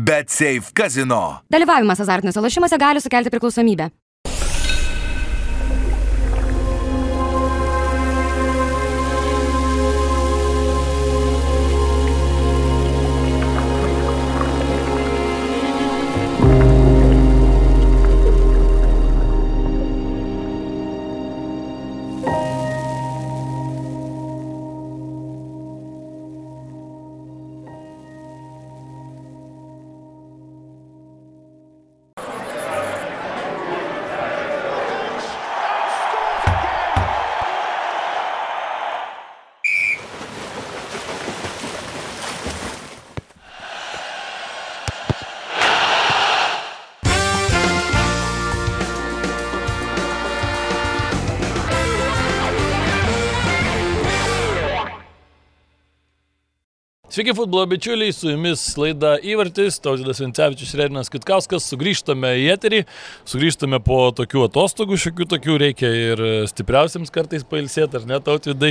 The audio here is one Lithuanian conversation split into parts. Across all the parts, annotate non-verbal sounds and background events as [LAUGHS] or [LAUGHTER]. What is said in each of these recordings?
Bet Safe Casino. Dalyvavimas azartiniuose lošimuose gali sukelti priklausomybę. Sveiki futbolo bičiuliai, su jumis laida Įvartis, Tautvydas Vincevičius ir Erinas Kitkauskas. Sugrįžtame į eterį, sugrįžtame po tokių atostogų, šiokių tokių reikia ir stipriausiams kartais pailsėti, ar ne, Tautvydai.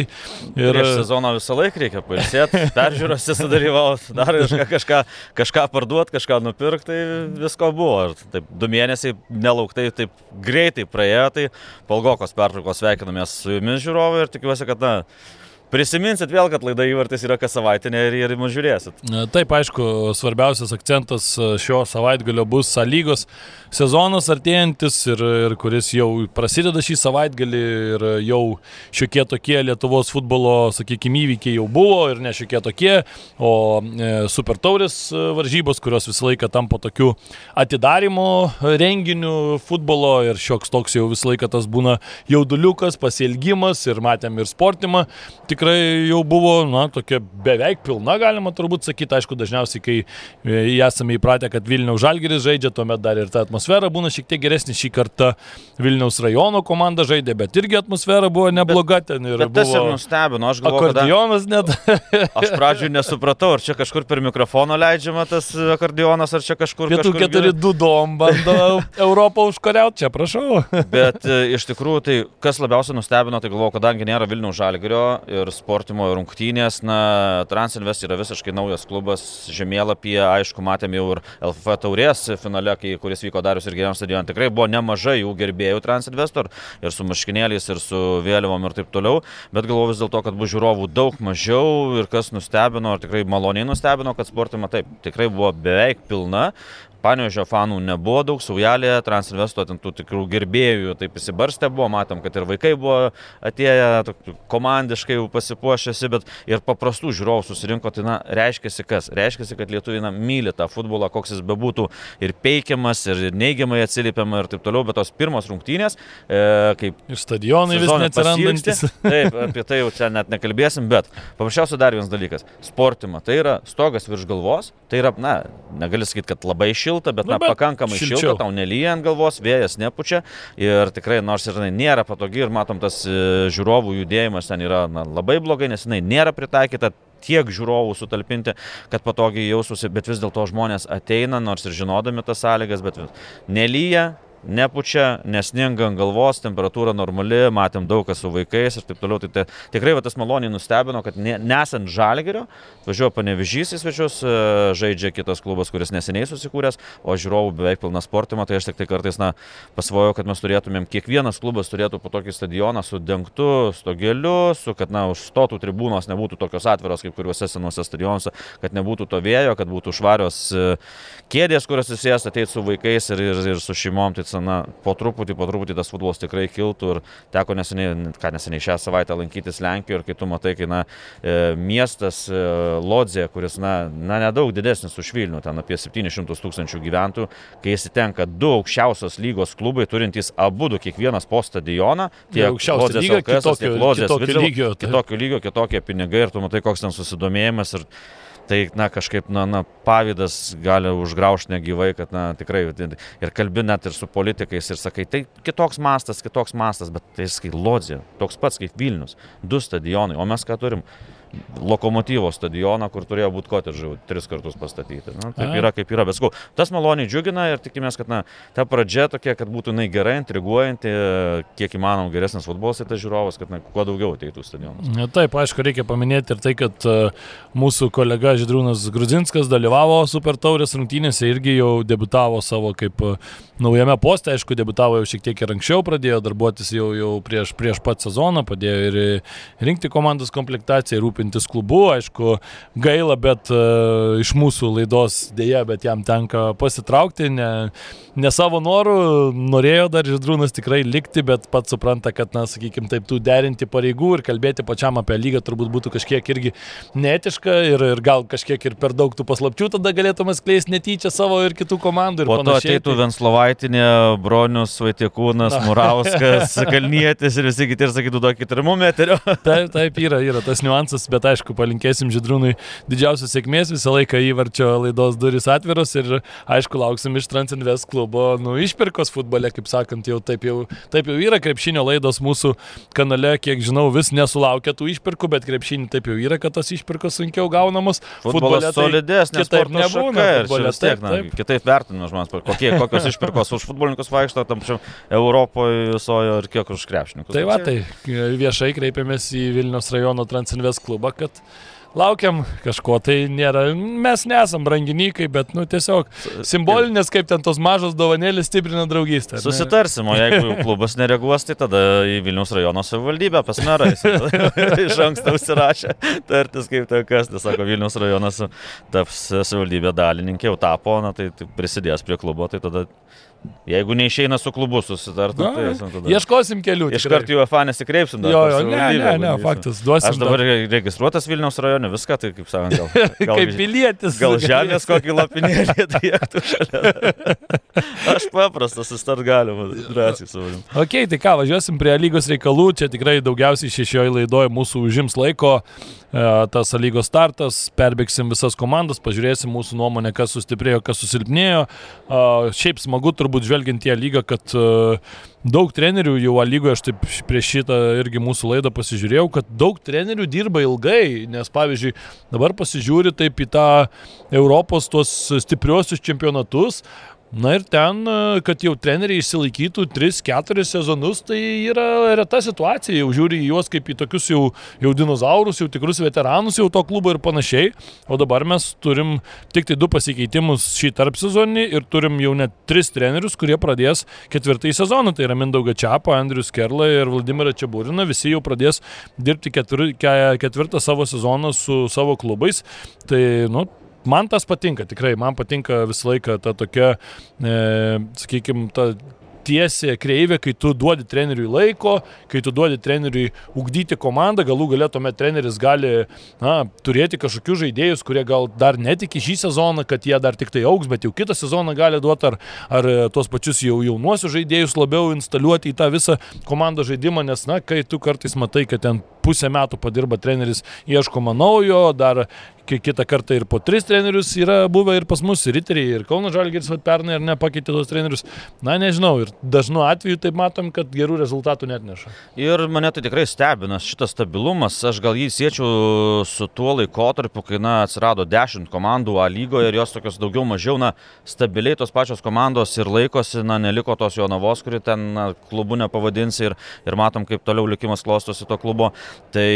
Ir Prieš sezoną visą laiką reikia pailsėti, [LAUGHS] peržiūrose sudalyvauti, dar [LAUGHS] kažką, kažką, kažką parduoti, kažką nupirkti, tai visko buvo. Ir taip, du mėnesiai nelauktai taip greitai praėjo, tai palgokos pertraukos sveikinamės su jumis žiūrovai ir tikiuosi, kad na, Prisiminsit vėl, kad laida įvartis yra kas savaitinė ir, ir mus žiūrėsit. Taip, aišku, svarbiausias akcentas šio savaitgalio bus lygos sezonas artėjantis ir, ir kuris jau prasideda šį savaitgalį ir jau šiokie tokie Lietuvos futbolo, sakykime, įvykiai jau buvo ir ne šiokie tokie, o e, super taurės varžybos, kurios visą laiką tampa tokiu atidarimo renginiu futbolo ir šioks toks jau visą laiką tas būna jauduliukas, pasielgimas ir matėm ir sportimą. Tik tikrai jau buvo, na, tokia beveik pilna, galima turbūt sakyti, aišku, dažniausiai, kai e, esame įpratę, kad Vilniaus Žalgeris žaidžia, tuomet dar ir ta atmosfera būna šiek tiek geresnė, šį kartą Vilniaus rajono komanda žaidė, bet irgi atmosfera buvo nebloga ten ir bet tas ir nustebino, aš galvoju, akordionas net. [LAUGHS] aš pradžių nesupratau, ar čia kažkur per mikrofoną leidžiama tas akordionas, ar čia kažkur. Pietų keturi dudom bando [LAUGHS] Europą užkariauti, čia prašau. bet e, iš tikrųjų, tai kas labiausiai nustebino, tai galvoju, kadangi nėra Vilniaus Žalgerio ir ir sportimo rungtynės. Na, Transinvest yra visiškai naujas klubas žemėlapyje, aišku, matėm jau ir LFF taurės finale, kai, kuris vyko Darius ir Geriams stadion. Tikrai buvo nemažai jų gerbėjų Transinvestor ir su maškinėliais, ir su vėliavom ir taip toliau, bet galvoju vis dėlto, kad bus žiūrovų daug mažiau ir kas nustebino, ir tikrai maloniai nustebino, kad sportima taip tikrai buvo beveik pilna. Panevežio fanų nebuvo daug, saujelė, Transinvesto tų tikrų gerbėjų taip įsibarstę buvo, matom, kad ir vaikai buvo atėję komandiškai jau pasipuošęsi, bet ir paprastų žiūrovų susirinko, tai na, reiškia kas? Reiškia, kad lietuviai na, myli tą futbolą, koks jis bebūtų ir peikiamas, ir neigiamai atsiliepiama ir taip toliau, bet tos pirmos rungtynės, e, kaip... Ir stadionai vis neatsirandantis. Taip, apie tai jau čia net nekalbėsim, bet paprasčiausiai dar vienas dalykas - sportima. Tai yra stogas virš galvos, tai yra, na, negali sakyti, kad labai šilta šilta, bet, nu, na, bet pakankamai šilčiau. šilta, tau nelyja ant galvos, vėjas nepučia ir tikrai nors ir jinai nėra patogi ir matom tas e, žiūrovų judėjimas ten yra na, labai blogai, nes jinai nėra pritaikyta tiek žiūrovų sutalpinti, kad patogiai jaustųsi, bet vis dėlto žmonės ateina, nors ir žinodami tas sąlygas, bet nelyja, nepučia, nesninga ant galvos, temperatūra normali, matėm daug kas su vaikais ir taip toliau. Tai te, tikrai va, tas maloniai nustebino, kad ne, nesant žalgerio, važiuoja panevežys į svečius, e, žaidžia kitas klubas, kuris neseniai susikūręs, o žiūrovų beveik pilna sportima, tai aš tik tai kartais na, pasvojau, kad mes turėtumėm, kiekvienas klubas turėtų po tokį stadioną su dengtu stogeliu, su, kad na, užstotų tribūnos nebūtų tokios atviros kaip kuriuose senuose stadionuose, kad nebūtų to vėjo, kad būtų švarios e, kėdės, kurios susijęs ateiti su vaikais ir, ir, ir su šeimom. Tai na, po truputį, po truputį tas futbolas tikrai kiltų ir teko neseniai, ką neseniai šią savaitę lankytis Lenkijoje ir kai tu matai, kai na, e, miestas e, Lodzė, kuris na, na nedaug didesnis už Vilnių, ten apie 700 tūkstančių gyventojų, kai įsitenka du aukščiausios lygos klubai turintys abu du kiekvienas po stadioną, tiek lygio, LKS, tiek Lodzės, kitokio lygio, kitokio lygio, kitokie pinigai ir tu matai, koks ten susidomėjimas. Ir, tai, na, kažkaip, na, na pavydas gali užgraužti negyvai, kad, na, tikrai, ir kalbi net ir su politikais ir sakai, tai kitoks mastas, kitoks mastas, bet tai skai Lodzė, toks pats kaip Vilnius, du stadionai, o mes ką turim? Lokomotyvo stadioną, kur turėjo būti kotedžai tris kartus pastatyti. Na, taip A. yra, kaip yra, bet sakau, tas maloniai džiugina ir tikimės, kad na, ta pradžia tokia, kad būtų jinai gerai, intriguojanti, kiek įmanoma geresnis futbolas ir tas žiūrovas, kad na, kuo daugiau ateitų stadionas. Ja, taip, aišku, reikia paminėti ir tai, kad uh, mūsų kolega Židrūnas Grudzinskas dalyvavo Super Taurės rungtynėse, irgi jau debutavo savo kaip uh, naujame poste, aišku, debutavo jau šiek tiek ir anksčiau, pradėjo darbuotis jau, jau prieš, prieš pat sezoną, padėjo ir rinkti komandos komplektaciją, rūpintis klubu, aišku, gaila, bet uh, iš mūsų laidos dėja, bet jam tenka pasitraukti, ne, ne savo norų, norėjo dar Židrūnas tikrai likti, bet pats supranta, kad, na, sakykime, taip, tų derinti pareigų ir kalbėti pačiam apie lygą turbūt būtų kažkiek irgi neetiška ir, ir gal kažkiek ir per daug tų paslapčių tada galėtume skleisti netyčia savo ir kitų komandų. Ir po to ateitų tai... Venslovaitinė, Bronius, Vaitikūnas, Murauskas, [LAUGHS] Kalnietis ir visi kiti ir sakytų, duokit termometrio. [LAUGHS] taip, taip, yra, yra tas niuansas, bet aišku, palinkėsim Židrūnui didžiausios sėkmės, visą laiką įvarčio laidos duris atviros ir aišku, lauksim iš Transinvest klubo, nu, išpirkos futbole, kaip sakant, jau taip jau, taip jau yra krepšinio laidos mūsų kanale, kiek žinau, vis nesulaukia tų išpirkų, bet krepšinį taip jau yra, kad tos išpirkos sunkiau gaunamos. Futbolas tai solidesnis, taip nebūna. Futbolė, taip, na, taip. Kitaip vertinu žmonės, kokie, kokios išpirkos už futbolininkus vaikšto, tam pačiam Europoje visojo ir kiek už krepšininkus. Tai va, tai viešai kreipėmės į Vilnius rajono Transinvest klubą, kad laukiam kažko, tai nėra, mes nesam brangininkai, bet, nu, tiesiog simbolinės, kaip ten tos mažos dovanėlės stiprina draugystę. Susitarsim, o jeigu klubas nereaguos, tai tada į Vilnius rajono savivaldybę pas merą. [LAUGHS] Iš anksto užsirašė, tartis kaip tai kas, tai sako, Vilnius rajonas taps savivaldybė dalininkė, jau tapo, na, tai, tai prisidės prie klubo, tai tada Jeigu neišeina su klubu susitarti, tai esam tada. Ieškosim kelių. Iš karto į UFA nesikreipsim. Jo, jo, ne, ne, ne, faktas, duosim. Aš dabar dar. registruotas Vilniaus rajone, viską, tai kaip sakant, gal. [LAUGHS] gal kaip pilietis. Gal žemės kokį lapinėlį dėktų [LAUGHS] šalia. Aš paprastas, susitart galima, drąsiai su manim. Ok, tai ką, važiuosim prie lygos reikalų, čia tikrai daugiausiai šešioje laidoje mūsų užims laiko. E, tas lygos startas, perbėgsim visas komandas, pažiūrėsim mūsų nuomonę, kas sustiprėjo, kas susilpnėjo. Šiaip smagu turbūt žvelgiant į lygą, kad e, daug trenerių jau lygoje, aš taip prieš šitą irgi mūsų laidą pasižiūrėjau, kad daug trenerių dirba ilgai, nes pavyzdžiui, dabar pasižiūri taip į tą Europos tuos stipriosius čempionatus, Na ir ten, e, kad jau treneriai išsilaikytų 3-4 sezonus, tai yra reta situacija, jau žiūri į juos kaip į tokius jau, jau dinozaurus, jau tikrus veteranus jau to klubo ir panašiai. O dabar mes turim tik tai du pasikeitimus šį tarp sezonį ir turim jau net tris trenerius, kurie pradės ketvirtąjį sezoną. Tai yra Mindauga Čiapo, Andrius Kerla ir Vladimirą Čiabūriną. Visi jau pradės dirbti ketvir, ketvirtą savo sezoną su savo klubais. Tai, nu, man tas patinka, tikrai, man patinka visą laiką ta tokia, e, sakykime, ta tiesė kreivė, kai tu duodi treneriui laiko, kai tu duodi treneriui ugdyti komandą, galų galę tuomet treneris gali na, turėti kažkokius žaidėjus, kurie gal dar netiki šį sezoną, kad jie dar tik tai auks, bet jau kitą sezoną gali duoti ar, ar tuos pačius jau jaunuosius žaidėjus labiau instaliuoti į tą visą komandos žaidimą, nes, na, kai tu kartais matai, kad ten pusę metų padirba treneris, ieškoma naujo, dar kitą kartą ir po tris trenerius yra buvę ir pas mus, ir Riteriai, ir Kauno Žalgiris pernai ar ne pakeitė tos trenerius. Na, nežinau, ir dažnu atveju taip matom, kad gerų rezultatų net neša. Ir mane tai tikrai stebina šitas stabilumas, aš gal jį siečiau su tuo laikotarpiu, kai na, atsirado dešimt komandų A lygoje ir jos tokios daugiau mažiau, na, stabiliai tos pačios komandos ir laikosi, na, neliko tos Jonavos, kuri ten na, klubu nepavadinsi ir, ir matom, kaip toliau likimas klostosi to klubo. Tai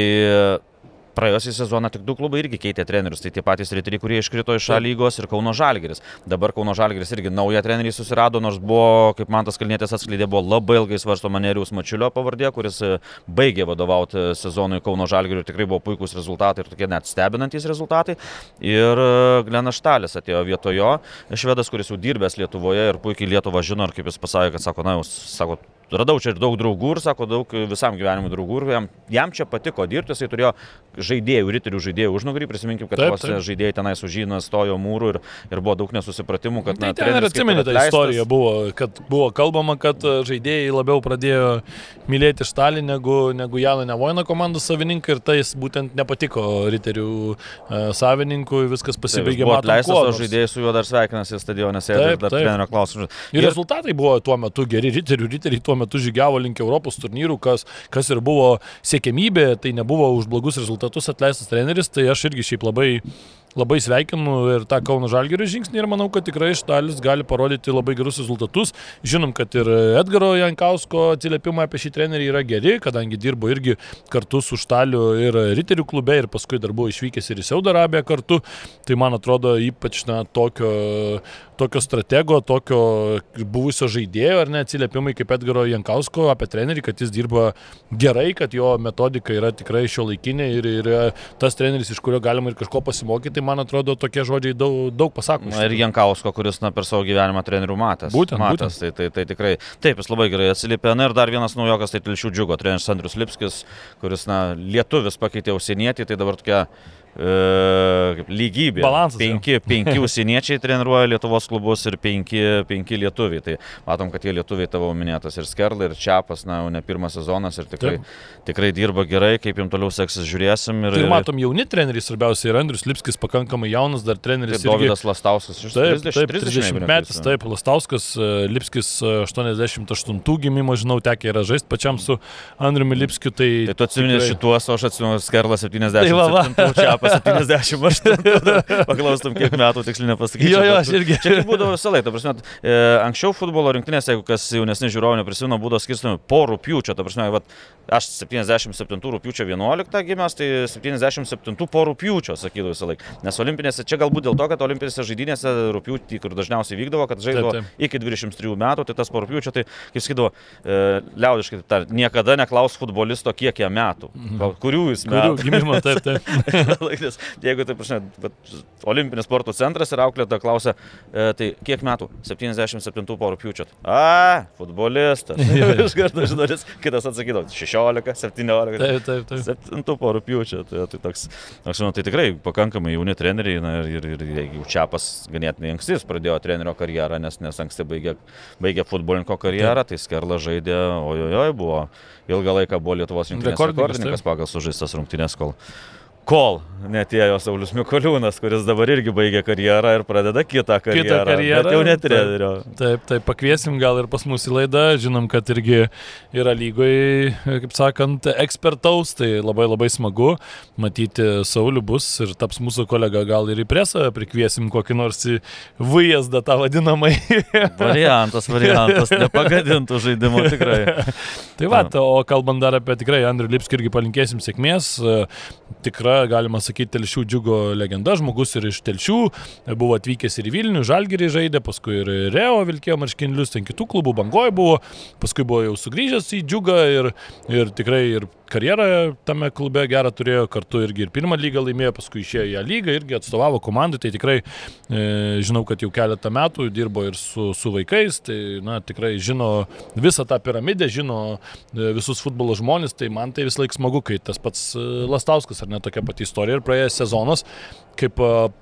Praėjusią sezoną tik du klubai irgi keitė trenerius, tai tie patys riteriai, kurie iškrito iš A lygos ir Kauno Žalgeris. Dabar Kauno Žalgeris irgi naują trenerį susirado, nors buvo, kaip man tas kalnėtės atskleidė, buvo labai ilgai svarsto Manerius Mačiulio pavardė, kuris e, baigė vadovauti sezonui Kauno Žalgeriui ir tikrai buvo puikūs rezultatai ir tokie net stebinantys rezultatai. Ir e, Glenas Štalis atėjo vietojo, švedas, kuris jau dirbęs Lietuvoje ir puikiai Lietuvą žino ir kaip jis pasakė, kad sako, na, jūs sako, radau čia ir daug draugų ir sako, daug visam gyvenimui draugų ir jam, jam čia patiko dirbti, jisai turėjo žaidėjų, riterių žaidėjų užnugarį, prisiminkim, kad taip, taip. žaidėjai tenai sužino stojo mūrų ir, ir buvo daug nesusipratimų, kad... Tai na, ten ir atsimenė tą istoriją, buvo, kad buvo kalbama, kad e, žaidėjai labiau pradėjo mylėti Štalį negu, negu Janą Nevoiną komandos savininką ir tai jis būtent nepatiko riterių uh, savininkui, viskas pasibaigė. Buvo atleistas, o žaidėjai su juo dar sveikinasi stadionėse ir dar trenerio klausimus. Ir, ir rezultatai buvo tuo metu geri, riterių, riteriai tuo metu žygiavo link Europos turnyrų, kas, kas ir buvo siekėmybė, tai nebuvo už blogus rezultatus atleistas treneris, tai aš irgi šiaip labai labai sveikinu ir tą Kauno Žalgerio žingsnį ir manau, kad tikrai Štalis gali parodyti labai gerus rezultatus. Žinom, kad ir Edgaro Jankausko atsiliepimai apie šį trenerį yra geri, kadangi dirbo irgi kartu su Štaliu ir Riterių klube ir paskui dar buvo išvykęs ir į Saudo Arabiją kartu. Tai man atrodo ypač na, tokio, tokio stratego, tokio buvusio žaidėjo ar ne atsiliepimai kaip Edgaro Jankausko apie trenerį, kad jis dirba gerai, kad jo metodika yra tikrai šio laikinė ir, ir tas treneris, iš kurio galima ir kažko pasimokyti tai man atrodo tokie žodžiai daug, daug pasako. Na ir Jankausko, kuris na, per savo gyvenimą trenerių matęs. Būtent. Matęs, būtent. Tai, tai, tai tikrai. Taip, jis labai gerai atsiliepė. Na ir dar vienas naujokas, tai Tilšių džiugo, treneris Andrius Lipskis, kuris na, lietuvis pakeitė užsienietį, tai dabar tokia e, lygybė. Balansas. Penki, penki [LAUGHS] užsieniečiai treniruoja Lietuvos klubus ir penki, penki lietuviai. Tai matom, kad tie lietuviai tavo minėtas ir Skerla, ir Čiapas, na, jau ne pirmas sezonas ir tikrai, Taip. tikrai dirba gerai, kaip jums toliau seksis žiūrėsim. Ir, tai matom jauni treneriai, svarbiausia ir Andrius Lipskis pakankamai jaunas dar treneris. Tai Dovydas irgi... Lastauskas iš 30, taip, 30, 30 metais, taip, Lastauskas, e, Lipskis 88 e, gimimo, žinau, tekė yra žaisti pačiam su Andriumi Lipskiu. Tai, tai tu atsimeni tikrai... šituos, o aš atsimenu Skerla 70. Tai va, va [LAUGHS] po 78. Paklaustum, kiek metų tiksliai nepasakysiu. Jo, jo, aš irgi. Čia kaip būdavo visą laiką. Prasme, e, anksčiau futbolo rinktinėse, jeigu kas jaunesni žiūrovai neprisimena, būdavo skirstomi po rūpiučio. Ta prasme, vat, aš 77 rūpiučio 11 gimęs, tai 77 po rūpiučio, sakydavau visą laiką. Nes olimpinėse, čia galbūt dėl to, kad olimpinėse žaidynėse rūpiutį, kur dažniausiai vykdavo, kad žaidavo taip, taip. iki 23 metų, tai tas po rūpiučio, tai kaip sakydavo, e, liaudiškai, tar, niekada neklaus futbolisto, kiek jam metų. Mhm. Kurių jis metų. Kurių gimimo, taip, taip. [LAUGHS] nes jeigu taip, žinai, olimpinis sporto centras ir auklėta klausia, e, tai kiek metų? 77 po rūpiučio. A, futbolistas. [LAUGHS] Iš karto žinotis, kitas atsakydavo, 16, 17. Taip, taip, taip. 7 po rūpiučio. Tai, tai, toks, aš žinau, tai tikrai pakankamai jauni treneriai na, ir, ir, ir jau Čiapas ganėtinai anksti pradėjo trenerio karjerą, nes, nes anksti baigė, baigė futbolininko karjerą, taip. tai Skerla žaidė, ojojoj, buvo ilgą laiką buvo Lietuvos rinktinės rekordininkas pagal sužaistas rungtynės, kol kol netėjo Saulis Mikoliūnas, kuris dabar irgi baigė karjerą ir pradeda kitą karjerą. Kitą karjerą. Bet jau netrenerio. Taip, taip, taip, pakviesim gal ir pas mus į laidą. Žinom, kad irgi yra lygoje, kaip sakant, ekspertaus, tai labai labai smagu matyti Saulių bus ir taps mūsų kolega gal ir į presą, prikviesim kokį nors į vyjazdą tą vadinamai. [LAUGHS] variantas, variantas, nepagadintų žaidimo tikrai. [LAUGHS] tai va, o kalbant dar apie tikrai Andrių Lipskį irgi palinkėsim sėkmės. Tikrai yra, galima sakyti, Telšių džiugo legenda, žmogus ir iš Telšių, buvo atvykęs ir į Vilnių, Žalgirį žaidė, paskui ir Reo vilkėjo marškinlius, ten kitų klubų bangoje buvo, paskui buvo jau sugrįžęs į džiugą ir, ir tikrai ir karjerą tame klube gerą turėjo, kartu irgi ir pirmą lygą laimėjo, paskui išėjo į ją lygą, irgi atstovavo komandai, tai tikrai e, žinau, kad jau keletą metų dirbo ir su, su vaikais, tai na, tikrai žino visą tą piramidę, žino e, visus futbolo žmonės, tai man tai vis laik smagu, kai tas pats e, Lastauskas ar ne tokia pati istorija ir praėjęs sezonas, kaip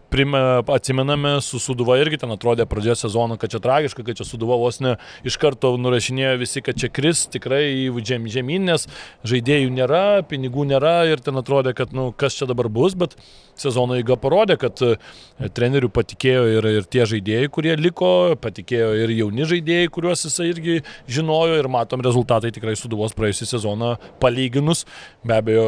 prime, atsimename, su Suduva irgi ten atrodė pradžioje sezono, kad čia tragiška, kad čia Suduva vos ne iš karto nurašinėjo visi, kad čia kris tikrai žem, žemyn, nes žaidėjų nėra, pinigų nėra ir ten atrodė, kad nu, kas čia dabar bus, bet sezono eiga parodė, kad e, trenerių patikėjo ir, ir tie žaidėjai, kurie liko, patikėjo ir jauni žaidėjai, kuriuos jisai irgi žinojo ir matom rezultatai tikrai Suduvos praėjusią sezoną palyginus. Be abejo,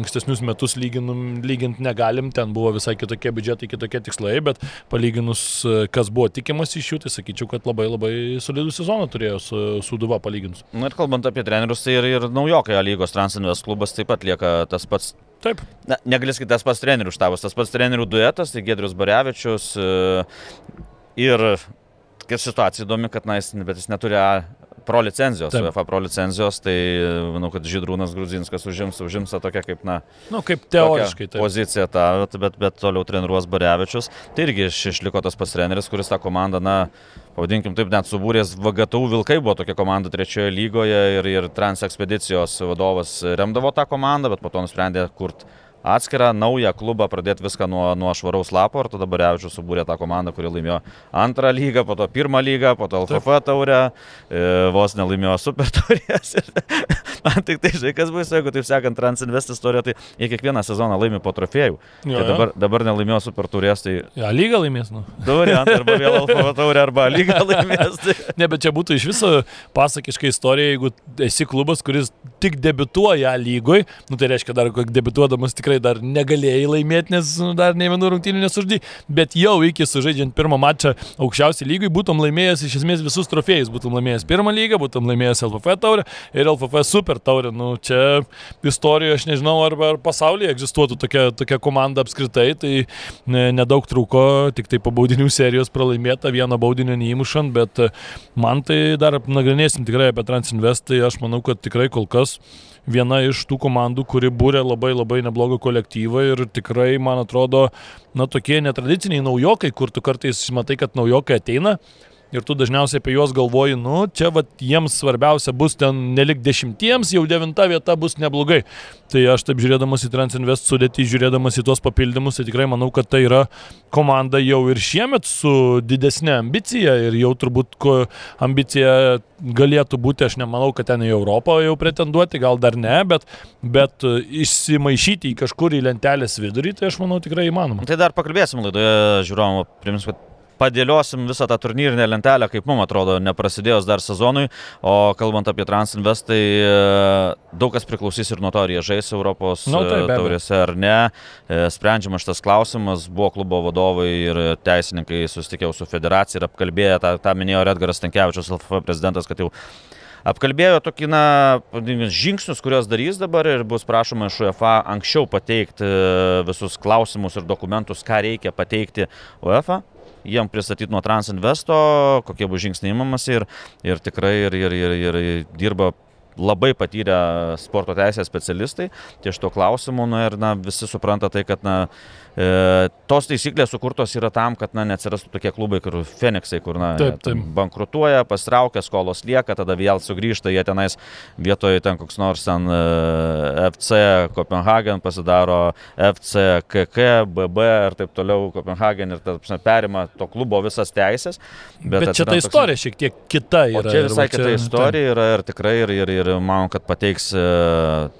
ankstesnius metus lyginum, lygint negalim, ten buvo visai kitokie biudžetai, kitokie tikslai, bet palyginus, e, kas buvo tikimas iš jų, tai sakyčiau, kad labai labai solidų sezoną turėjo su Suduva palyginus. Na ir kalbant apie trenerius, tai ir, ir naujokai lygos Transinvest klubas taip pat lieka tas pats Taip. Na, negali sakyti tas pats trenerių štabas, tas pats trenerių duetas, tai Gedrius Barevičius e, ir kaip situacija įdomi, kad na, jis, bet jis neturi pro licenzijos, Taip. UEFA pro licenzijos, tai manau, kad Žydrūnas Gruzinskas užims, užims tokia kaip, na, nu, kaip teoriškai pozicija, ta, bet, bet toliau treniruos Barevičius. Tai irgi išliko tas pats treneris, kuris tą komandą, na, pavadinkim taip, net subūrės VGTU Vilkai buvo tokia komanda trečioje lygoje ir, ir Trans ekspedicijos vadovas remdavo tą komandą, bet po to nusprendė kurti atskirą naują klubą, pradėti viską nuo, nuo švaraus lapo ir tada Barevičius subūrė tą komandą, kuri laimėjo antrą lygą, po to pirmą lygą, po to LFF taurę, e, vos nelaimėjo super taurės. [LAUGHS] Man tik tai, žinai, kas bus, jeigu taip sakant, Transinvest istorija, tai jie kiekvieną sezoną laimi po trofėjų. Jo, tai dabar, dabar nelaimėjo super taurės, tai... Ja, lyga laimės, nu. Du variantai, arba vėl LFF taurė, arba lyga [LAUGHS] laimės. Tai... ne, bet čia būtų iš viso pasakiška istorija, jeigu esi klubas, kuris tik debituoja lygoj, nu tai reiškia dar, kad debituodamas tikrai dar negalėjai laimėti, nes nu, dar ne vienų rungtynių nesuždy, bet jau iki sužaidžiant pirmą mačą aukščiausiai lygai būtum laimėjęs iš esmės visus trofėjus, būtum laimėjęs pirmą lygą, būtum laimėjęs LFF taurę ir LFF super taurę. Nu, čia istorijoje aš nežinau, ar, ar pasaulyje egzistuotų tokia, tokia komanda apskritai, tai ne, nedaug trūko, tik tai po baudinių serijos pralaimėta, vieną baudinį neįmušant, bet man tai dar nagrinėsim tikrai apie Transinvest, tai aš manau, kad tikrai kol kas viena iš tų komandų, kuri būrė labai labai neblogą kolektyvą ir tikrai, man atrodo, na tokie netradiciniai naujokai, kur tu kartais matai, kad naujokai ateina, ir tu dažniausiai apie juos galvoji, nu, čia vat, jiems svarbiausia bus ten nelik dešimtiems, jau devinta vieta bus neblogai. Tai aš taip žiūrėdamas į Transinvest sudėtį, žiūrėdamas į tuos papildymus, tai tikrai manau, kad tai yra komanda jau ir šiemet su didesnė ambicija ir jau turbūt ambicija galėtų būti, aš nemanau, kad ten į Europą jau pretenduoti, gal dar ne, bet, bet išsimaišyti į kažkur į lentelės vidurį, tai aš manau tikrai įmanoma. Tai dar pakalbėsim laidoje, žiūrovom, prims, kad padėliosim visą tą turnyrinę lentelę, kaip mums atrodo, neprasidėjus dar sezonui. O kalbant apie Transinvest, tai e, daug kas priklausys ir nuo to, ar jie žais Europos no, tai, e, taurėse ar ne. E, sprendžiamas šitas klausimas, buvo klubo vadovai ir teisininkai susitikė su federacija ir apkalbėjo, tą, tą minėjo Redgaras Tankievičius, LFF prezidentas, kad jau apkalbėjo tokį, na, žingsnius, kuriuos darys dabar ir bus prašoma iš UEFA anksčiau pateikti visus klausimus ir dokumentus, ką reikia pateikti UEFA jiem pristatyti nuo Transinvesto, kokie bus žingsniai įmamas ir, ir tikrai ir, ir, ir, ir dirba labai patyrę sporto teisės specialistai. Ties to klausimu nu, ir na, visi supranta tai, kad na, E, tos taisyklės sukurtos yra tam, kad na, neatsirastų tokie klubai, kur Feniksai, kur na, taip, taip. bankrutuoja, pasitraukia, skolos lieka, tada vėl sugrįžta, jie tenais vietoje ten koks nors ten e, FC Kopenhagen pasidaro FC KK, BB ir taip toliau Kopenhagen ir taip, perima to klubo visas teisės. Bet, bet čia ta istorija toks... šiek tiek kita yra. O čia visai kita čia... istorija yra ir tikrai ir, ir, ir manau, kad pateiks, e,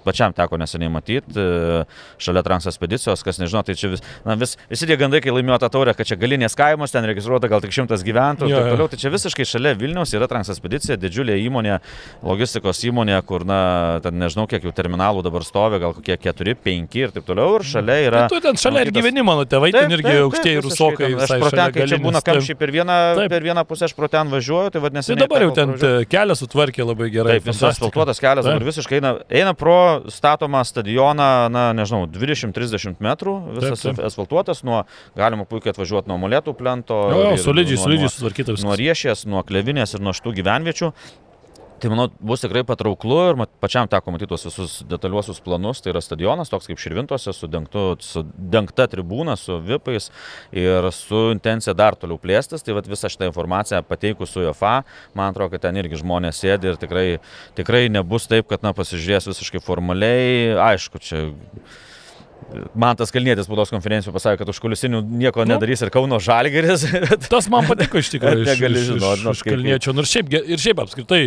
pačiam teko neseniai matyti, šalia Trans ekspedicijos, kas nežino, tai čia vis vis, na, vis, visi tie gandai, kai laimėjo tą taurę, kad čia galinės kaimas, ten registruota gal tik šimtas gyventojų ir taip toliau, tai čia visiškai šalia Vilniaus yra Transaspedicija, didžiulė įmonė, logistikos įmonė, kur, na, ten nežinau, kiek jau terminalų dabar stovi, gal kokie keturi, penki ir taip toliau, ir šalia yra... Tai tu ten šalia ir gyveni, mano tėvai, ten irgi aukštieji rusokai. Aš pro ten, kai čia būna kamščiai per vieną, per vieną pusę, aš pro ten važiuoju, tai vadinasi... Tai dabar jau ten kelias sutvarkė labai gerai. Taip, visas asfaltuotas kelias dabar visiškai eina, eina pro statomą stadioną, na, nežinau, 20-30 metrų, visas. Asfaltuotas, nuo, galima puikiai atvažiuoti nuo molėtų plento. Jo, jo, solidžiai, solidžiai sutvarkytas. Nuo riešės, nuo klevinės ir nuo šitų gyvenviečių. Tai manau, bus tikrai patrauklu ir pačiam teko matyti tuos visus detaliuosius planus. Tai yra stadionas, toks kaip Širvintose, su, dengtu, su dengta tribūna, su vipais ir su intencija dar toliau plėstis. Tai vat, visą šitą informaciją pateikus su JFA, man atrodo, kad ten irgi žmonės sėdi ir tikrai, tikrai nebus taip, kad na, pasižiūrės visiškai formaliai. Aišku, čia Man tas Kalnėtis spaudos konferencijų pasakė, kad už kulisinių nieko nu, nedarys ir Kauno Žalgeris. tas man patiko iš [LAUGHS] tikrųjų. Negali žinoti, nu, iš Kalniečio. Ir šiaip, ir šiaip apskritai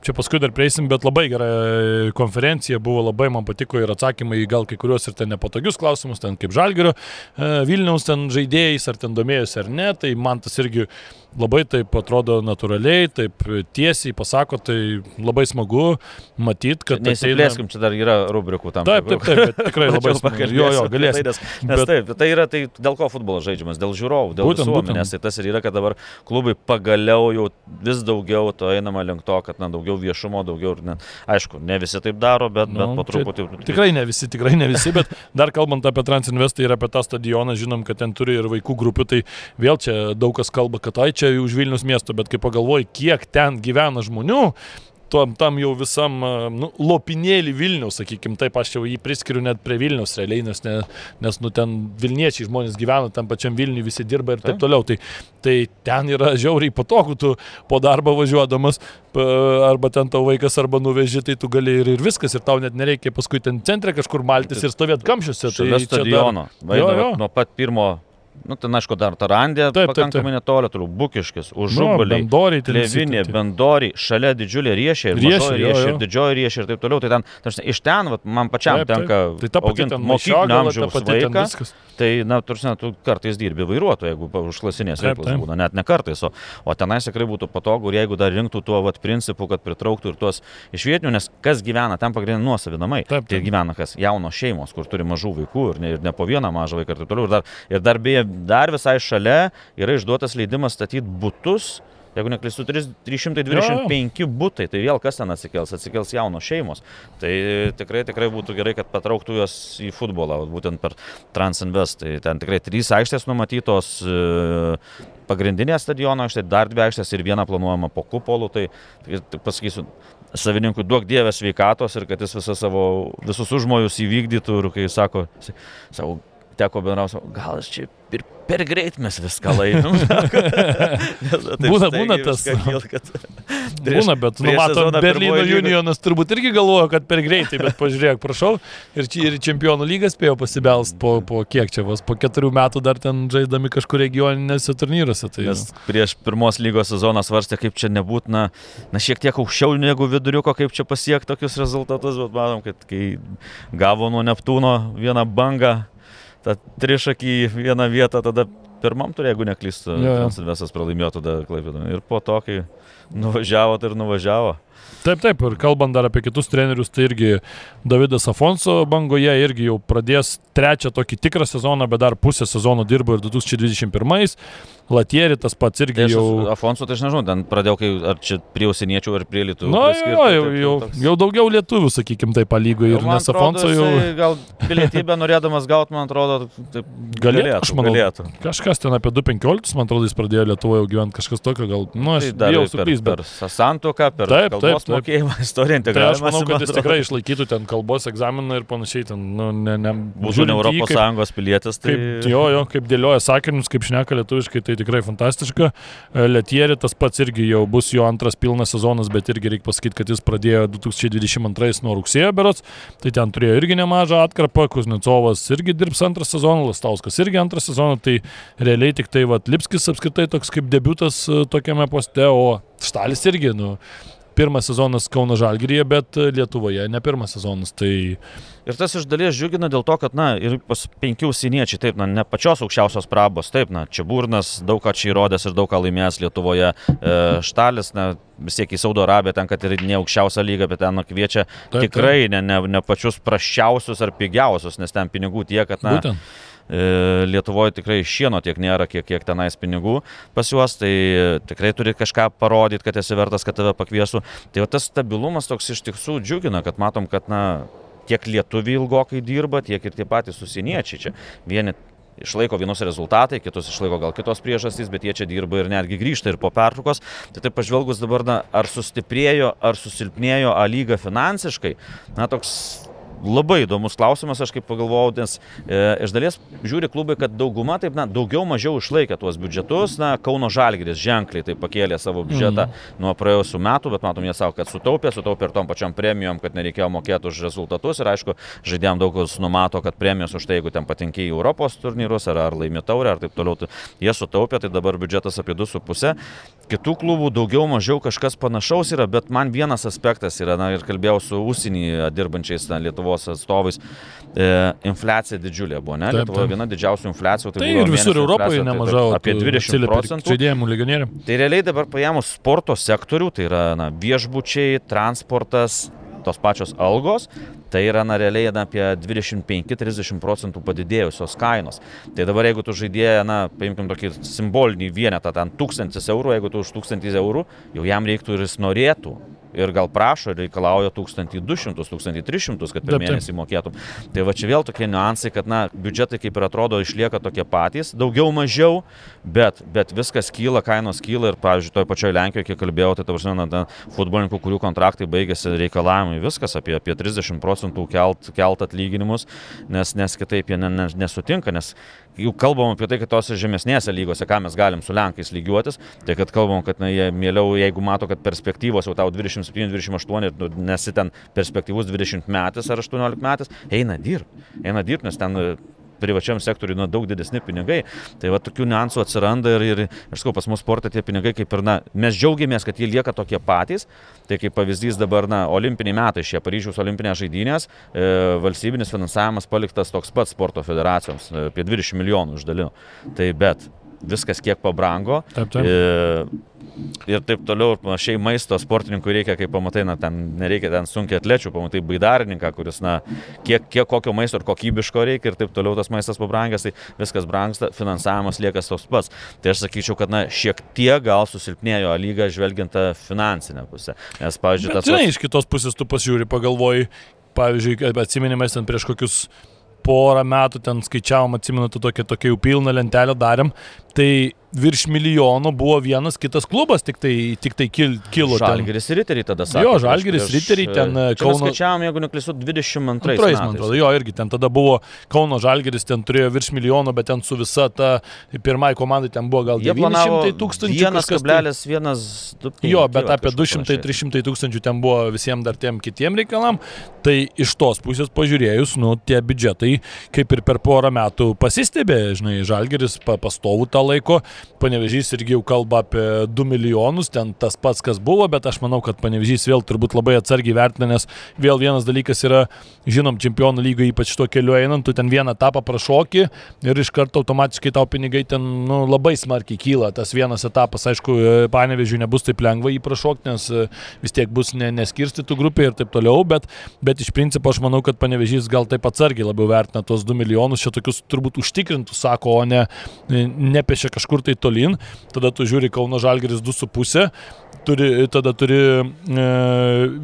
Čia paskui dar prieisim, bet labai gera e, konferencija buvo, labai man patiko ir atsakymai į gal kai kuriuos ir ten nepatogius klausimus, ten kaip Žalgerio, e, Vilniaus ten žaidėjais, ar ten domėjosi ar ne, tai man tas irgi labai taip atrodo natūraliai, taip tiesiai pasako, tai labai smagu matyti, kad... Nesiplėskim, ateina... čia dar yra rubrikų tam. Taip, taip, taip, taip tikrai [LAUGHS] labai smagu. Jo, jo, galėsim. Nes, nes bet... taip, tai yra tai dėl ko futbolas žaidžiamas, dėl žiūrovų, dėl būtent, visuomenės. Tai tas ir yra, kad dabar klubai pagaliau jau vis daugiau to einama link to, kad na, daugiau daugiau viešumo, daugiau ir, ne, aišku, ne visi taip daro, bet, nu, bet po truputį. Tikrai ne visi, tikrai ne visi, bet dar kalbant apie Transinvestą ir apie tą stadioną, žinom, kad ten turi ir vaikų grupių, tai vėl čia daug kas kalba, kad tai čia už Vilnius miesto, bet kai pagalvoji, kiek ten gyvena žmonių, tam, tam jau visam nu, lopinėlį Vilnius, sakykim, taip aš jau jį priskiriu net prie Vilnius realiai, nes, ne, nes nu, ten Vilniečiai žmonės gyvena, tam pačiam Vilniui visi dirba ir taip, taip toliau. Tai, tai ten yra žiauriai patogu, tu po darbo važiuodamas, arba ten tavo vaikas arba nuveži, tai tu gali ir, ir viskas, ir tau net nereikia paskui ten centre kažkur maltis ir stovėti kamščiuose. Tai stadiono. Dar... Jo, jo. Nuo pat pirmo Nu, ten aišku, dar Tarandė, taip, pakankamai netoli, toliau Bukiškis, Užubalį, nu, Levinė, Bendoriai, šalia didžiulė riešė, ir riešė, riešė, ir didžioji riešė ir taip toliau. Tai ten, tarsi, iš ten, vat, man pačiam taip, tenka tai auginti mokyklinio amžiaus vaiką. Tai, na, tarsi, tu kartais dirbi vairuotoju, jeigu užklasinės veiklos būna, net ne kartais, o, o tenais tikrai būtų patogu, jeigu dar rinktų tuo vat, principu, kad pritrauktų ir tuos iš vietinių, nes kas gyvena, ten pagrindiniai nuosavi namai. Taip, taip. Tai gyvena kas jaunos šeimos, kur turi mažų vaikų ir ne, ir ne po vieną mažą vaiką ir taip toliau. Ir dar, ir dar beje, dar visai šalia yra išduotas leidimas statyti būtus. Jeigu neklystu, 325 jo. būtai, tai vėl kas ten atsikels? Atsikels jaunos šeimos. Tai tikrai, tikrai būtų gerai, kad patrauktų juos į futbolą, būtent per Transinvest. Tai ten tikrai trys aikštės numatytos, e, pagrindinė stadiono aikštė, dar dvi aikštės ir viena planuojama po kupolų. Tai, tai pasakysiu, savininkui duok dievę sveikatos ir kad jis visą savo, visus užmojus įvykdytų ir kai sako, savo teko bendrauti, gal aš čia ir per greit mes viską laimim. [LAUGHS] būna, būna tas. Kil, prieš, būna, bet nu, matom, Berlyno Unionas turbūt irgi galvoja, kad per greitai, bet pažiūrėk, prašau, ir, ir čempionų lygas spėjo pasibelst po, po kiek čia vos, po keturių metų dar ten žaisdami kažkur regioninėse turnyruose. Tai, Nes prieš pirmos lygos sezoną svarstė, kaip čia nebūtina, na šiek tiek aukščiau negu viduriuko, kaip čia pasiekti tokius rezultatus, bet matom, kad kai gavo nuo Neptūno vieną bangą, tą trišakį į vieną vietą, tada pirmam turė, jeigu neklystu, Silvestras pralaimėjo tada Klaipėdą. Ir po to, kai nuvažiavo, tai ir nuvažiavo. Taip, taip, ir kalbant dar apie kitus trenerius, tai irgi Davidas Afonso bangoje irgi jau pradės trečią tokį tikrą sezoną, bet dar pusę sezono dirbo ir 2021. Latieri tas pats irgi tai jau. Afonso, tai aš nežinau, ten pradėjau, kai, ar čia prie užsieniečių, ar prie lietuvių. Na, jo, jau, jau, toks... jau daugiau lietuvių, sakykime, taip palygo ir nes Afonso jau. Gal pilietybę norėdamas gauti, man atrodo, taip, galėtų. Aš manau, galėtų. Kažkas ten apie 2.15, man atrodo, jis pradėjo Lietuvoje jau gyventi kažkas tokio, gal, nu, aš tai jau suklys, bet. Per santoką, per taip, taip, taip. mokėjimą, [LAUGHS] istoriją, integraciją. Tai aš manau, kad jis tikrai išlaikytų ten kalbos egzaminą ir panašiai, ten, nu, ne, ne. Būtų ne Europos Sąjungos pilietis. Tai... Kaip, jo, jo, kaip dėlioja sakinius, kaip šneka lietuviškai, tai tikrai fantastiška. E, Letieri tas pats irgi jau bus jo antras pilnas sezonas, bet irgi reikia pasakyti, kad jis pradėjo 2022 nuo rugsėjo berots, tai ten turėjo irgi nemažą atkarpą, Kuznecovas irgi dirbs antrą sezoną, Lastauskas irgi antrą sezoną, tai realiai tik tai Vat Lipskis apskritai toks kaip debutas e, tokiame poste, o Štalis irgi, nu, pirmas sezonas Kauno Žalgiryje, bet Lietuvoje ne pirmas sezonas. Tai... Ir tas iš dalies džiugina dėl to, kad, na, ir pas penkių siniečiai, taip, na, ne pačios aukščiausios prabos, taip, na, čia Burnas daug ką čia įrodęs ir daug ką laimėjęs Lietuvoje, e, Štalis, na, vis tiek į Saudo Arabiją, ten, kad ir ne aukščiausią lygą, bet ten kviečia taip, tikrai taip. Ne, ne, ne pačius prašiausius ar pigiausius, nes ten pinigų tiek, kad, na, Būtent E, Lietuvoje tikrai šieno tiek nėra, kiek, kiek tenais pinigų pas juos, tai tikrai turi kažką parodyti, kad esi vertas, kad tave pakviesų. Tai va, tas stabilumas toks iš tiesų džiugina, kad matom, kad na, tiek lietuviai ilgokai dirba, tiek ir tie patys susieniečiai čia. Vieni išlaiko vienus rezultatai, kitus išlaiko gal kitos priežastys, bet jie čia dirba ir netgi grįžta ir po pertraukos. Tai taip pažvelgus dabar, na, ar sustiprėjo, ar susilpnėjo A lyga finansiškai, na, toks labai įdomus klausimas, aš kaip pagalvojau, nes e, iš dalies žiūri klubai, kad dauguma taip, na, daugiau mažiau išlaikė tuos biudžetus, na, Kauno Žalgiris ženkliai tai pakėlė savo biudžetą mm. nuo praėjusių metų, bet matom, jie savo, kad sutaupė, sutaupė ir tom pačiom premijom, kad nereikėjo mokėti už rezultatus ir aišku, žaidėjom daug kas numato, kad premijos už tai, jeigu ten patenki į Europos turnyrus ar, ar laimi taurę ar taip toliau, tai jie sutaupė, tai dabar biudžetas apie 2,5. Kitų klubų daugiau mažiau kažkas panašaus yra, bet man vienas aspektas yra, na ir kalbėjau su užsienį dirbančiais na, Lietuvos atstovais, e, infliacija didžiulė buvo, ne? Lietuvoje viena didžiausių infliacijų. Tai, tai ir visur Europoje nemažai. Apie 20 procentų. Žaidėjimų legionierių. Tai realiai dabar paėmus sporto sektorių, tai yra na, viešbučiai, transportas, tos pačios algos, tai yra na, realiai na, apie 25-30 procentų padidėjusios kainos. Tai dabar jeigu tu žaidėja, na, paimkim tokį simbolinį vienetą, ten 1000 eurų, jeigu tu už 1000 eurų, jau jam reiktų ir jis norėtų ir gal prašo ir reikalauja 1200-1300, kad per taip, mėnesį mokėtum. Tai va čia vėl tokie niuansai, kad na, biudžetai kaip ir atrodo išlieka tokie patys, daugiau mažiau, bet, bet viskas kyla, kainos kyla ir, pavyzdžiui, toje pačioje Lenkijoje, kiek kalbėjau, tai tavarsime, na, futbolininkų, kurių kontraktai baigėsi reikalavimai, viskas apie, apie 30 procentų kelt, kelt atlyginimus, nes, nes kitaip jie ne, ne, nesutinka, nes jau kalbam apie tai, kad tose žemesnėse lygose, ką mes galim su Lenkais lygiuotis, tai kad kalbam, kad na, jie mieliau, jeigu mato, kad perspektyvos jau tau 27-28 ir nu, nesi ten perspektyvus 20 metais ar 18 metais, eina dirbti. Eina dirbti, nes ten privačiam sektoriui nu, daug didesni pinigai. Tai va tokių niuansų atsiranda ir, ir aš sakau, pas mus sportą tie pinigai kaip ir, na, mes džiaugiamės, kad jie lieka tokie patys. Tai kaip pavyzdys dabar, na, olimpiniai metai, šie Paryžiaus olimpinės žaidynės, e, valstybinis finansavimas paliktas toks pats sporto federacijoms, e, apie 20 milijonų uždalino. Tai bet viskas kiek pabrango. Taip, taip. E, ir taip toliau, ir panašiai maisto sportininkui reikia, kai pamatai, na, ten nereikia ten sunkiai atlečių, pamatai baidarininką, kuris, na, kiek, kiek kokio maisto ir kokybiško reikia ir taip toliau tas maistas pabrangęs, tai viskas brangsta, finansavimas lieka toks pats. Tai aš sakyčiau, kad, na, šiek tiek gal susilpnėjo lyga žvelgiant tą finansinę pusę. Nes, pavyzdžiui, tas... Žinai, iš kitos pusės tu pasižiūri, pagalvoji, pavyzdžiui, atsiminimas ten prieš kokius porą metų ten skaičiavom, atsimenu, tokią, tokią jau pilną lentelę darėm, tai virš milijono buvo vienas kitas klubas, tik tai, tik tai kil, kilo. Žalgeris Riteriai tada sakė. Jo, Žalgeris Riteriai ten e, Kauno. Skaičiavom, jeigu neklysiu, 22 metais. man atrodo, jo, irgi ten tada buvo Kauno Žalgeris, ten turėjo virš milijono, bet ten su visa ta pirmai komandai ten buvo gal 900 tūkstančių. 1,1. Jo, bet apie 200-300 tūkstančių ten buvo visiems dar tiem kitiem reikalam. Tai iš tos pusės pažiūrėjus, nu, tie biudžetai kaip ir per porą metų pasistebė, žinai, Žalgeris pastovų tą laiko Panevežys irgi jau kalba apie 2 milijonus, ten tas pats, kas buvo, bet aš manau, kad Panevežys vėl turbūt labai atsargiai vertina, nes vėl vienas dalykas yra, žinom, čempionų lygo ypač to keliu einant, tu ten vieną etapą prašoki ir iš karto automatiškai tau pinigai ten nu, labai smarkiai kyla. Tas vienas etapas, aišku, Panevežiui nebus taip lengva jį prašokti, nes e, vis tiek bus neskirstytų grupė ir taip toliau, bet, bet iš principo aš manau, kad Panevežys gal taip atsargiai labiau vertina tos 2 milijonus, čia tokius turbūt užtikrintus, sako, o ne nepešia kažkur tai tolyn, tada tu žiūri Kauno Žalgeris 2,5, turi, tada turi e,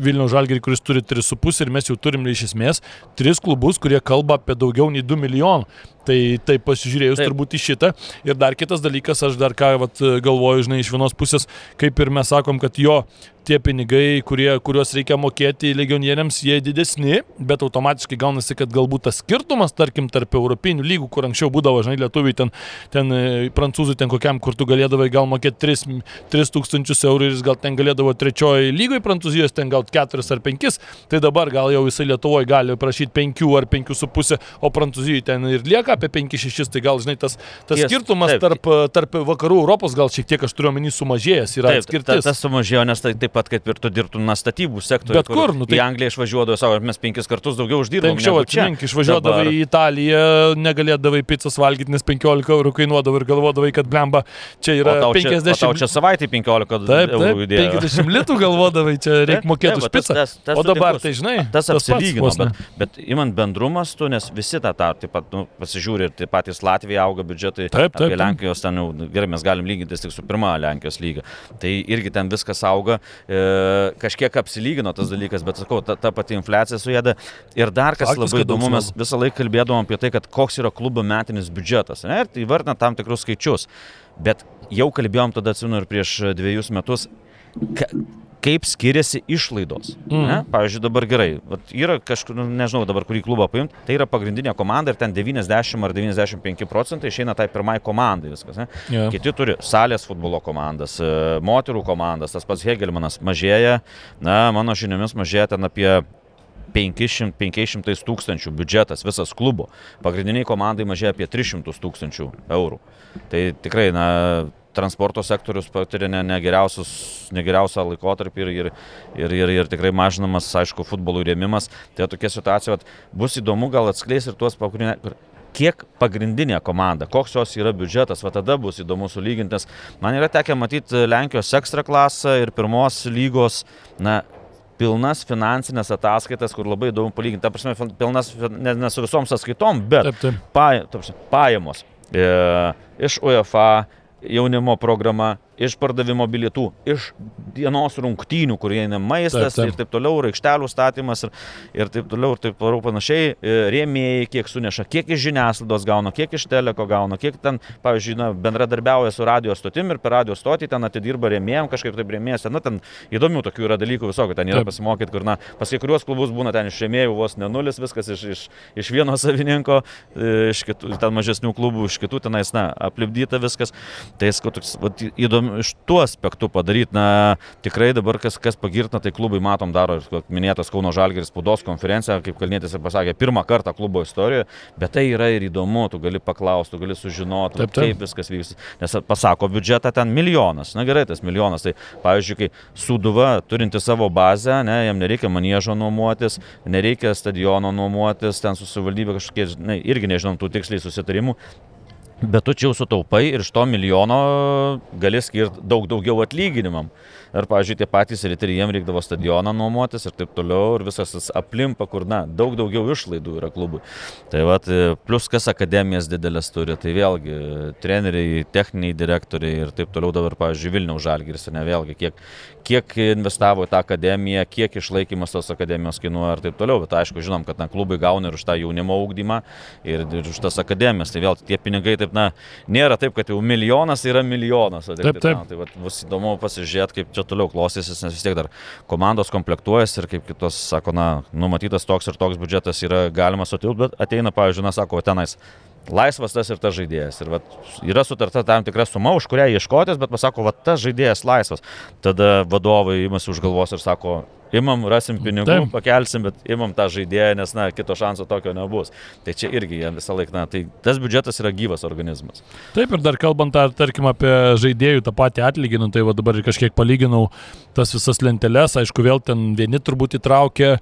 Vilnių Žalgerį, kuris turi 3,5 ir mes jau turim iš esmės 3 klubus, kurie kalba apie daugiau nei 2 milijonų. Tai, tai pasižiūrėjus taip. turbūt į šitą. Ir dar kitas dalykas, aš dar ką vat, galvoju, žinai, iš vienos pusės, kaip ir mes sakom, kad jo tie pinigai, kurie, kuriuos reikia mokėti legionieriams, jie didesni, bet automatiškai gaunasi, kad galbūt tas skirtumas, tarkim, tarp europinių lygų, kur anksčiau būdavo, žinai, lietuviai ten, ten e, prancūzų ten kokiam, kur tu galėdavai gal mokėti 3, 3 tūkstančius eurų ir jis gal ten galėdavo trečioji lygoje prancūzijos, ten gal 4 ar 5, tai dabar gal jau jisai Lietuvoje gali prašyti 5 ar 5,5, o prancūzijoje ten ir lieka apie 5-6, tai gal, žinai, tas, tas yes, skirtumas taip, tarp, tarp vakarų Europos gal šiek tiek, aš turiu omeny, sumažėjęs yra taip, atskirtis. Ta, tas sumažėjo, nes tai taip pat, kaip ir tu dirbtum na statybų sektoriuje. Bet kur, nu, tai... Į Angliją išvažiuodavo savo, mes penkis kartus daugiau uždirbome. Tai anksčiau atsimink, išvažiuodavai Dabar... į Italiją, negalėdavai pizzas valgyti, nes 15 eurų kainuodavo ir galvodavai, kad blemba, čia yra o 50 eurų. Tau čia savaitė 15 taip, eurų įdėjo. 50 litų galvodavai, čia reikia mokėti už pizzą. Tas, tas, o dabar tai žinai, tas, tas apsilygino, bet, bet imant bendrumas, tu, nes visi tą, tą taip pat nu, pasižiūri ir taip patys Latvija auga biudžetai. Taip, taip. Apie Lenkijos ten jau gerai mes galim lygintis tik su pirma Lenkijos lyga. Tai irgi ten viskas auga. E, kažkiek apsilygino tas dalykas, bet sakau, ta, ta pati infliacija sujėda. Ir dar kas Faktus, labai įdomu, mes visą laiką kalbėdavom apie tai, kad koks yra klubo metinis biudžetas. Ne? Ir tai vardina tam tikrus skaičius. Bet jau kalbėjom tada, atsinu, ir prieš dviejus metus, ka, kaip skiriasi išlaidos. Mm. Ne? Pavyzdžiui, dabar gerai, Vat yra kažkur, nu, nežinau dabar kurį klubą paimti, tai yra pagrindinė komanda ir ten 90 ar 95 procentai išeina tai pirmai komandai viskas. Ne? Yeah. Kiti turi salės futbolo komandas, e, moterų komandas, tas pats Hegelmanas mažėja, na, mano žiniomis mažėja ten apie 500, 500 tūkstančių biudžetas visas klubo. Pagrindiniai komandai mažėja apie 300 tūkstančių eurų. Tai tikrai, na, transporto sektorius patiria ne, ne, ne geriausią laikotarpį ir, ir, ir, ir, ir tikrai mažinamas, aišku, futbolų rėmimas. Tai tokia situacija, vat, bus įdomu gal atskleis ir tuos pagrindinės kiek pagrindinė komanda, koks jos yra biudžetas, va tada bus įdomu sulyginti, nes man yra tekę matyti Lenkijos ekstra klasą ir pirmos lygos, na, pilnas finansinės ataskaitas, kur labai įdomu palyginti. Ta prasme, pilnas ne, ne su visom sąskaitom, bet taip, taip. Paj, taip, pajamos e, iš UEFA, jaunimo programa, iš pardavimo bilietų, iš dienos rungtynių, kur eina maistas taip, taip. ir taip toliau, aikštelių statymas ir, ir taip toliau ir taip toliau panašiai, e, rėmėjai kiek suneša, kiek iš žiniasklaidos gauna, kiek iš teleko gauna, kiek ten, pavyzdžiui, na, bendradarbiauja su radio stotim ir per radio stotį ten atidirba rėmėjams, kažkaip taip rėmėjasi, na, ten įdomių tokių yra dalykų visokių, ten yra pasimokyti, kur, na, pas kai kuriuos klubus būna ten iš rėmėjų vos ne nulis, viskas iš, iš, iš vieno [LAUGHS] savininko, e, iš kitų, ten mažesnių klubų, iš kitų tenais, na, aplipdyta viskas. Tai vat, įdomu iš tuo aspektu padaryti, na, tikrai dabar kas, kas pagirtina, tai klubai matom daro ir minėtas Kauno Žalgeris spaudos konferencija, kaip Kalnėtis ir pasakė, pirmą kartą klubo istorijoje, bet tai yra ir įdomu, tu gali paklausti, tu gali sužinoti, taip, taip. kaip viskas vyks. Nes pasako biudžetą ten milijonas, na gerai, tas milijonas, tai pavyzdžiui, kai Suduva turinti savo bazę, ne, jam nereikia maniežo nuomuotis, nereikia stadiono nuomuotis, ten susivaldybė kažkokie, na, irgi nežinom tų tiksliai susitarimų, Bet tu čia jau sutaupai ir iš to milijono gali skirti daug daugiau atlyginimam. Ir, pavyzdžiui, tie patys riteriai, jiems reikdavo stadioną nuomotis ir taip toliau, ir visas tas aplimpa, kur, na, daug daugiau išlaidų yra klubui. Tai va, plus kas akademijas didelės turi, tai vėlgi treneriai, techniniai direktoriai ir taip toliau dabar, pavyzdžiui, Vilniaus Žalgiris, ne vėlgi, kiek, kiek investavo į tą akademiją, kiek išlaikymas tos akademijos kainuoja ir taip toliau. Bet aišku, žinom, kad na, klubai gauna ir už tą jaunimo augdymą ir, ir už tas akademijas. Tai vėl tie pinigai taip, na, nėra taip, kad jau milijonas yra milijonas. Taip, taip. taip. Na, tai va, bus įdomu pasižiūrėti, kaip čia toliau klostysis, nes vis tiek dar komandos komplektuojasi ir kaip kitos sako, na, numatytas toks ir toks biudžetas yra galima sutilpti, bet ateina, pavyzdžiui, na, sako, tenais laisvas tas ir tas žaidėjas. Ir vat, yra sutarta tam tikra suma, už kurią ieškotis, bet pasako, va tas žaidėjas laisvas. Tada vadovai imasi už galvos ir sako, imam, rasim pinigų, Taip. pakelsim, bet imam tą žaidėją, nes, na, kito šanso tokio nebus. Tai čia irgi jie visą laiką, na, tai tas biudžetas yra gyvas organizmas. Taip, ir dar kalbant, ar, tarkim, apie žaidėjų tą patį atlyginimą, tai va dabar kažkiek palyginau tas visas lenteles, aišku, vėl ten vieni turbūt įtraukia,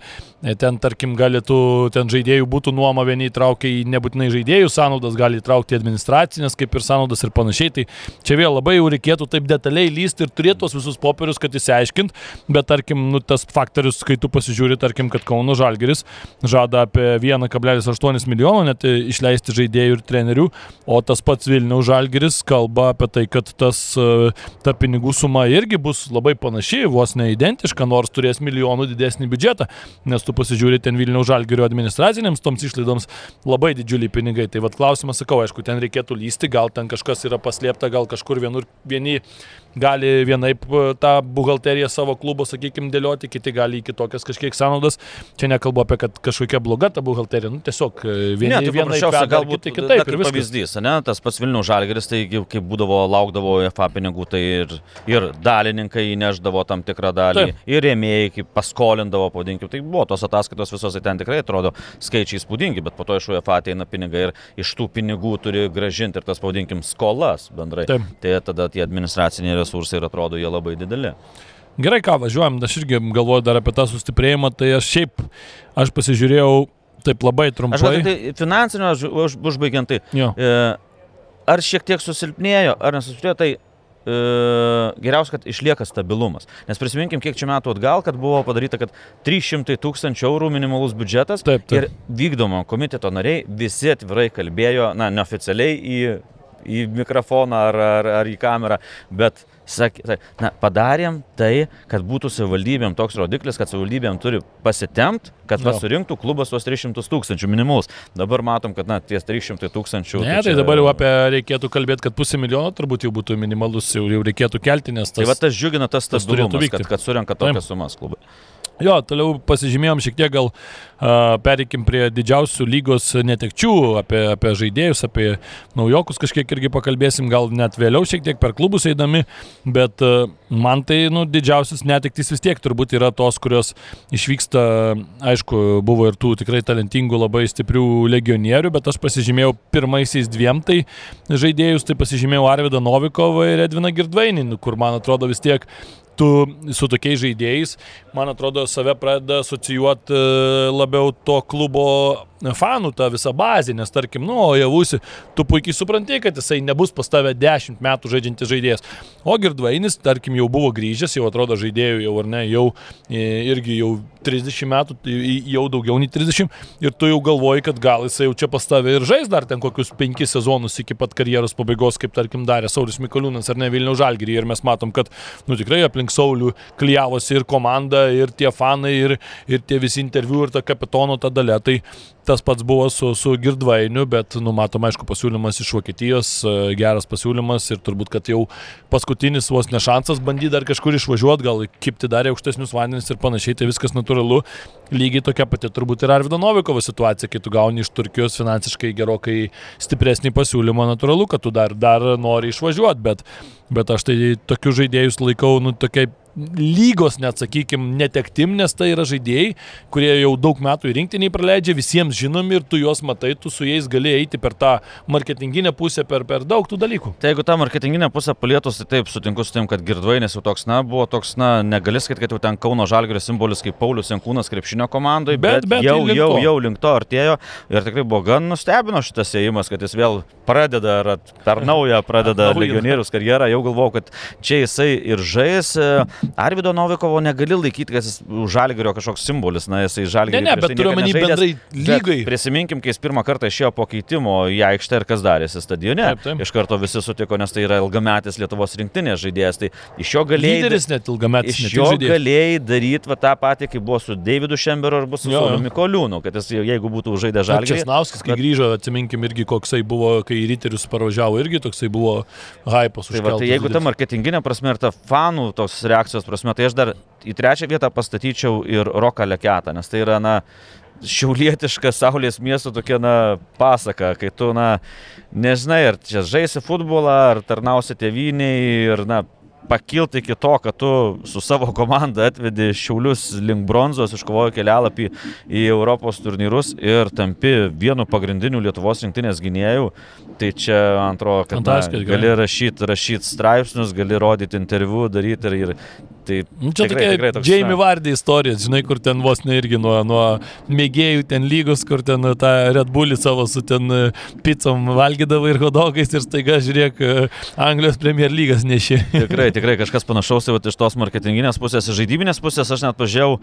e, ten, tarkim, galėtų, ten žaidėjų būtų nuoma, vieni įtraukia į nebūtinai žaidėjų sąnaudas, gali įtraukti administracinės, kaip ir sąnaudas ir panašiai. Tai čia vėl labai jau reikėtų taip detaliai lysti ir turėti tos visus popierius, kad įsiaiškint, bet, tarkim, nu, tas faktorius, kai tu pasižiūri, tarkim, kad Kauno Žalgeris žada apie 1,8 milijono net išleisti žaidėjų ir trenerių, o tas pats Vilniaus Žalgeris kalba apie tai, kad tas, e, ta pinigų suma irgi bus labai panaši, vos neidentiška, nors turės milijonų didesnį biudžetą, nes tu pasižiūri ten Vilniaus Žalgerio administracinėms toms išlaidoms labai didžiuliai pinigai. Tai vad klausimas, sakau, aišku, ten reikėtų lysti, gal ten kažkas yra paslėpta, gal kažkur vienur vieni gali vienaip e, tą buhalteriją savo klubo, sakykime, dėlioti, kiti gali į kitokias kažkiek sąnaudas. Čia nekalbu apie, kad kažkokia bloga ta buhalterija, nu tiesiog e, vieni, ne, tai vienaip, galbūt kiti kitaip. Tai pavyzdys, ne, tas pats Vilnių Žalgeris, tai kaip būdavo, laukdavo FA pinigų, tai ir, ir dalininkai įneždavo tam tikrą dalį, Taip. ir rėmėjai, kaip paskolindavo, pavadinkim, tai buvo tos ataskaitos visos, tai ten tikrai atrodo skaičiai įspūdingi, bet po to iš UEFA ateina pinigai ir iš tų pinigų turi gražinti ir tas, pavadinkim, skolas bendrai. Taip. Tai tada tie administraciniai resursai ir atrodo jie labai dideli. Gerai, ką važiuojam, aš irgi galvoju dar apie tą sustiprėjimą, tai aš šiaip, aš pasižiūrėjau taip labai trumpai. Aš tai finansinio, už, užbaigiant tai. Jo. E, ar šiek tiek susilpnėjo, ar nesusilpnėjo, tai e, geriausia, kad išlieka stabilumas. Nes prisiminkim, kiek čia metų atgal, kad buvo padaryta, kad 300 tūkstančių eurų minimalus biudžetas taip, taip. ir vykdomo komiteto nariai visi atvirai kalbėjo, na, neoficialiai į į mikrofoną ar, ar, ar į kamerą, bet sakė, na, padarėm tai, kad būtų savivaldybėm toks rodiklis, kad savivaldybėm turi pasitempt, kad no. pasirinktų klubas tuos 300 tūkstančių minimus. Dabar matom, kad na, ties 300 tūkstančių. Ne, tai, čia... tai dabar jau apie reikėtų kalbėti, kad pusė milijono turbūt jau būtų minimalus, jau, jau reikėtų kelti, nes tas... Tai va tas džiugina tas stabilumas, kad, kad surenka tokias sumas klubai. Jo, toliau pasižymėjom šiek tiek gal uh, pereikim prie didžiausių lygos netekčių, apie, apie žaidėjus, apie naujokus kažkiek irgi pakalbėsim, gal net vėliau šiek tiek per klubus eidami, bet uh, man tai nu, didžiausias netektys vis tiek turbūt yra tos, kurios išvyksta, aišku, buvo ir tų tikrai talentingų, labai stiprių legionierių, bet aš pasižymėjau pirmaisiais dviem tai žaidėjus, tai pasižymėjau Arvidą Novikovą ir Edviną Girdvainį, kur man atrodo vis tiek tu su tokiais žaidėjais, man atrodo, save pradeda asocijuoti e, labiau to klubo fanų ta visa bazė, nes tarkim, nu, javusi, tu puikiai supranti, kad jisai nebus pas tave 10 metų žaidžiantis žaidėjas. O Girdvainis, tarkim, jau buvo grįžęs, jau atrodo žaidėjų jau ar ne, jau e, irgi jau 30 metų, tai jau daugiau nei 30 ir tu jau galvoji, kad gal jisai jau čia pas tave ir žais dar ten kokius 5 sezonus iki pat karjeros pabaigos, kaip tarkim darė Saulis Mikoliūnas ar ne Vilnių Žalgirį ir mes matom, kad, nu tikrai aplink Saulių klyjavosi ir komanda, ir tie fanai, ir, ir tie visi interviu, ir ta kapitono ta dalė. Tai Tas pats buvo su, su Girdvainiu, bet numatom, aišku, pasiūlymas iš Vokietijos, e, geras pasiūlymas ir turbūt, kad jau paskutinis vos nešansas bandyti dar kažkur išvažiuoti, gal kipti dar aukštesnius vandenis ir panašiai, tai viskas natūralu. Lygiai tokia pati turbūt ir Arvido Novikovo situacija, kai tu gauni iš Turkijos finansiškai gerokai stipresnį pasiūlymą, natūralu, kad tu dar, dar nori išvažiuoti, bet, bet aš tai tokius žaidėjus laikau, nu, tokiai lygos, net sakykim, netektim, nes tai yra žaidėjai, kurie jau daug metų į rinktiniai praleidžia, visiems žinomi ir tu juos matai, tu su jais gali eiti per tą marketinginę pusę, per, per daug tų dalykų. Tai jeigu tą marketinginę pusę palietus, tai taip sutinku su tim, kad girdvainės jau toks, na, buvo toks, na, negali sakyti, kad jau ten Kauno Žalgėrio simbolis kaip Paulius Senkūnas krepšinio komandai, bet, bet, bet jau, tai jau, jau link to artėjo ir tikrai buvo gan nustebino šitas įėjimas, kad jis vėl pradeda, ar per naują pradeda legionierius karjerą, jau galvojau, kad čia jisai ir žais. Arvido Novikovo negali laikyti, kad jis žalgerio kažkoks simbolis, na jisai žalgerio. Ne, ne, bet turiu omeny bendrai lygai. Prisiminkim, kai jis pirmą kartą išėjo po keitimo į aikštę ir kas darėsi stadione. Taip, taip. Iš karto visi sutiko, nes tai yra ilgametis Lietuvos rinktinės žaidėjas. Tai iš jo galėjai... Lyderis net ilgametis. Iš jo galėjai daryti va, tą patį, kaip buvo su Davidu Šemberu arba su Sauliu Mikoliūnu, kad jis jeigu būtų žaidęs žalgerį. Česnauskas, kai bet... grįžo, atsiminkim irgi koksai buvo, kai ryterius parvažiavo, irgi toksai buvo hypas. Tai, va, tai jeigu ta marketinginė prasme ir ta fanų tos reakcijos reakcijos prasme, tai aš dar į trečią vietą pastatyčiau ir Roką Leketą, nes tai yra, na, šiaulietiška Saulės miesto tokia, na, pasaka, kai tu, na, nežinai, ar čia žaisi futbolą, ar tarnausi tėviniai ir, na, pakilti iki to, kad tu su savo komanda atvedi Šiaulius link bronzos, iškovojo kelialapį į Europos turnyrus ir tampi vienu pagrindiniu Lietuvos rinktinės gynėjų, tai čia, man atrodo, kad na, gali rašyti rašyt straipsnius, gali rodyti interviu, daryti ir, ir Tai nu, čia tikrai, tokia toks, Jamie Vardy istorija, žinai, kur ten vos ne irgi nuo, nuo mėgėjų ten lygos, kur ten tą Red Bullį savo su ten e, pizzom valgydavo ir hodogais ir staiga, žiūrėk, e, Anglijos Premier lygas nešė. Tikrai, tikrai kažkas panašaus, tai iš tos marketinginės pusės, žaidybinės pusės aš net pažiūrėjau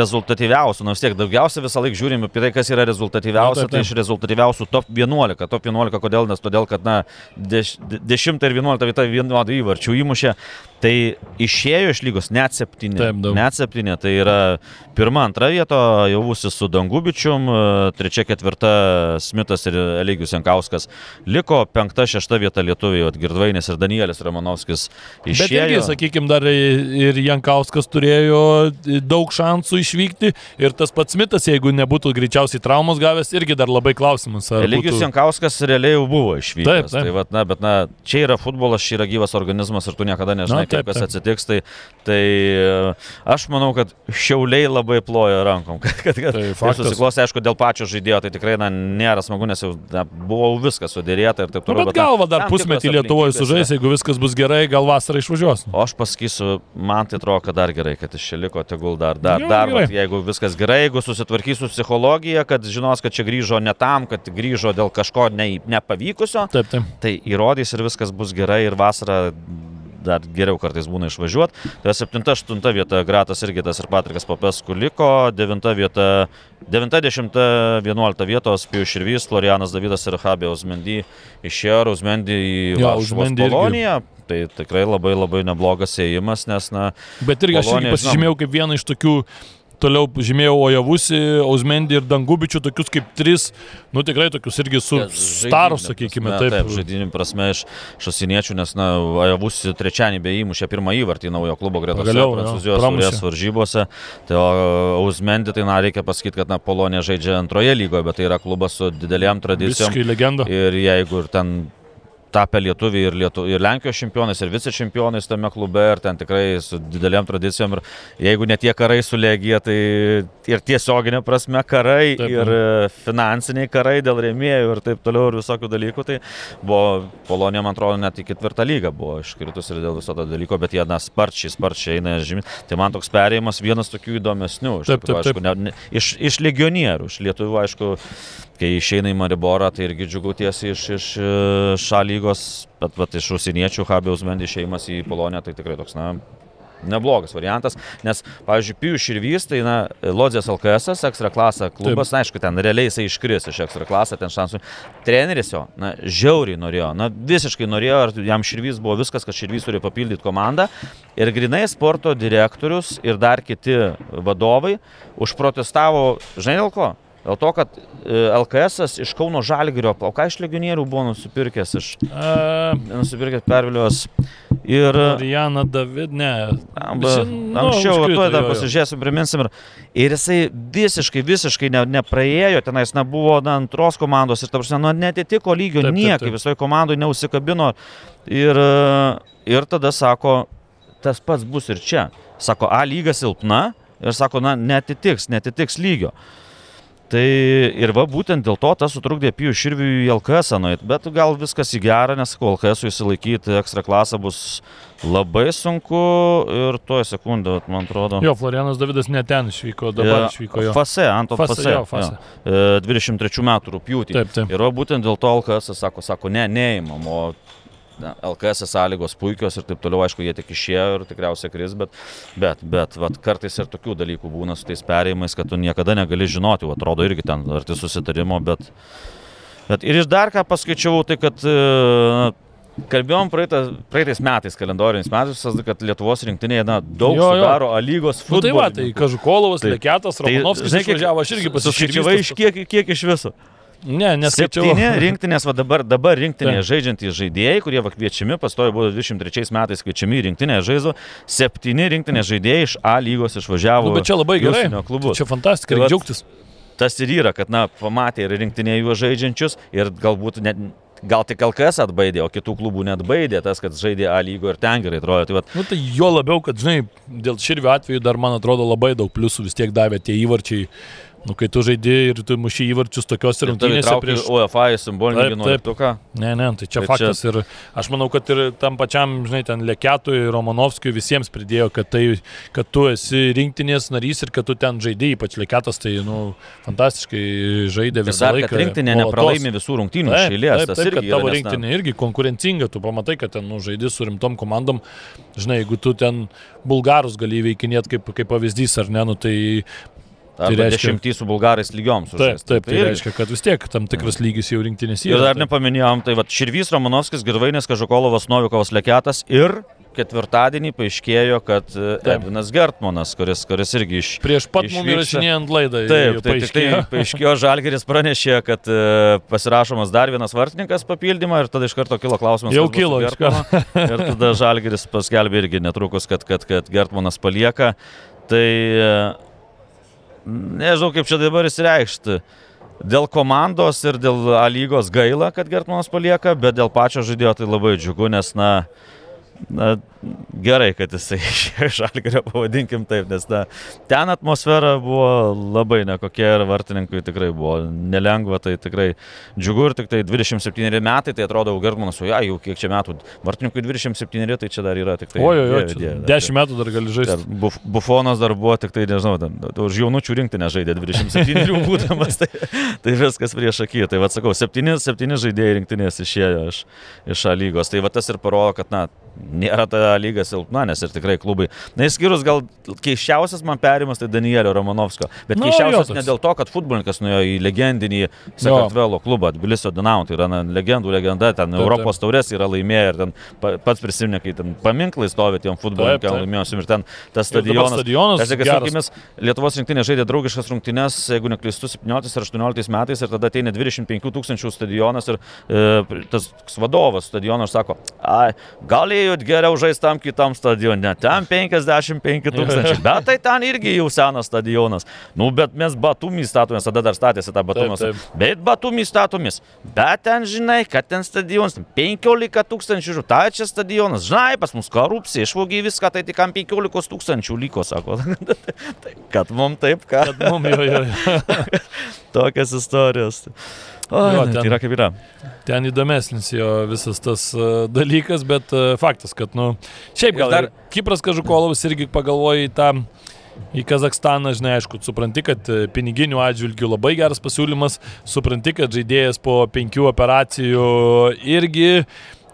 rezultatyviausių, nors tiek daugiausia visą laiką žiūrim apie tai, kas yra rezultatyviausia, tai iš rezultatyviausių top 11. Top 11 kodėl? Nes todėl, kad na, 10 ir 11 vieta vienodai įvarčių įmušė. Tai išėjo iš lygos net septyni. Taip, daug. Net septyni. Tai yra pirma, antra vieta, jau būsi su Dangubičium, trečia, ketvirta Smithas ir Eligijus Jankauskas. Liko penkta, šešta vieta lietuviai, Girdvainis ir Danielis Romanovskis išėjo. Bet irgi, sakykime, dar ir Jankauskas turėjo daug šansų išvykti ir tas pats Smithas, jeigu nebūtų greičiausiai traumos gavęs, irgi dar labai klausimas. Eligijus būtų... Jankauskas realiai jau buvo išvykęs. Taip, taip. Tai, vat, na, bet na, čia yra futbolas, čia yra gyvas organizmas ir tu niekada nežinai, taip, kas taip. atsitiks, tai, tai e, aš manau, kad šiauliai labai plojo rankom, [LAUGHS] kad, kad, kad tai susiklostė, aišku, dėl pačio žaidėjo, tai tikrai na, nėra smagu, nes jau na, buvo viskas sudėrėta ir taip toliau. Nu, bet galva dar pusmetį Lietuvoje sužais, jeigu viskas bus gerai, gal vasarą išvažiuos. O aš pasakysiu, man tai atrodo, kad dar gerai, kad iš čia liko, tegul dar, dar, jo, dar vat, jeigu viskas gerai, jeigu susitvarkys su psichologija, kad žinos, kad čia grįžo ne tam, kad grįžo dėl kažko ne, nepavykusio, taip, taip. tai įrodys ir viskas bus gerai ir vasarą dar geriau kartais būna išvažiuoti. Tai 7-8 vieta Gratas irgi tas ir Patrikas Papesku liko, 9 vieta, 90-11 vietos Pijus Širvys, Florianas Davidas ir Habė Uzmendy išėjo, Uzmendy į ja, Poloniją. Tai tikrai labai labai neblogas ėjimas, nes, na... Bet irgi aš irgi pasižymėjau kaip vieną iš tokių toliau žymėjau Ojavusi, Ausmendį ir Dangubičių, tokius kaip tris, nu tikrai tokius irgi su ja, starus, sakykime, prasme, taip. Taip, žaidinių prasme iš šasiniečių, nes, na, Ojavusi trečiąjį bei įmušė pirmą įvartį naujo klubo gretose Prancūzijos turės varžybose. Tai Ausmendį, tai, na, reikia pasakyti, kad, na, Polonija žaidžia antroje lygoje, bet tai yra klubas su didelėm tradicijom. Visiškai legenda. Ir jeigu ir ten tapę lietuviai ir, Lietu, ir Lenkijos čempionais, ir vice čempionais tame klube, ir ten tikrai su dideliam tradicijom. Ir jeigu ne tie karai su Legija, tai ir tiesioginė prasme karai, taip, ir e, finansiniai karai dėl rėmėjų ir taip toliau, ir visokių dalykų, tai buvo Polonija, man atrodo, net į ketvirtą lygą buvo iškritus ir dėl viso to dalyko, bet jie, na, sparčiai, sparčiai eina žymiai. Tai man toks perėjimas vienas tokių įdomesnių. Taip, taip, taip. Aišku, ne, ne, iš, iš legionierių, iš lietuvių, aišku, kai išeina į Mariborą, tai irgi džiugu tiesiai iš, iš šalygos, bet, bet iš užsieniečių Habiaus Mendy išeimas į Poloniją, tai tikrai toks, na, neblogas variantas, nes, pavyzdžiui, Pijus Širvys, tai, na, Lodzės LKS, ekstra klasą klubas, na, aišku, ten realiai jisai iškris iš ekstra klasą, ten šansų. Treneris jo, na, žiauriai norėjo, na, visiškai norėjo, ar jam Širvys buvo viskas, kad Širvys turi papildyti komandą. Ir grinai sporto direktorius ir dar kiti vadovai užprotestavo, žinai dėl ko? Dėl to, kad e, LKS iš Kauno Žalgirio, o ką iš legionierių buvo nusipirkęs iš... Uh, nusipirkęs pervilios. Ir... Jana David, ne. Amba, nu, anksčiau, tuoj dar pasižiūrėsim, priminsim. Ir, ir jisai visiškai, visiškai ne, nepraėjo, tenais nebuvo na, antros komandos ir, ta prasme, nu, netitiko lygio taip, niekaip, visoje komandoje neusikabino. Ir, ir tada sako, tas pats bus ir čia. Sako, A lyga silpna ir sako, na, netitiks, netitiks lygio. Tai ir va būtent dėl to tas sutrukdė Pijų Širviui į LKS nueit, bet gal viskas į gerą, nes kol LKS įsilaikyti ekstra klasą bus labai sunku ir tuoj sekundę, man atrodo. Jo, Florianas Davidas ne ten išvyko, dabar ja, išvyko jo. Fase, Anto Fase. fase, jo, fase. Jo, 23 metų rūpjūtį. Taip, taip. Ir va būtent dėl to LKS sako, sako, ne, neįmam, o na, LKS sąlygos puikios ir taip toliau, aišku, jie tik išėjo ir tikriausiai kris, bet, bet, bet vat, kartais ir tokių dalykų būna su tais perėjimais, kad tu niekada negali žinoti, va, atrodo irgi ten arti susitarimo, bet, bet ir iš dar ką paskaičiavau, tai kad na, Kalbėjom praeitą, praeitais metais, kalendoriniais metais, kad Lietuvos rinktinėje na, daug jo, jo. sudaro A lygos futbolą. Nu, tai va, tai Kažukolovas, tai, Lekėtas, Romanovskis tai, išvažiavo, aš irgi pasiskaičiavau. Iš kiek, kiek iš viso? Ne, neskaičiau. Septyni rinktinės, va dabar, dabar rinktinėje žaidžiantys žaidėjai, kurie va kviečiami, pastojo buvo 23 metais kviečiami į rinktinėje žaizo, septyni rinktinės žaidėjai iš A lygos išvažiavo. Nu, bet čia labai gerai. Tai čia fantastika, tai džiaugtis. Tas ir yra, kad, na, pamatė ir rinktinėje juos žaidžiančius ir galbūt net gal tik LKS atbaidė, o kitų klubų net baidė tas, kad žaidė A lygo ir ten gerai atrodo. Tai, vat... nu, tai jo labiau, kad, žinai, dėl širvio atveju dar man atrodo labai daug pliusų vis tiek davė tie įvarčiai Nu, kai tu žaidži ir tu muši įvarčius tokios rungtynėse prieš UEFA simbolinį vienuoliktuką. Ne, ne, tai čia tai faktas. Čia... Ir aš manau, kad ir tam pačiam, žinai, ten Leketui, Romanovskijui visiems pridėjo, kad, tai, kad tu esi rinktinės narys ir kad tu ten žaidži, ypač Leketas, tai, nu, fantastiškai žaidė visą dar, laiką. Rinktinė nepralaimi visų rungtynių iš eilės. Taip, taip, kad tavo yra, rinktinė na... irgi konkurencinga, tu pamatai, kad ten, nu, žaidži su rimtom komandom. Žinai, jeigu tu ten bulgarus gali įveikinėti kaip, kaip pavyzdys ar ne, nu, tai Tai reiškia dešimtį su bulgarais lygioms. Taip, taip, tai, tai reiškia, kad vis tiek tam tikras lygis jau rinktinės yra. Ir dar nepaminėjom, tai va Širvys, Romanovskis, Girvainis, Kažukolovas, Novikovas, Leketas ir ketvirtadienį paaiškėjo, kad e, Edvinas Gertmanas, kuris, kuris irgi iš... Prieš pat mums įrašinėjant laidą. Taip, tai tik tai paaiškėjo, [LAUGHS] Žalgeris pranešė, kad uh, pasirašomas dar vienas vartininkas papildymą ir tada iš karto kilo klausimas. Jau kilo iš karto. [LAUGHS] ir tada Žalgeris paskelbė irgi netrukus, kad, kad, kad Gertmanas palieka. Tai uh, nežinau kaip čia dabar įsireikšti. Dėl komandos ir dėl lygos gaila, kad Gertmanas palieka, bet dėl pačio žaidėjo tai labai džiugu, nes, na, na, gerai, kad jisai [LAUGHS] išėjo iš Algerio, pavadinkim taip, nes na, ten atmosfera buvo labai nekokia ir vartininkui tikrai buvo nelengva, tai tikrai džiugu ir tik tai 27 metai, tai atrodo, Gertmanas, o ja, jau kiek čia metų, vartininkui 27, tai čia dar yra tik tai... O, jo, jo, dieve, dieve, 10 metų dar gali žaisti. Buf, bufonas dar buvo tik tai, nežinau, ten, už jaunučių rinktinę žaidė 27 būdamas, tai, tai viskas prieš akį. Tai vad sakau, 7, 7 žaidėjai rinktinės išėjo iš, iš A lygos. Tai va tas ir parodo, kad, na, nėra ta lyga silpna, nes ir tikrai klubai. Na, išskyrus gal keiščiausias man perimas tai Danielio Romanovskio. Bet nu, keiščiausias ne dėl to, kad futbolininkas nuėjo į legendinį Sakartvelo klubą, Tbilisio Dinamo, tai yra na, legendų legenda, ten taip, Europos taip. taurės yra laimėję ir ten pats prisiminė, kai ten paminklai stovi tiem futbolininkam laimėjusim ir ten tas stadionas. stadionas tas, akimis, Lietuvos rinktinė žaidė draugiškas rungtynes, jeigu neklystu, 17 ar 18 metais ir tada ateina 25 tūkstančių stadionas ir e, tas vadovas stadiono sako, ai, gal galėjot geriau žaisti tam kitam stadionui, ten 55 tūkstančiai, bet tai ten irgi jau senas stadionas. Nu, bet mes Batumį statomės, tada dar statėsi tą Batumį. Bet Batumį statomis. Bet ten žinai, kad ten stadionas 15 tūkstančių žų, tai čia stadionas, žinai, pas mus korupcija, išvogiai viską, tai tik 15 tūkstančių liko, sako. [LAUGHS] Kad mum taip, ką. Kad mum jo, jo. jo. [LAUGHS] Tokias istorijos. O, jo, ten, tai yra kaip yra. Ten įdomesnis jo visas tas uh, dalykas, bet uh, faktas, kad, nu, šiaip gal dar Kipras Kažukolovas irgi pagalvoja į tą į Kazakstaną, žinai, aišku, supranti, kad e, piniginių atžvilgių labai geras pasiūlymas, supranti, kad žaidėjas po penkių operacijų irgi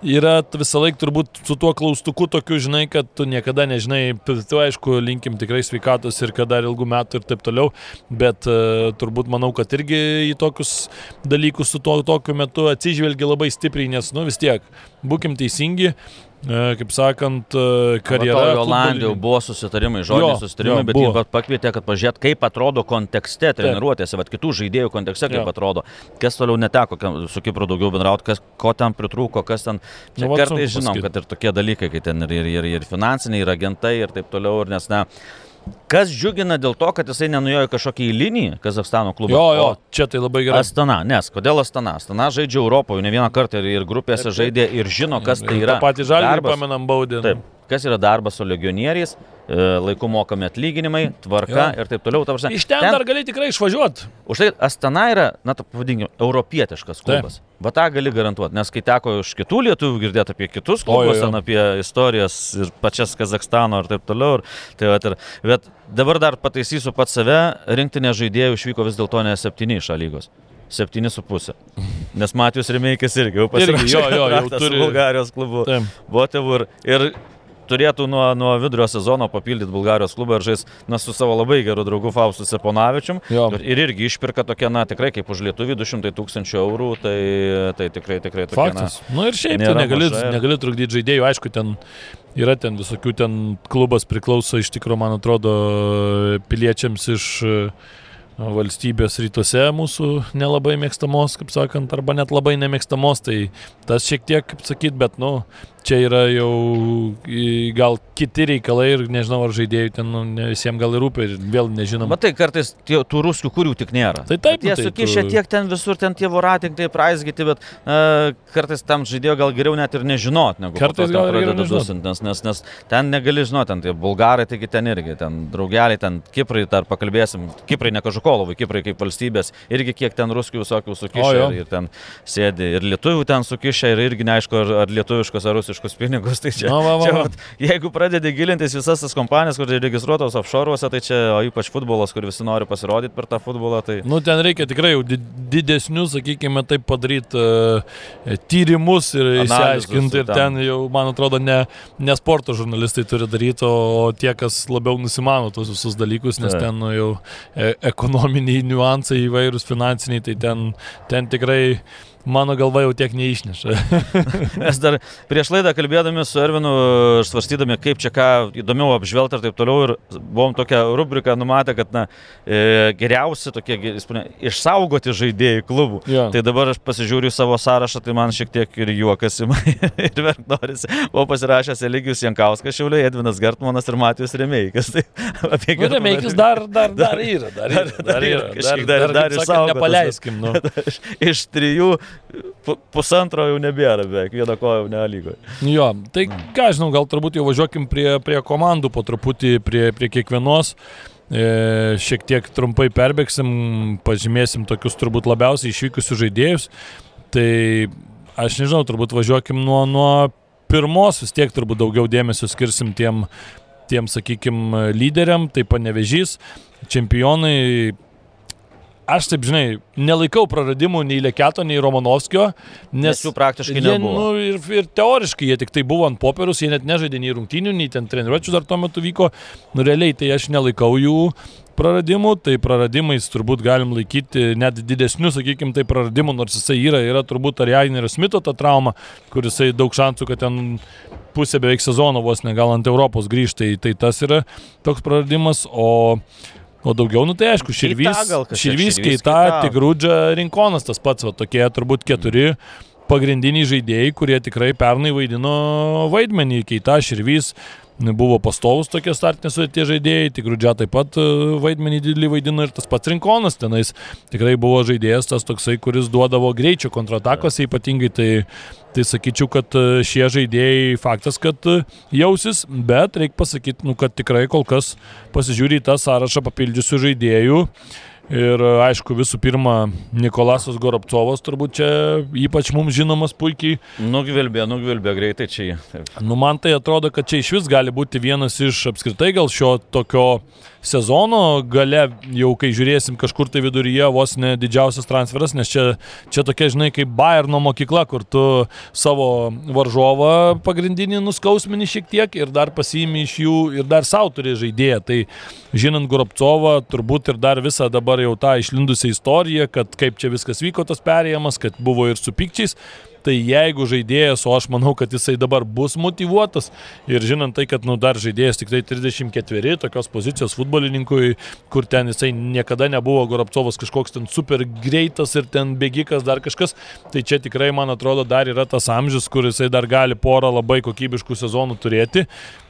yra visą laiką turbūt su tuo klaustuku tokiu, žinai, kad tu niekada nežinai, tu aišku, linkim tikrai sveikatos ir kad dar ilgų metų ir taip toliau, bet uh, turbūt manau, kad irgi į tokius dalykus su tuo tokiu metu atsižvelgia labai stipriai, nes, nu vis tiek, būkim teisingi, E, kaip sakant, e, karjera. Olandijoje buvo susitarimai, žodžiai susitarimai, jo, bet jį pakvietė, kad pažiūrėt, kaip atrodo kontekste treniruotėse, bet kitų žaidėjų kontekste, kaip jo. atrodo. Kas toliau neteko su Kipru daugiau bendrauti, kas, ko ten pritrūko, kas ten. Čia nu, kartais žinom, pasakyt. kad ir tokie dalykai, kai ten ir, ir, ir, ir finansiniai, ir agentai, ir taip toliau, ir nes, ne. Kas džiugina dėl to, kad jisai nenuėjo į kažkokį eilinį Kazakstano klubą? Jo, jo, čia tai labai gerai. Astana, nes kodėl Astana? Astana žaidžia Europoje, ne vieną kartą ir, ir grupėse žaidė ir žino, kas tai yra. Ta pati žalį pamenam baudė. Taip, kas yra darbas su legionieriais, E, laiku mokami atlyginimai, tvarka jo. ir taip toliau. Prasme, Iš ten, ten dar gali tikrai išvažiuoti. Už tai Astana yra, na, taip pavadinkime, europietiškas klubas. Taip. Va tą gali garantuoti, nes kai teko iš kitų lietuvių girdėti apie kitus klubus, ten apie istorijas ir pačias Kazakstano ir taip toliau. Ir, tai, va, ir, bet dabar dar pataisysiu pat save, rinktinė žaidėjų išvyko vis dėlto ne septyni iš lygos. 7,5. Nes Matijus Remeikis irgi jau pasirašė. Jo, jo, jau turi Bulgarijos klubų. Botevų ir, ir turėtų nuo, nuo vidurio sezono papildyti Bulgarijos klubą ir žais na, su savo labai geru draugu Faustu Seponavičium. Jo. Ir irgi išpirka tokia, na, tikrai kaip už lietuvį 200 tūkstančių eurų, tai, tai tikrai, tikrai tokia. Faktas. Na, nu ir šiaip tu negali, mažai. negali trukdyti žaidėjų, aišku, ten yra ten visokių, ten klubas priklauso iš tikrųjų, man atrodo, piliečiams iš valstybės rytuose mūsų nelabai mėgstamos, kaip sakant, arba net labai nemėgstamos, tai tas šiek tiek, kaip sakyt, bet, nu, čia yra jau gal kiti reikalai ir nežinau, ar žaidėjų ten nu, ne visiems gal ir rūpia ir vėl nežinom. Matai, kartais tie, tų ruskių kurių tik nėra. Tai taip, jie tai sukišė tu... tiek ten visur, ten tie voratinkai, praizgyti, bet uh, kartais tam žaidėjo gal geriau net ir nežinot, negu kartais gal pradeda dusint, nes, nes, nes ten negali žinoti, ten tie bulgarai, taigi ten irgi, ten draugeliai, ten Kiprai, dar pakalbėsim, Kiprai ne Kažukolovai, Kiprai kaip valstybės, irgi kiek ten ruskių visokių sukišė ir, ir ten sėdi, ir lietuvių ten sukišė, ir irgi neaišku, ar, ar lietuviškos, ar rusiškos milžiniškus pinigus. Tai čia, no, va, va, va. čia vat, jeigu pradedi gilintis visas tas kompanijas, kur registruotos offshore'uose, tai čia, o ypač futbolas, kur visi nori pasirodyti per tą futbolą. Tai... Nu, ten reikia tikrai jau didesnius, sakykime, taip padaryti uh, tyrimus ir išsiaiškinti. Ir ten jau, man atrodo, ne, ne sporto žurnalistai turi daryti, o tie, kas labiau nusimano tos visus dalykus, nes ten nu, jau e ekonominiai niuansai įvairūs, finansiniai, tai ten, ten tikrai mano galva jau tiek neišneša. [LAUGHS] Mes dar prieš laidą kalbėdami su Ervinu, svarstydami, kaip čia ką įdomiau apžvelgti ir taip toliau, ir buvom tokią rubriką numatę, kad na, e, geriausi tokie išsaugoti žaidėjai klubų. Ja. Tai dabar aš pasižiūriu savo sąrašą, tai man šiek tiek ir juokas [LAUGHS] ir verk norisi. Buvo pasirašęs Eligijus Jankauskas, Šiaulė, Edvinas Gartmanas ir Matijus Remėjkas. [LAUGHS] Tai apie nu, Remėjkas dar, dar, dar yra. Dar, yra, dar, dar, yra, dar, dar, dar, dar išsaugotas. Nepaleiskim. Nu. iš trijų pusantro jau nebėra, beveik vieno kojo jau nelygoje. Jo, tai ką žinau, gal turbūt jau važiuokim prie, prie komandų po truputį, prie, prie kiekvienos. E, šiek tiek trumpai perbėgsim, pažymėsim tokius turbūt labiausiai išvykusius žaidėjus. Tai aš nežinau, turbūt važiuokim nuo, nuo pirmos, vis tiek turbūt daugiau dėmesio skirsim tiem, tiem sakykime, lyderiam, tai panevežys, čempionai aš taip žinai, nelaikau praradimų nei Leketo, nei Romanovskio, nes, nes jų praktiškai jie, nebuvo. Nu, ir, ir teoriškai jie tik tai buvo ant popieriaus, jie net nežaidė nei rungtynių, nei ten treniruočių dar tuo metu vyko. Nu, realiai tai aš nelaikau jų praradimų, tai praradimais turbūt galim laikyti net didesnių, sakykime, tai praradimų, nors jisai yra, yra turbūt Arianerio Smito ta trauma, kur jisai daug šansų, kad ten pusė beveik sezono vos negal ant Europos grįžta, tai, tai tas yra toks praradimas, o O daugiau, nu tai aišku, Širvys, Širvys, Keita, Tigrūdžia, Rinkonas tas pats, va, tokie turbūt keturi. pagrindiniai žaidėjai, kurie tikrai pernai vaidino vaidmenį, Keita, Širvys, buvo pastovus tokie startinės sudėtie žaidėjai, tik Rudžia taip pat e, vaidmenį didelį vaidino ir tas pats Rinkonas tenais tikrai buvo žaidėjas tas toksai, kuris duodavo greičio kontratakose ypatingai, tai, tai sakyčiau, kad e, šie žaidėjai faktas, kad e, jausis, bet reikia pasakyti, nu, kad tikrai kol kas pasižiūri į tą sąrašą papildžiusių žaidėjų. Ir aišku, visų pirma, Nikolasas Goropcovas turbūt čia ypač mums žinomas puikiai. Nugvilbė, nugvilbė greitai čia. Taip. Nu, man tai atrodo, kad čia iš vis gali būti vienas iš apskritai gal šio tokio sezono gale, jau kai žiūrėsim kažkur tai viduryje, vos ne didžiausias transferas, nes čia, čia tokia, žinai, kaip Bayerno mokykla, kur tu savo varžovą pagrindinį nuskausmini šiek tiek ir dar pasiimi iš jų ir dar savo turi žaidėją. Tai žinant Goropcovą, turbūt ir dar visą dabar jau tą išlindusią istoriją, kad kaip čia viskas vyko tas perėjimas, kad buvo ir su pikčiais, tai jeigu žaidėjas, o aš manau, kad jisai dabar bus motivuotas ir žinant tai, kad nu, dar žaidėjas tik tai 34, tokios pozicijos futbolininkui, kur ten jisai niekada nebuvo Goropcovas kažkoks ten super greitas ir ten bėgikas dar kažkas, tai čia tikrai man atrodo dar yra tas amžius, kur jisai dar gali porą labai kokybiškų sezonų turėti.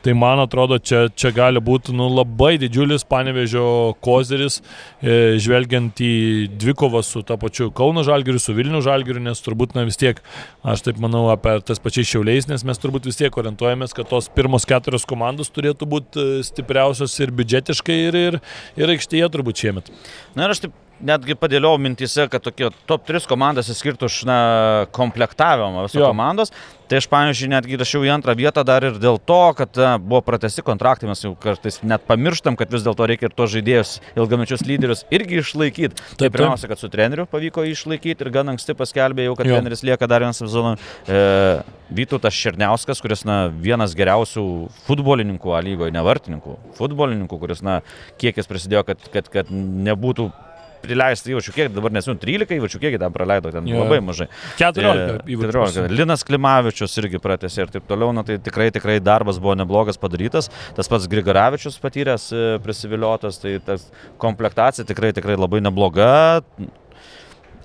Tai man atrodo, čia, čia gali būti nu, labai didžiulis panevežio kozeris, e, žvelgiant į dvikovą su ta pačiu Kauno Žalgiriu, su Vilnių Žalgiriu, nes turbūt na, vis tiek Aš taip manau apie tas pačiais šiauliais, nes mes turbūt vis tiek orientuojamės, kad tos pirmos keturios komandos turėtų būti e, stipriausios ir biudžetiškai, ir, ir, ir aikštėje turbūt šiemet. Na ir aš taip netgi padėliau mintise, kad tokie top 3 komandas įskirtų už na, komplektavimą visos komandos. Tai aš, pavyzdžiui, netgi rašiau į antrą vietą dar ir dėl to, kad na, buvo pratesti kontraktai, mes jau kartais net pamirštam, kad vis dėlto reikia ir tos žaidėjus, ilgamečius lyderius irgi išlaikyti. Tai pirmiausia, kad su treneriu pavyko išlaikyti ir gan anksti paskelbė jau, kad jo. treneris lieka dar vieną sezoną. E, Vytautas Šerniauskas, kuris na, vienas geriausių futbolininkų, lygoje, nevartininkų, futbolininkų, kuris, na, kiekis prisidėjo, kad, kad, kad nebūtų prileisti įvačių kiek, dabar nesu 13 įvačių kiek ten praleido, ten jo. labai mažai. 14 įvačių. 14. Linas Klimavičius irgi pratęsė ir taip toliau, na tai tikrai, tikrai darbas buvo neblogas padarytas, tas pats Grigaravičius patyręs e, prisiviliotas, tai tas komplektacija tikrai, tikrai labai nebloga.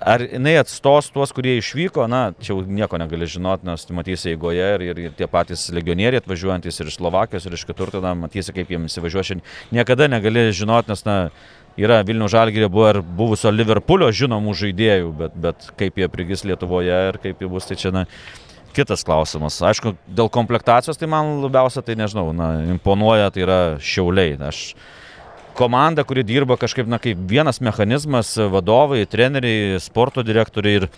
Ar jinai atstos tuos, kurie išvyko, na, čia jau nieko negali žinoti, nes matysi eigoje ir, ir, ir tie patys legionieriai atvažiuojantis ir iš Slovakijos, ir iš kitur, tada matysi, kaip jiems įsivažiuoja. Niekada negali žinoti, nes, na, yra Vilnių Žalgirė buvo ir buvusio Liverpoolio žinomų žaidėjų, bet, bet kaip jie prigis Lietuvoje ir kaip jie bus, tai čia na, kitas klausimas. Aišku, dėl komplektacijos tai man labiausia, tai nežinau, na, imponuoja, tai yra šiauliai. Aš, komanda, kuri dirba kažkaip, na, kaip vienas mechanizmas, vadovai, treneriai, sporto direktoriai ir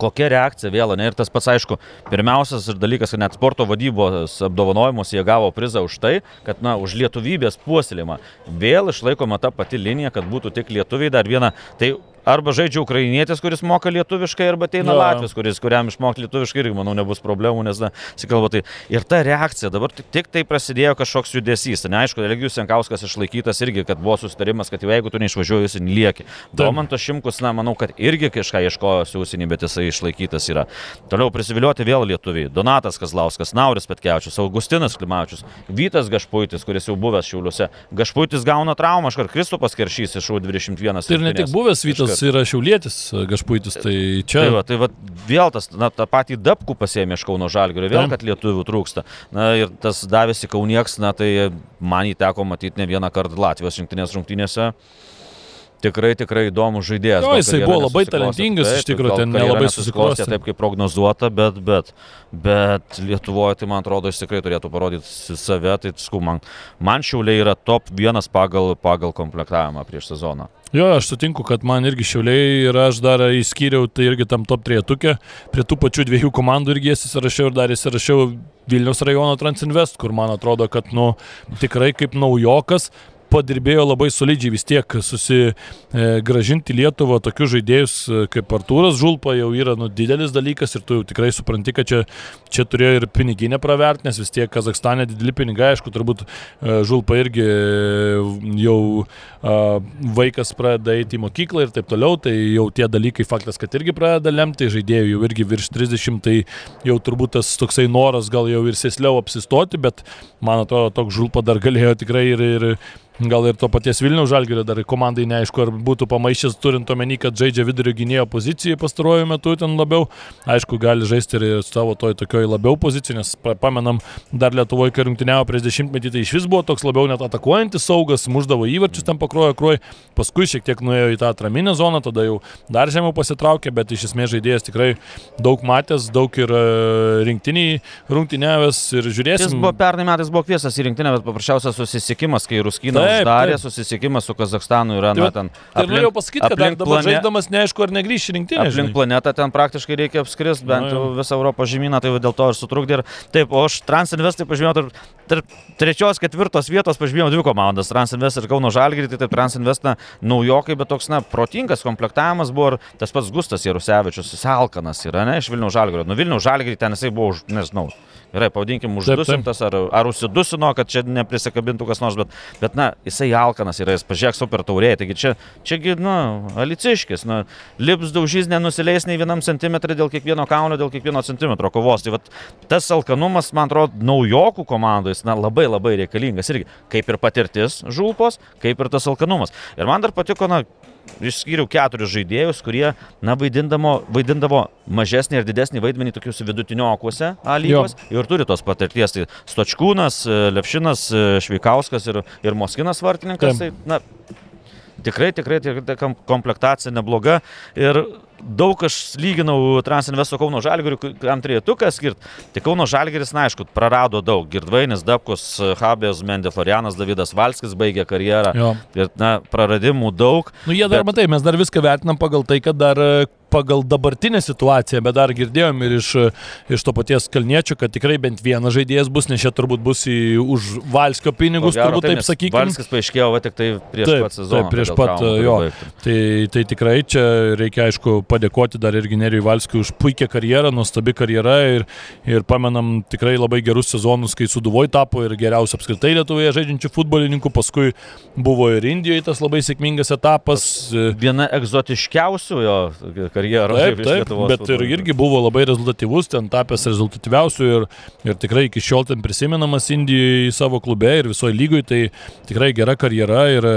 kokia reakcija vėl, ne? Ir tas pats, aišku, pirmiausias dalykas, kad net sporto vadybos apdovanojimus jie gavo prizą už tai, kad, na, už lietuvybės puoselimą. Vėl išlaikoma ta pati linija, kad būtų tik lietuviai dar viena. Tai arba žaidžia ukrainietis, kuris moka lietuviškai, arba ateina ja. latvis, kuris, kuriam išmokti lietuviškai irgi, manau, nebus problemų, nes, na, sikalba tai. Ir ta reakcija, dabar tik, tai prasidėjo kažkoks judesys. Neaišku, Elegijus Jankauskas išlaikytas irgi, kad buvo susitarimas, kad jeigu tu neišvažiuoji, jis lieki. Domantas Šimkus, na, manau, kad irgi kažką ieškojo užsienį, bet jisai išlaikytas yra. Toliau prisivilioti vėl lietuviai. Donatas Kazlauskas, Nauris Petkevičius, Augustinas Klimavičius, Vytas Gašpuitis, kuris jau buvęs Šiauliuose. Gašpuitis gauna traumą, aš kar Kristupas Keršys iš U21. Tai ir ne tik buvęs Vytas Jis yra šiaulėtis, Gašpuitis, tai čia. Tai va, tai va, vėl tas, na, tą patį Dabkų pasėmė iš Kauno Žalgirio, vėl, kad lietuvių trūksta. Na ir tas davėsi Kaunieks, na tai man jį teko matyti ne vieną kartą Latvijos rinktinės rungtynėse. Tikrai, tikrai įdomus žaidėjas. Jo, jisai buvo labai talentingas, taip, iš tikrųjų, ten nelabai susiklostė. Taip kaip prognozuota, bet, bet, bet Lietuvoje, tai man atrodo, jis tikrai turėtų parodyti save. Tai, sku, man, man šiauliai yra top vienas pagal, pagal komplektavimą prieš sezoną. Jo, aš sutinku, kad man irgi šiauliai ir aš dar įskyriau tai irgi tam top trietukė, prie tų pačių dviejų komandų irgi įsirašiau ir dar įsirašiau Vilnius rajono Transinvest, kur man atrodo, kad, nu, tikrai kaip naujokas, padirbėjo labai solidžiai vis tiek susigražinti e, Lietuvą tokius žaidėjus e, kaip Artūras Žulpa jau yra nu, didelis dalykas ir tu jau tikrai supranti, kad čia, čia turėjo ir piniginę pravert, nes vis tiek Kazakstane dideli pinigai, aišku, turbūt e, Žulpa irgi jau vaikas pradeda eiti į mokyklą ir taip toliau, tai jau tie dalykai faktas, kad irgi pradeda lemti, žaidėjų jau irgi virš 30, tai jau turbūt tas toksai noras gal jau ir sėsliau apsistoti, bet man atrodo, toks Žulpa dar galėjo tikrai ir, ir gal ir to paties Vilniaus žalgerio dar komandai neaišku, ar būtų pamaišęs turint omeny, kad žaidžia vidurio gynėjo poziciją pastaruoju metu ten labiau. Aišku, gali žaisti ir savo toj tokioj labiau pozicijai, nes pamenam, dar Lietuvoje, kai rungtyniavo prieš dešimtmetį, tai iš vis buvo toks labiau net atakuojantis saugas, muždavo įvarčius ten pakrojo kroj, paskui šiek tiek nuėjo į tą atraminę zoną, tada jau dar žemiau pasitraukė, bet iš esmės žaidėjas tikrai daug matęs, daug ir e, rinktiniai rungtyniavęs ir žiūrėsim. Jis buvo pernai metais buvo kviesas į rinktinę, bet paprasčiausias susisiekimas, kai Ruskina uždarė, taip. susisiekimas su Kazakstanu yra, na, ten. Tai norėjau pasakyti, kad dabar plane... žaiddamas neaišku, ar negrįš į rinktinę. Aplink planetą ten praktiškai reikia apskrist, bent jau visą Europos žemyną, tai dėl to ir sutrukdė. Ir taip, o aš Transinvestai pažymėjau tarp, tarp trečios, ketvirtos vietos pažymėjau dvi komandas - Transinvest ir Kauno Žalgirį, tai taip Transinvest, na, naujokai, bet toks, na, protingas komplektavimas buvo ir tas pats Gustas Jarusevičius, jis Alkanas yra, ne, iš Vilnių Žalgirio. Nu Vilnių Žalgirį ten jisai buvo, nežinau, gerai, pavadinkim, uždusintas ar, ar užsidusino, kad čia neprisikabintų kas nors, bet, bet na, jisai alkanas yra, jis pažiūrėk super taurėje, taigi čia, čiagi, na, aliciškis, na, lips daužys nenusileis nei vienam centimetrui dėl kiekvieno kaulio, dėl kiekvieno centimetro kovos. Tai vat, tas alkanumas, man atrodo, naujokų komandai, na, labai labai reikalingas irgi, kaip ir patirtis žūpos, kaip ir tas alkanumas. Ir man dar patiko, na, išskyriau keturis žaidėjus, kurie, na, vaidindavo, vaidindavo mažesnį ir didesnį vaidmenį tokiuose vidutiniokuose lygos ir turi tos patirties. Tai Stočkūnas, Lepšinas, Šveikauskas ir, ir Moskinas vartininkas. Taip. Tai, na, tikrai, tikrai, tikrai komplektacija nebloga. Ir daug aš lyginau Transinvesto Kauno Žalgirių, kam turėtų skirti. Tai Kauno Žalgiris, na aišku, prarado daug. Girdvainis, Dabkus, Habės, Mendė Florianas, Davidas Valskis baigė karjerą. Jo. Ir, na, praradimų daug. Nu, jie dar, bet... matai, mes dar viską vertinam pagal tai, kad dar pagal dabartinę situaciją, bet dar girdėjom ir iš, iš to paties Kalniečio, kad tikrai bent vienas žaidėjas bus, nes čia turbūt bus į, už Valskio pinigus, gero, turbūt taip, taip sakykime. Valskis paaiškėjo, va tik tai prieš taip, pat sezoną. Taip, prieš pat jo. Tai, tai tikrai čia reikia, aišku, padėkoti dar irgi Nerijui Valskiui už puikią karjerą, nuostabi karjera ir, ir pamenam tikrai labai gerus sezonus, kai Suduvoj tapo ir geriausiu apskritai Lietuvoje žaidžiančių futbolininkų, paskui buvo ir Indijoje tas labai sėkmingas etapas. Viena egzotiškiausių jo karjerą. Taip, taip, bet futbolą. ir irgi buvo labai rezultatyvus, ten tapęs rezultatyviausiu ir, ir tikrai iki šiol ten prisimenamas Indijoje savo klube ir visoje lygoje, tai tikrai gera karjera ir,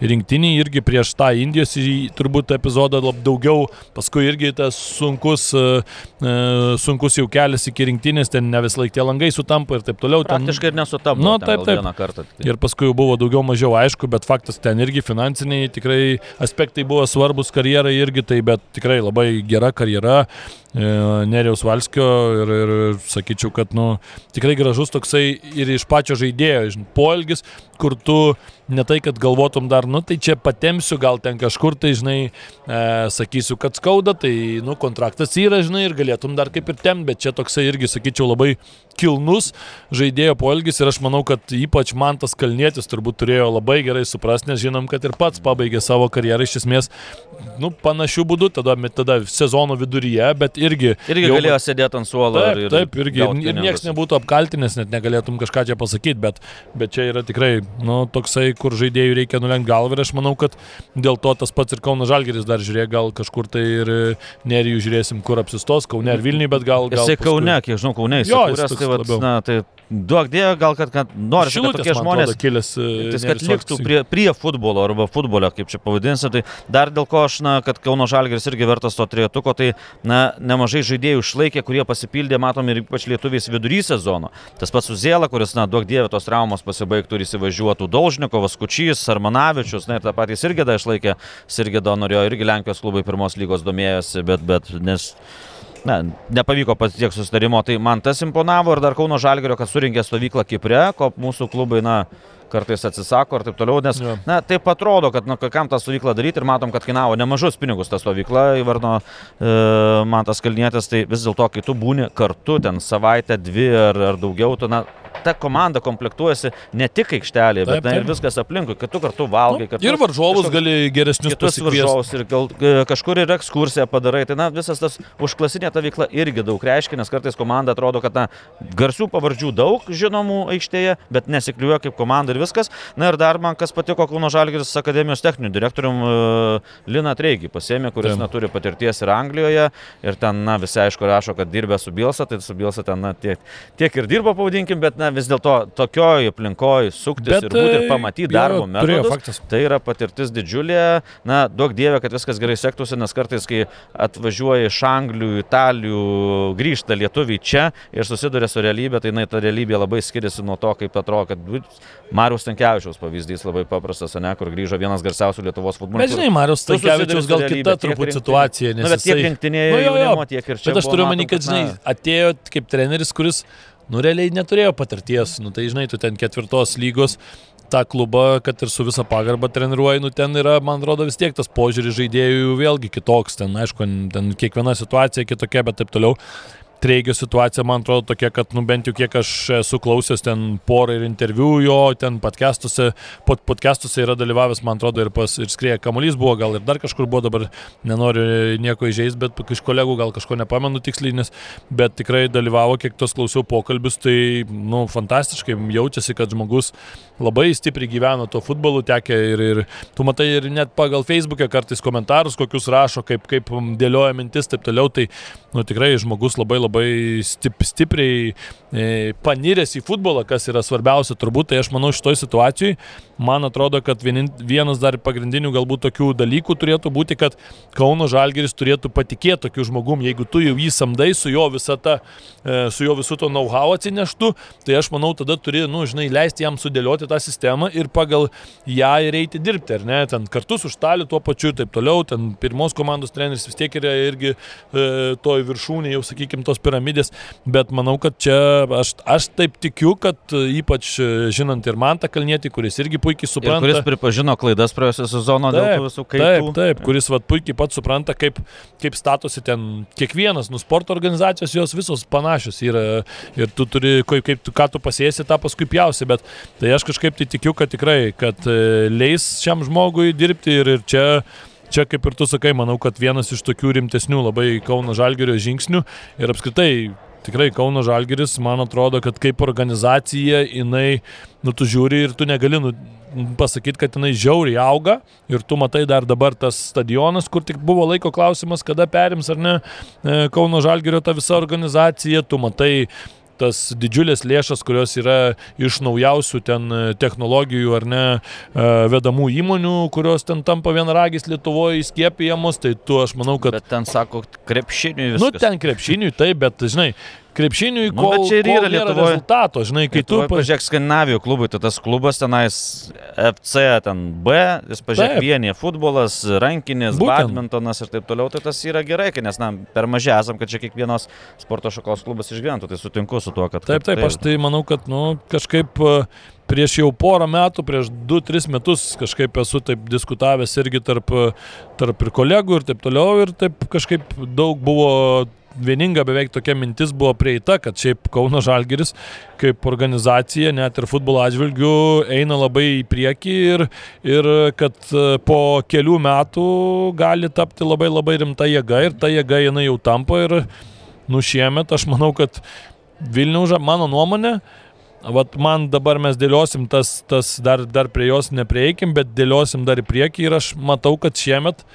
ir rinktiniai irgi prieš tą Indijos turbūt epizodą daugiau, paskui irgi tas sunkus, e, sunkus jau kelias iki rinktinės, ten ne vis laik tie langai sutampa ir taip toliau. Praktiškai ir nesutampa. Nu, taip, taip. Kartą, tai. Ir paskui jau buvo daugiau mažiau aišku, bet faktas ten irgi finansiniai tikrai aspektai buvo svarbus karjerai irgi, tai bet tikrai labai gera karjera e, Nerijaus Valskio ir, ir sakyčiau, kad nu, tikrai gražus toksai ir iš pačio žaidėjo poelgis, kur tu ne tai, kad galvotum dar, nu tai čia patemsiu, gal ten kažkur tai, žinai, e, sakysiu, kad skauda, tai, nu, kontraktas yra, žinai, ir galėtum dar kaip ir tem, bet čia toksai irgi, sakyčiau, labai kilnus žaidėjo poelgis ir aš manau, kad ypač man tas kalnėtis turbūt turėjo labai gerai suprasti, nes žinom, kad ir pats pabaigė savo karjerą iš esmės, nu, panašių būdų, tada, tada sezono viduryje, bet irgi... Irgi jau, galėjo sėdėti ant suolo. Taip, ir, taip irgi. Ir, ir niekas nebūtų apkaltinęs, net negalėtum kažką čia pasakyti, bet, bet čia yra tikrai, nu, toksai, kur žaidėjų reikia nulenkti galvą ir aš manau, kad dėl to tas pats ir Kauno Žalgeris dar žiūrėjo, gal kažkur tai ir nerijų žiūrėsim, kur apsistos, Kaune ar Vilniui, bet gal... gal Jisai paskui... Kaune, kiek žinau, Kaune, jis, jo, jis tai, vat, na, tai duok dievą, gal kad, kad nori, kad tokie žmonės, atrodo, kilęs, tai, kad liktų prie, prie futbolo arba futbolio, kaip čia pavadinsi, tai dar dėl ko aš, na, kad Kauno Žalgeris irgi vertas to trijetuko, tai, na, nemažai žaidėjų išlaikė, kurie pasipildė, matom, ir ypač lietuviais vidury sezono. Tas pats Uzėla, kuris, na, duok dievą, tos traumos pasibaigtų ir įsivažiuotų Dolžnikovas, Kučys, Armanavičius, na, ir tą patį Sirgėdą išlaikė, Sirgėdą norėjo irgi Lenkijos klubai pirmos lygos domėjosi, bet, bet, nes na, nepavyko pasiekti susitarimo, tai man tas imponavo ir dar Kauno Žalgerio, kad surinkė stovyklą Kipre, ko mūsų klubai, na, kartais atsisako ir taip toliau, nes, ja. na, taip atrodo, kad, na, kam tą stovyklą daryti ir matom, kad kainavo nemažus pinigus ta stovykla, įvarno e, man tas kalnėtas, tai vis dėlto, kai tu būni kartu ten savaitę, dvi ar, ar daugiau, tu, na, ta komanda komplektuojasi ne tik aikštelėje, bet taip, taip. ir viskas aplinkui, kad tu kartu valgai. Nu, ir varžovus gali geresnius varžovus ir gal, e, kažkur ir ekskursiją padarai. Tai na, visas tas užklasinė ta veikla irgi daug reiškia, nes kartais komanda atrodo, kad na, garsių pavardžių daug žinomų aikštėje, bet nesikliuoja kaip komanda ir viskas. Na ir dar man kas patiko Kauno Žalgiris akademijos techniniu direktorium uh, Lina Treigi pasėmė, kuris taip. neturi patirties ir Anglijoje ir ten, na, visi aišku rašo, kad dirbė su Bilsa, tai su Bilsa ten, na, tiek, tiek ir dirbo, pavadinkim, bet, na, na, vis dėlto tokioje aplinkoje suktis bet, ir būti ir pamatyti darbo metodus, tai yra patirtis didžiulė. Na, duok dievę, kad viskas gerai sektųsi, nes kartais, kai atvažiuoja iš Anglių, Italijų, grįžta lietuviai čia ir susiduria su realybė, tai na, ta realybė labai skiriasi nuo to, kaip atrodo, kad Marius Tankievičiaus pavyzdys labai paprastas, ne, kur grįžo vienas garsiausių Lietuvos futbolininkų. Bet žinai, Marius Tankievičiaus gal kita truputį situacija, nes... Na, bet tiek rinktinėje, nu, jo, jo, tiek ir čia. Bet aš turiu manį, kad, žinai, atėjo kaip treneris, kuris nu realiai neturėjo patirties, nu tai žinai, tu ten ketvirtos lygos tą klubą, kad ir su visa pagarba treniruoji, nu ten yra, man atrodo, vis tiek tas požiūris žaidėjų vėlgi kitoks, ten aišku, ten kiekviena situacija kitokia, bet taip toliau treigio situacija, man atrodo, tokia, kad, nu, bent jau kiek aš esu klausęs ten porą ir interviu jo, ten podcastuose, pod, podcastuose yra dalyvavęs, man atrodo, ir, pas, ir skrieja kamuolys buvo, gal ir dar kažkur buvo, dabar nenoriu nieko įžeisti, bet iš kolegų gal kažko nepamenu tiksliai, nes, bet tikrai dalyvavo, kiek tos klausiau pokalbius, tai, nu, fantastiškai jaučiasi, kad žmogus labai stipriai gyveno to futbolu, tekė ir, ir tu matai ir net pagal Facebook'e kartais komentarus, kokius rašo, kaip, kaip dėlioja mintis, taip toliau, tai, nu, tikrai žmogus labai labai stip, stipriai e, paniręs į futbolą, kas yra svarbiausia turbūt, tai aš manau šitoj situacijai, man atrodo, kad vienin, vienas dar pagrindinių galbūt tokių dalykų turėtų būti, kad Kauno Žalgeris turėtų patikėti tokiu žmogum, jeigu tu jau jį samdai su jo visą tą, e, su jo visų to know-how atsineštų, tai aš manau, tada turi, nu, žinai, leisti jam sudėlioti tą sistemą ir pagal ją ir eiti dirbti, ar ne, ten kartu su Štaliu tuo pačiu ir taip toliau, ten pirmos komandos treneris vis tiek yra irgi e, toj viršūnė, jau sakykime, tos piramidės, bet manau, kad čia aš, aš taip tikiu, kad ypač žinant ir Mantą Kalnietį, kuris irgi puikiai supranta. Ir kuris pripažino klaidas praėjusią sezoną dėl tų visų kaitų. Taip, taip, kuris vat, puikiai pats supranta, kaip, kaip statosi ten kiekvienas, nu sporto organizacijos jos visos panašios yra ir tu turi, kaip, kaip tu, ką tu pasėsi, tą paskui pjausi, bet tai aš kažkaip tai tikiu, kad tikrai, kad e, leis šiam žmogui dirbti ir, ir čia čia kaip ir tu sakai, manau, kad vienas iš tokių rimtesnių labai Kauno Žalgerio žingsnių ir apskritai tikrai Kauno Žalgeris, man atrodo, kad kaip organizacija jinai, nu tu žiūri ir tu negali nu, pasakyti, kad jinai žiauriai auga ir tu matai dar dabar tas stadionas, kur tik buvo laiko klausimas, kada perims ar ne e, Kauno Žalgerio ta visa organizacija, tu matai tas didžiulės lėšas, kurios yra iš naujausių ten e, technologijų ar ne e, vedamų įmonių, kurios ten tampa vienaragis Lietuvoje įskiepijamos, tai tu aš manau, kad... Bet ten sako krepšiniui viskas. Nu, ten krepšiniui taip, bet žinai, krepšiniui, nu, kol, čia ir yra Lietuvoje. rezultato, žinai, kai Lietuvoje, tu... Pažiūrėk, Skandinavijų klubui, tai tas klubas tenais FC, ten B, jis pažiūrėk, vienė futbolas, rankinis, Būtent. badmintonas ir taip toliau, tai tas yra gerai, nes, na, per mažai esam, kad čia kiekvienos sporto šakos klubas išgyventų, tai sutinku su tuo, kad... Taip, taip, taip aš tai manau, kad, nu, kažkaip prieš jau porą metų, prieš 2-3 metus kažkaip esu taip diskutavęs irgi tarp, tarp ir kolegų ir taip toliau ir taip kažkaip daug buvo vieninga beveik tokia mintis buvo prieita, kad šiaip Kauno Žalgeris kaip organizacija net ir futbolo atžvilgių eina labai į priekį ir, ir kad e, po kelių metų gali tapti labai labai rimta jėga ir ta jėga jinai jau tampa ir nu šiemet aš manau, kad Vilniaus, mano nuomonė, Vat man dabar mes dėliosim tas, tas dar, dar prie jos neprieikim, bet dėliosim dar į priekį ir aš matau, kad šiemet uh,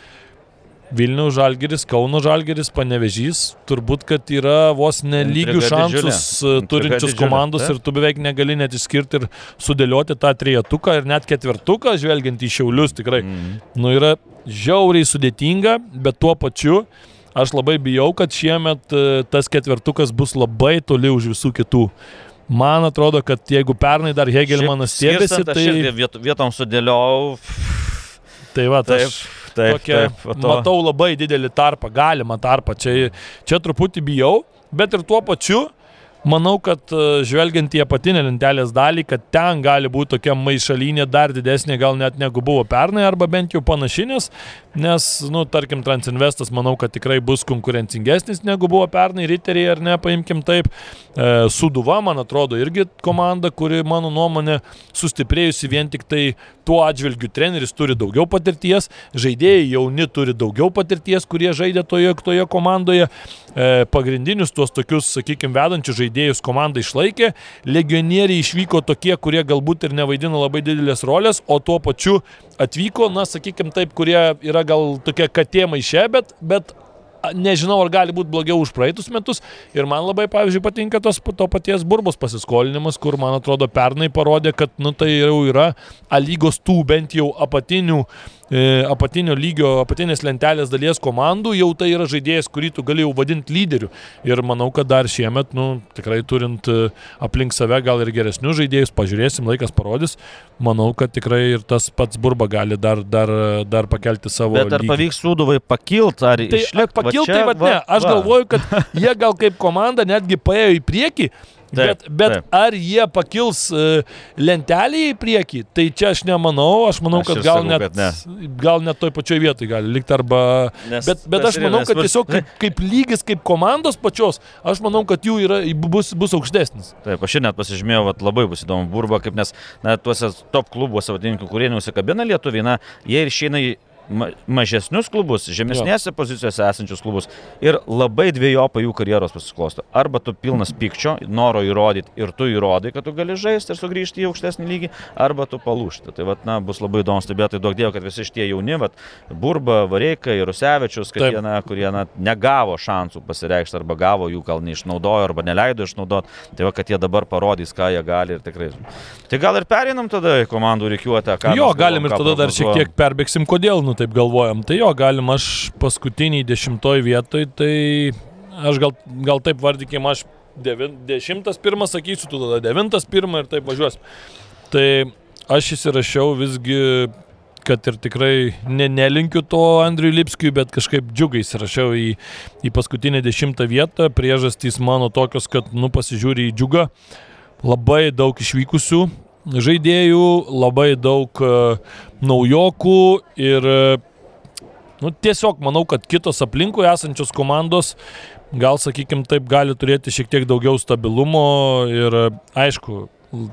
Vilniaus Žalgeris, Kauno Žalgeris, Panevežys, turbūt, kad yra vos nelygių šansus didžiulė. turinčius didžiulė. komandos Taip. ir tu beveik negali net išskirti ir sudėlioti tą trietuką ir net ketvirtuką, žvelgiant į šiaulius tikrai. Mm. Nu, yra žiauriai sudėtinga, bet tuo pačiu aš labai bijau, kad šiemet e, tas ketvirtukas bus labai toli už visų kitų. Man atrodo, kad jeigu pernai dar Hegelmanas stėbėsi, tai... Vietom sudėliau. Tai va, tai aš taip, tokia, taip, to... matau labai didelį tarpą, galimą tarpą. Čia, čia truputį bijau, bet ir tuo pačiu Manau, kad e, žvelgiant į apatinę lentelės dalį, kad ten gali būti tokia maišalinė dar didesnė gal net negu buvo pernai, arba bent jau panašinės, nes, nu, tarkim, Transinvestas manau, kad tikrai bus konkurencingesnis negu buvo pernai, Riteriai ar ne, paimkim taip. E, Suduva, man atrodo, irgi komanda, kuri, mano nuomonė, sustiprėjusi vien tik tai tuo atžvilgiu treneris turi daugiau patirties, žaidėjai jauni turi daugiau patirties, kurie žaidė toje, toje komandoje. E, pagrindinius tuos tokius, sakykime, vedančius žaidėjus komanda išlaikė, legionieriai išvyko tokie, kurie galbūt ir nevaidino labai didelės rolės, o tuo pačiu atvyko, na, sakykime taip, kurie yra gal tokie katė maišė, bet, bet nežinau, ar gali būti blogiau už praeitus metus. Ir man labai, pavyzdžiui, patinka tos, to paties burbos pasiskolinimas, kur, man atrodo, pernai parodė, kad, nu, tai jau yra A lygos tų bent jau apatinių e, apatinio lygio, apatinės lentelės dalies komandų, jau tai yra žaidėjas, kurį tu galėjau vadinti lyderiu. Ir manau, kad dar šiemet, nu, tikrai turint e, aplink save gal ir geresnius žaidėjus, pažiūrėsim, laikas parodys, manau, kad tikrai ir tas pats burba gali dar, dar, dar pakelti savo. Bet ar lygį. pavyks sūduvai pakilti, ar tai išlikti? Pakilti, tai vad ne. Aš va. galvoju, kad jie gal kaip komanda netgi paėjo į priekį, taip, bet taip. ar jie pakils uh, lentelį į priekį, tai čia aš nemanau, aš manau, aš kad, gal sakau, net, ne. gal net toj pačioj vietoj gali likti arba... Nes, bet bet aš manau, kad tiesiog kaip, [LAUGHS] kaip lygis, kaip komandos pačios, aš manau, kad jų yra, bus, bus aukštesnis. Taip, aš šiandien pasižymėjau, vat, labai bus įdomu burba, kaip nes na, tuose top klubuose, vadininkų, kurie nusikabina lietuviai, na, jie ir išeina į ma mažesnius klubus, žemesnėse jo. pozicijose esančius klubus ir labai dviejopai jų karjeros pasiklosto. Arba tu pilnas pykčio, noro įrodyti ir tu įrodai, kad tu gali žaisti ir sugrįžti į aukštesnį lygį, arba tu palūšti. Tai vat, na, bus labai įdomu stebėti, daug dievo, kad visi šitie jauni, vat, Burba, Vareika ir Rusevičius, kad Taip. jie, na, kurie na, negavo šansų pasireikšti arba gavo jų gal neišnaudojo arba neleido išnaudoti, tai va, kad jie dabar parodys, ką jie gali ir tikrai. Tai gal ir perinam tada į komandų reikiuotę. Jo, galim ir tada dar šiek tiek perbėgsim, kodėl, nu taip galvojam. Tai jo, galim aš paskutiniai dešimtoj vietoj, tai aš gal, gal taip vardykim, aš devin, dešimtas pirmas sakysiu, tu tada devintas pirmas ir taip važiuos. Tai aš įsirašiau visgi kad ir tikrai ne, nelinkiu to Andriui Lipskiui, bet kažkaip džiugai įsirašiau į, į paskutinę dešimtą vietą. Priežastys mano tokios, kad, nu, pasižiūri į džiugą. Labai daug išvykusių, žaidėjų, labai daug uh, naujokų ir uh, nu, tiesiog manau, kad kitos aplinkui esančios komandos gal, sakykim, taip gali turėti šiek tiek daugiau stabilumo ir aišku,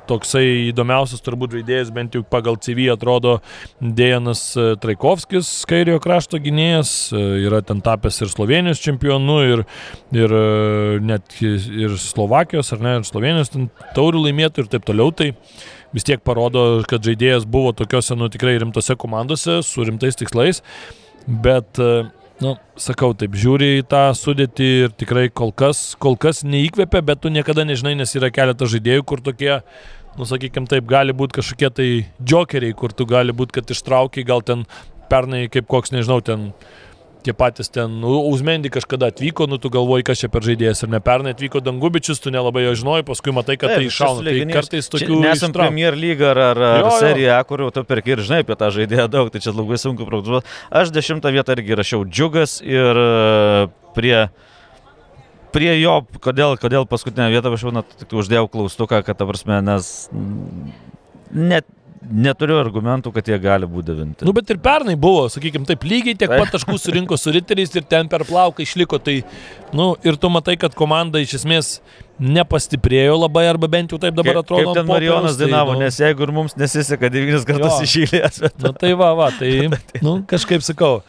toksai įdomiausias turbūt žaidėjas, bent jau pagal CV atrodo Dejanas Traikovskis, kairio krašto gynėjas, yra ten tapęs ir Slovenijos čempionu, ir, ir net ir Slovakijos, ar ne, ir Slovenijos taurių laimėtų ir taip toliau. Tai vis tiek parodo, kad žaidėjas buvo tokiuose, nu, tikrai rimtose komandose su rimtais tikslais, bet, nu, sakau, taip, žiūri į tą sudėtį ir tikrai kol kas, kol kas neįkvėpia, bet tu niekada nežinai, nes yra keletas žaidėjų, kur tokie, nu, sakykime, taip, gali būti kažkokie tai jokeriai, kur tu gali būti, kad ištraukiai, gal ten pernai kaip koks, nežinau, ten tie patys ten, nu, Uzmendi kažkada atvyko, nu, tu galvoji, kas čia per žaidėjas ir ne pernai atvyko Dangubičius, tu nelabai jo žinojai, paskui matai, kad tai iššauna. Tai kartais tokių... Nesam ištrauk. Premier League ar, ar, ar serija, kur tu perki ir žinai apie tą žaidėją daug, tai čia labai sunku prognozuoti. Aš dešimtą vietą irgi rašiau džiugas ir e, prie prie jo, kodėl, kodėl paskutinę vietą aš jau tik uždėjau klaustuką, kad, ta prasme, nes net neturiu argumentų, kad jie gali būti devinti. Nu, bet ir pernai buvo, sakykime, taip lygiai tiek pat taškų surinko su riteriais ir ten per plauką išliko. Tai, nu, ir tu matai, kad komanda iš esmės nepastiprėjo labai, arba bent jau taip dabar atrodo. Kaip ten Marijonas tai, dainavo, tai, nu, nes jeigu ir mums nesiseka devynis kartus išėlės. Bet... Nu, tai va, va, tai, [LAUGHS] nu, kažkaip sakau.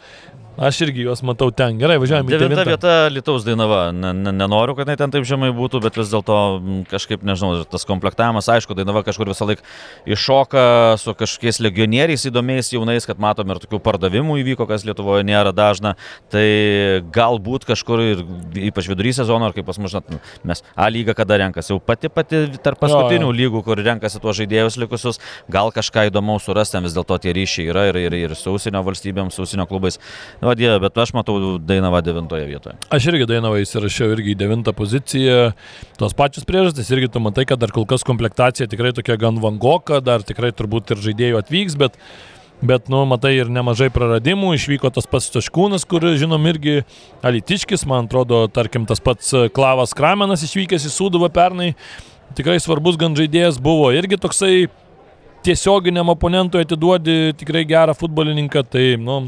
Aš irgi juos matau ten. Gerai, važiuojame į devintą vietą Lietuvos Dainava. Ne, ne, nenoriu, kad jinai ten taip žemai būtų, bet vis dėlto kažkaip, nežinau, tas komplektavimas, aišku, Dainava kažkur visą laiką iššoka su kažkokiais legionieriais įdomiais jaunais, kad matom ir tokių pardavimų įvyko, kas Lietuvoje nėra dažna. Tai galbūt kažkur ir ypač vidury sezono, ar kaip pas mus, žinot, mes A lyga kada renkasi, jau pati pati tarp paskutinių jo, jo. lygų, kur renkasi tuos žaidėjus likusius, gal kažką įdomaus surasti, vis dėlto tie ryšiai yra ir, ir, ir su užsienio valstybėms, su užsienio klubais. Nu, Dieve, bet aš matau Dainavą devintoje vietoje. Aš irgi Dainavą įsirašiau irgi į devintą poziciją. Tos pačios priežastys irgi tu matai, kad dar kol kas komplektacija tikrai tokia gan vangoka, dar tikrai turbūt ir žaidėjų atvyks, bet Bet, nu, matai ir nemažai praradimų, išvyko tas pats Taškūnas, kur, žinom, irgi Alitiškis, man atrodo, tarkim, tas pats Klavas Kramenas išvykęs į Sūduvą pernai, tikrai svarbus gan žaidėjas buvo, irgi toksai tiesioginiam oponentui atiduodi tikrai gerą futbolininką, tai, nu,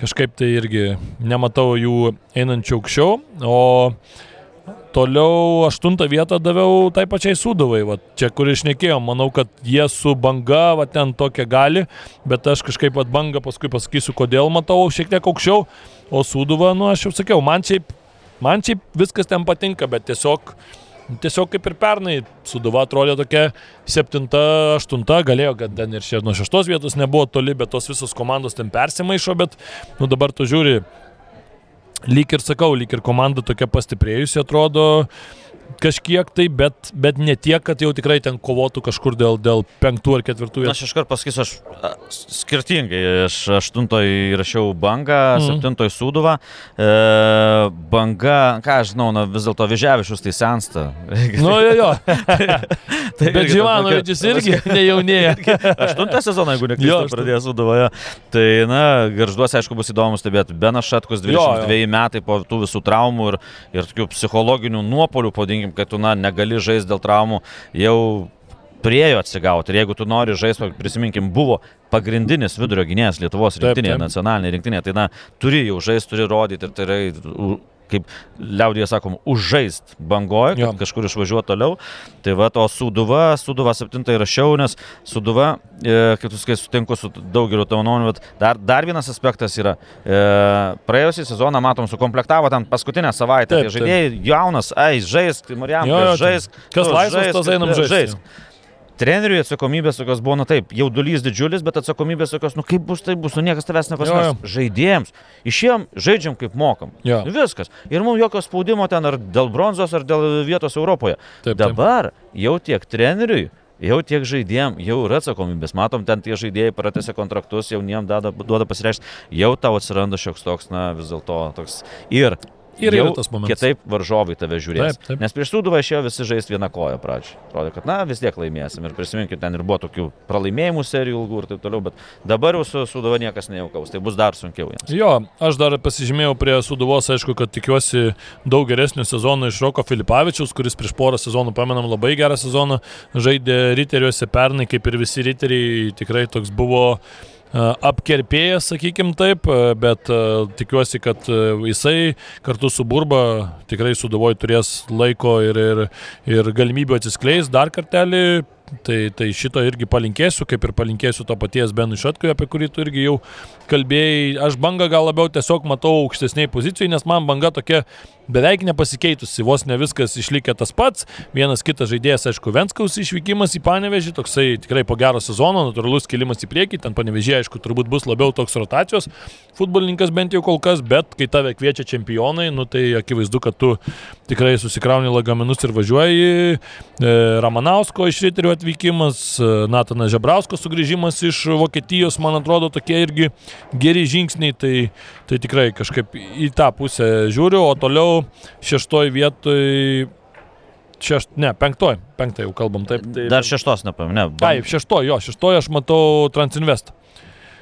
kažkaip tai irgi nematau jų einančių aukščiau, o toliau aštuntą vietą daviau tai pačiai Sudovai, va, čia kur išnekėjom, manau, kad jie su banga, va, ten tokia gali, bet aš kažkaip pat banga paskui pasakysiu, kodėl matau šiek tiek aukščiau, o Sudova, nu aš jau sakiau, man šiaip, man šiaip viskas ten patinka, bet tiesiog Tiesiog kaip ir pernai, Suduva atrodė tokia septinta, aštunta, galėjo, kad ten ir šie nuo šeštos vietos nebuvo toli, bet tos visos komandos ten persimaišo, bet nu, dabar tu žiūri, lyg ir sakau, lyg ir komanda tokia pastiprėjusi atrodo, kažkiek tai, bet, bet ne tiek, kad jau tikrai ten kovotų kažkur dėl, dėl penktų ar ketvirtų. Aš iškart pasakysiu, aš skirtingai. Aš aštuntoje įrašiau bangą, mm. septintoje sūduvą. E, banga, ką aš žinau, na, vis dėlto Vyžiavišus tai sensta. Nu, jo, jo. [LAUGHS] tai bet Živanovičius irgi [LAUGHS] nejaunėja. [LAUGHS] Aštuntą sezoną, jeigu neklystu, pradėjo sūduvoje. Tai, na, garžduos, aišku, bus įdomu stebėti. Benas Šatkus 22 jo, jo. metai po tų visų traumų ir, ir tokių psichologinių nuopolių, pavadinkime, kad tu na, negali žaisti dėl traumų, jau priejo atsigauti. Ir jeigu tu nori žaisti, prisiminkim, buvo pagrindinis vidurio gynėjas Lietuvos rinktinėje, nacionalinėje rinktinėje, tai na, turi jau žaisti, turi rodyti ir tai yra kaip liaudėje sakom, užžaist bangoje, kad jo. kažkur išvažiuoti toliau. Tai va, o Suduva, Suduva 7 rašiau, nes Suduva, e, kaip tu sakai, sutinku su daugeliu tavo nuomonių, bet dar, dar vienas aspektas yra, e, praėjusią sezoną, matom, sukomplektavo ten paskutinę savaitę, taip, tai žaidėjai jaunas, ai, žaisk, Marijampolė, žaisk. Kas laisvas, tas einam žaisti. žaisk treneriui atsakomybės tokios buvo, nu taip, jaudulys didžiulis, bet atsakomybės tokios, nu kaip bus, tai bus, nu niekas tavęs nepasakys. Žaidėjams, išėjom, žaidžiam kaip mokam. Jo. Nu, viskas. Ir mums jokio spaudimo ten ar dėl bronzos, ar dėl vietos Europoje. Taip, Dabar taip. jau tiek treneriui, jau tiek žaidėjim, jau yra atsakomybės. Matom, ten tie žaidėjai pratęsia kontraktus, jauniem duoda pasireikšti, jau tau atsiranda šioks toks, na vis dėlto toks. Ir Ir jau tas momentas. Kitaip varžovai tave žiūrės. Taip, taip. Nes prieš Sūduvą išėjo visi žaisti vieną koją pradžioje. Atrodo, kad na vis tiek laimėsim. Ir prisiminkit, ten ir buvo tokių pralaimėjimų serijų ilgų ir taip toliau. Bet dabar jau su Sūduva niekas nejaukaus. Tai bus dar sunkiau jiems. Jo, aš dar pasižymėjau prie Sūduvos, aišku, kad tikiuosi daug geresnių sezonų iš Roko Filipavičiaus, kuris prieš porą sezonų, pamenam, labai gerą sezoną žaidė riteriuose pernai, kaip ir visi riteriai, tikrai toks buvo apkerpėjęs, sakykim taip, bet tikiuosi, kad jisai kartu su Burba tikrai sudavoju turės laiko ir, ir, ir galimybę atsiskleis. Dar kartelį Tai, tai šito irgi palinkėsiu, kaip ir palinkėsiu to paties Benui Šatkui, apie kurį tu irgi jau kalbėjai. Aš bangą gal labiau tiesiog matau aukštesniai pozicijai, nes man banga tokia beveik nepasikeitusi, vos ne viskas išlikė tas pats. Vienas kitas žaidėjas, aišku, Venskaus išvykimas į Panevežį, toksai tikrai po gero sezono, natūralus kilimas į priekį, ten Panevežė, aišku, turbūt bus labiau toks rotacijos futbolininkas bent jau kol kas, bet kai tave kviečia čempionai, nu tai akivaizdu, kad tu tikrai susikrauni lagaminus ir važiuoji. E, Ramanausko iš Riterių atvykimas, e, Natanas Žebrausko sugrįžimas iš Vokietijos, man atrodo, tokie irgi geri žingsniai, tai, tai tikrai kažkaip į tą pusę žiūriu, o toliau šeštoj vietoj šešt, ne, penktoj, penktoj jau kalbam, taip. taip Dar šeštos, nepaminėjau. Taip, šeštoj, jo, šeštoj aš matau Transinvestą.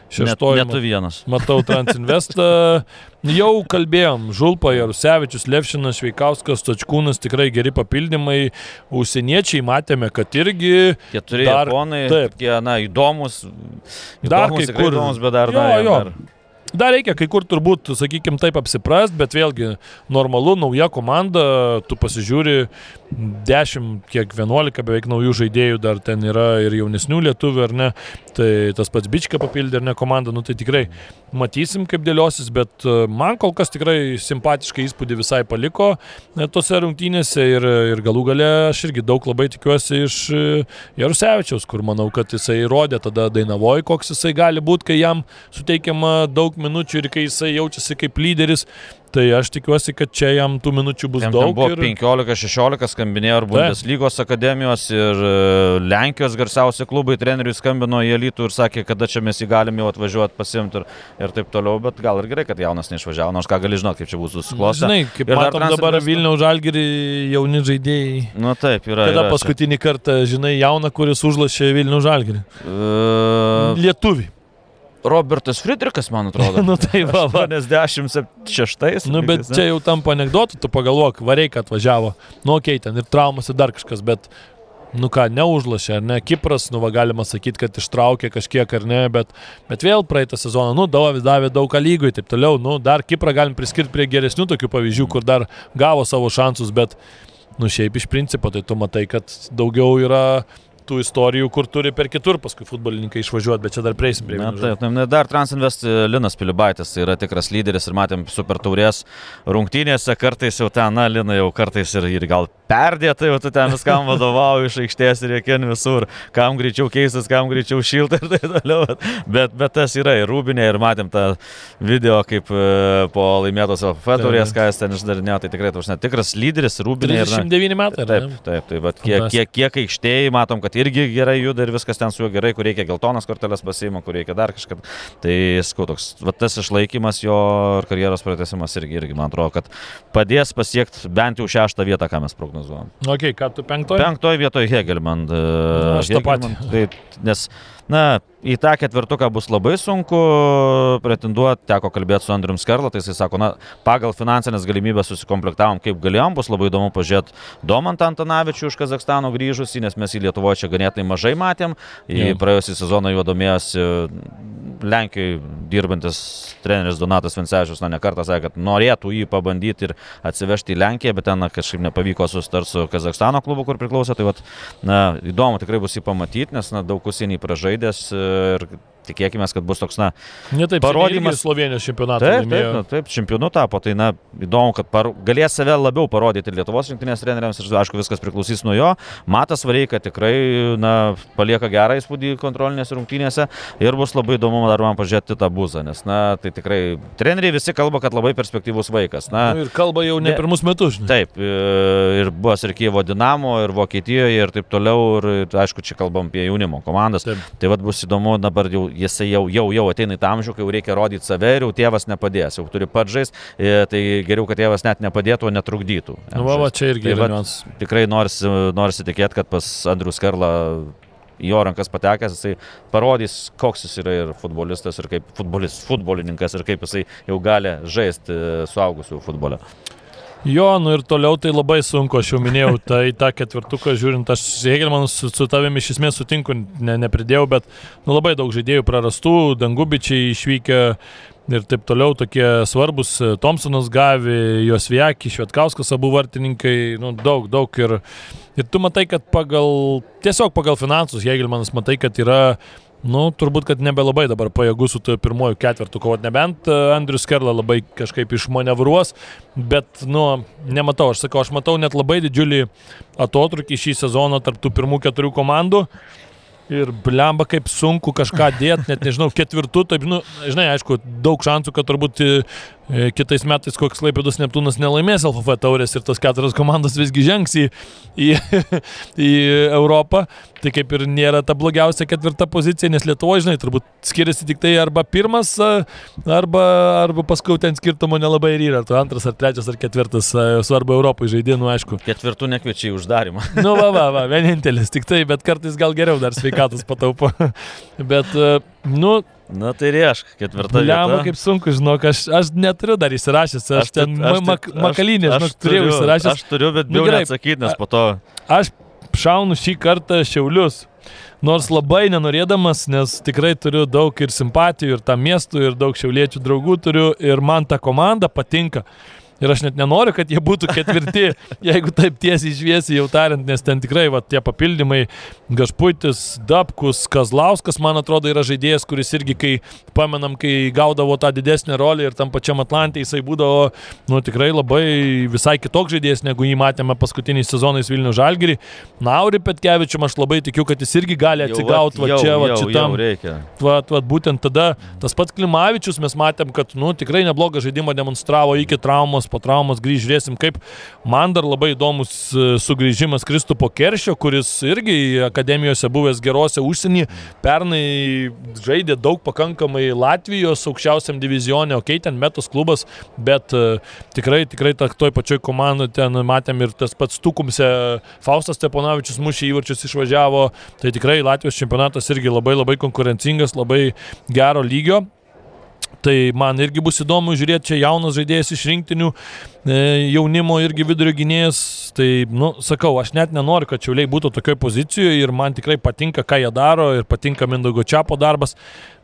Šeštoji. Net, net vienas. [LAUGHS] Matau Transinvestą. Jau kalbėjom, Žulpa, Jarusevičius, Levšinas, Šveikauskas, Točkūnas, tikrai geri papildymai. Užsieniečiai matėme, kad irgi... Keturi dar, japonai, taip, tokie, na, įdomus. įdomus dar kai kur. Įdomus, bet dar, jo, na, jo. Dar... Dar reikia kai kur turbūt, sakykime, taip apsiprast, bet vėlgi normalu, nauja komanda, tu pasižiūri 10, kiek 11 beveik naujų žaidėjų dar ten yra ir jaunesnių lietuvių, ar ne, tai tas pats Bička papildė, ar ne komanda, nu tai tikrai matysim, kaip dėliosis, bet e, man kol kas tikrai simpatiškai įspūdį visai paliko e, tose rungtynėse ir, ir galų gale aš irgi daug labai tikiuosi iš e, Jarusevičiaus, kur manau, kad jisai įrodė tada Dainavoje, koks jisai gali būti, kai jam suteikiama daug minučių ir kai jisai jaučiasi kaip lyderis. Tai aš tikiuosi, kad čia jam tų minučių bus jam daug. Buvo ir... 15-16 skambinėjo ir Bundeslygos akademijos ir e, Lenkijos garsiausi klubai treneriui skambino į elitų ir sakė, kada čia mes jį galime jau atvažiuoti pasimti ir, ir taip toliau, bet gal ir gerai, kad jaunas neišvažiavo, nors ką gali žinoti, kaip čia bus susiklostę. Žinai, kaip ir matom dabar Vilniaus žalgirį jauni žaidėjai. Na taip, yra. Kada yra, paskutinį čia. kartą, žinai, jauną, kuris užlašė Vilniaus žalgirį? Uh... Lietuvi. Robertas Friedrichas, man atrodo. [LAUGHS] nu tai va, va. 86. Nu bet čia jau tampa anegdotų, tu pagalvok, variai, kad važiavo. Nu okei, okay, ten ir traumas ir dar kažkas, bet, nu ką, neužlašė, ar ne? Kipras, nu va, galima sakyti, kad ištraukė kažkiek ar ne, bet, bet vėl praeitą sezoną, nu, Dovis davė daug lygų ir taip toliau, nu, dar Kiprą galim priskirti prie geresnių tokių pavyzdžių, kur dar gavo savo šansus, bet, nu, šiaip iš principo, tai tu matai, kad daugiau yra tų istorijų, kur turi per kitur paskui futbolininkai išvažiuoti, bet čia dar prieisim prie vieno. Taip, taip, dar Transinvest e, Linas Pilibaitis tai yra tikras lyderis ir matėm super taurės rungtynėse, kartais jau ten, na, Lina jau kartais ir, ir gal perdėtai, jau tu ten viskam vadovauji iš aikštės ir jėkin visur, kam greičiau keistas, kam greičiau šilta ir taip toliau. Bet, bet tas yra ir rūbinė ir matėm tą video, kaip e, po laimėtos LFF turės, ką jis ten išdarinėjo, tai tikrai toks netikras lyderis, rūbinė. 39 metai. Taip, taip, taip, bet kiek, kiek, kiek aikštėjai, matom, kad irgi gerai juda ir viskas ten su juo gerai, kur reikia geltonas korteles pasiima, kur reikia dar kažką. Tai skau toks, va, tas išlaikymas jo ir karjeros pratesimas irgi, irgi, man atrodo, kad padės pasiekti bent jau šeštą vietą, ką mes prognozuojame prognozuojam. Ok, ką tu penktoje? Penktoje vietoje Hegelman. Uh, Aš tą patį. Tai, nes, na, į tą ketvirtuką bus labai sunku pretenduoti, teko kalbėti su Andrium Skarla, tai jisai sako, na, pagal finansinės galimybės susikomplektavom kaip galėjom, bus labai įdomu pažiūrėti Domantą Antanavičių iš Kazakstano grįžusį, nes mes į Lietuvoje čia ganėtinai mažai matėm, į praėjusią sezoną juo domėjosi Lenkijoje dirbantis treneris Donatas Vincevičius, na, nekartą sakė, kad norėtų jį pabandyti ir atsivežti į Lenkiją, bet ten na, kažkaip nepavyko susitarti su Kazakstano klubu, kur priklausė, tai vat, na, įdomu tikrai bus jį pamatyti, nes na, daug užsienį pražaidęs ir tikėkime, kad bus toks, na, ne taip, parodymas Slovenijos čempionatą. Taip, taip, na, taip, čempionu tapo, tai, na, įdomu, kad par, galės save labiau parodyti Lietuvos rinktinės treneriams ir, aišku, viskas priklausys nuo jo. Matas Vareika tikrai, na, palieka gerą įspūdį kontrolinėse rungtynėse ir bus labai įdomu dar man pažiūrėti tą buzą, nes, na, tai tikrai treneriai visi kalba, kad labai perspektyvus vaikas. Na, nu, ir kalba jau ne, ne pirmus metus. Žinai. Taip, ir buvo ir Kievo Dinamo, ir Vokietijoje, ir taip toliau, ir, aišku, čia kalbam apie jaunimo komandas. Taip. Tai vad bus įdomu dabar jau jisai jau, jau, jau ateina į tą amžių, kai jau reikia rodyti save ir jau tėvas nepadės, jau turi pats žais, e, tai geriau, kad tėvas net nepadėtų, o netrukdytų. Nu, va, čia irgi. Tai, va, tikrai norisi, norisi tikėti, kad pas Andrius Karlą į jo rankas patekęs, jisai parodys, koks jis yra ir futbolistas, ir kaip futbolis, futbolininkas, ir kaip jisai jau gali žaisti suaugusių futbolę. Jo, nu ir toliau tai labai sunku, aš jau minėjau, tai tą ketvirtuką žiūrint, aš Hegelman su, su tavimi iš esmės sutinku, ne, nepridėjau, bet nu, labai daug žaidėjų prarastų, Dangubičiai išvykę ir taip toliau tokie svarbus, Thompsonas Gavi, Josviekį, Švetkauskas abu vartininkai, nu, daug, daug ir, ir tu matai, kad pagal, tiesiog pagal finansus Hegelmanas matai, kad yra Nu, turbūt, kad nebelabai dabar pajėgus su pirmoju ketvirtu kovoti, nebent e, Andrius Kerla labai kažkaip išmanevruos, bet, nu, nematau, aš sakau, aš matau net labai didžiulį atotrukį šį sezoną tarp tų pirmų keturių komandų. Ir blemba, kaip sunku kažką dėti, net nežinau, ketvirtų, taip, nu, žinai, aišku, daug šansų, kad turbūt E, kitais metais koks Laipėdus Neptūnas nelaimės LFF taurės ir tos keturios komandos visgi žengs į, į, [LAUGHS] į Europą. Tai kaip ir nėra ta blogiausia ketvirta pozicija, nes Lietuvoje, žinai, turbūt skiriasi tik tai arba pirmas, arba, arba paskui ten skirtumo nelabai ir yra. Tu antras, ar trečias, ar ketvirtas, svarbu Europai žaidimų, aišku. Ketvirtų nekviečiai uždarimą. [LAUGHS] Nu, va, va, va, vienintelis, tik tai, bet kartais gal geriau dar sveikatos pataupo. [LAUGHS] bet, nu, Na tai riešk, ketvirta vieta. Lemba, kaip sunku, žinok, aš, aš neturiu dar įsirašęs, aš, aš ten aš, mak, makalinį, žinok, turėjau įsirašęs. Aš turiu, bet bijau neatsakyti, nes po to. Aš šaunu šį kartą šiaulius. Nors labai nenorėdamas, nes tikrai turiu daug ir simpatijų ir tam miestui, ir daug šiauliečių draugų turiu, ir man ta komanda patinka. Ir aš net nenoriu, kad jie būtų ketvirti, [LAUGHS] jeigu taip tiesiai išviesi jau tariant, nes ten tikrai va, tie papildymai Gašpuitis, Dabkus, Kazlauskas, man atrodo, yra žaidėjas, kuris irgi, kai pamenam, kai gaudavo tą didesnę rolę ir tam pačiam Atlantė jisai būdavo, nu tikrai labai visai kitoks žaidėjas, negu jį matėme paskutiniais sezonais Vilnių Žalgirį. Nauri Petkevičium aš labai tikiu, kad jis irgi gali atsigauti va čia, va šitam. Va, va, būtent tada tas pats Klimavičius mes matėm, kad nu, tikrai neblogą žaidimą demonstravo iki traumos po traumos grįž, žiūrėsim kaip. Man dar labai įdomus e, sugrįžimas Kristupo Keršio, kuris irgi akademijose buvęs gerose užsienį, pernai žaidė daug pakankamai Latvijos aukščiausiam divizionė, okei, okay, ten metos klubas, bet uh, tikrai, tikrai ta, toj pačioj komandai ten matėm ir tas pats Tukumse Faustas Steponavičius mušė įvarčius išvažiavo, tai tikrai Latvijos čempionatas irgi labai labai konkurencingas, labai gero lygio. Tai man irgi bus įdomu žiūrėti čia jaunas žaidėjas iš rinktinių. Jaunimo irgi vidurio gynėjas, tai, nu, sakau, aš net nenoriu, kad Šiauliai būtų tokioje pozicijoje ir man tikrai patinka, ką jie daro ir patinka Mindogo Čiapo darbas,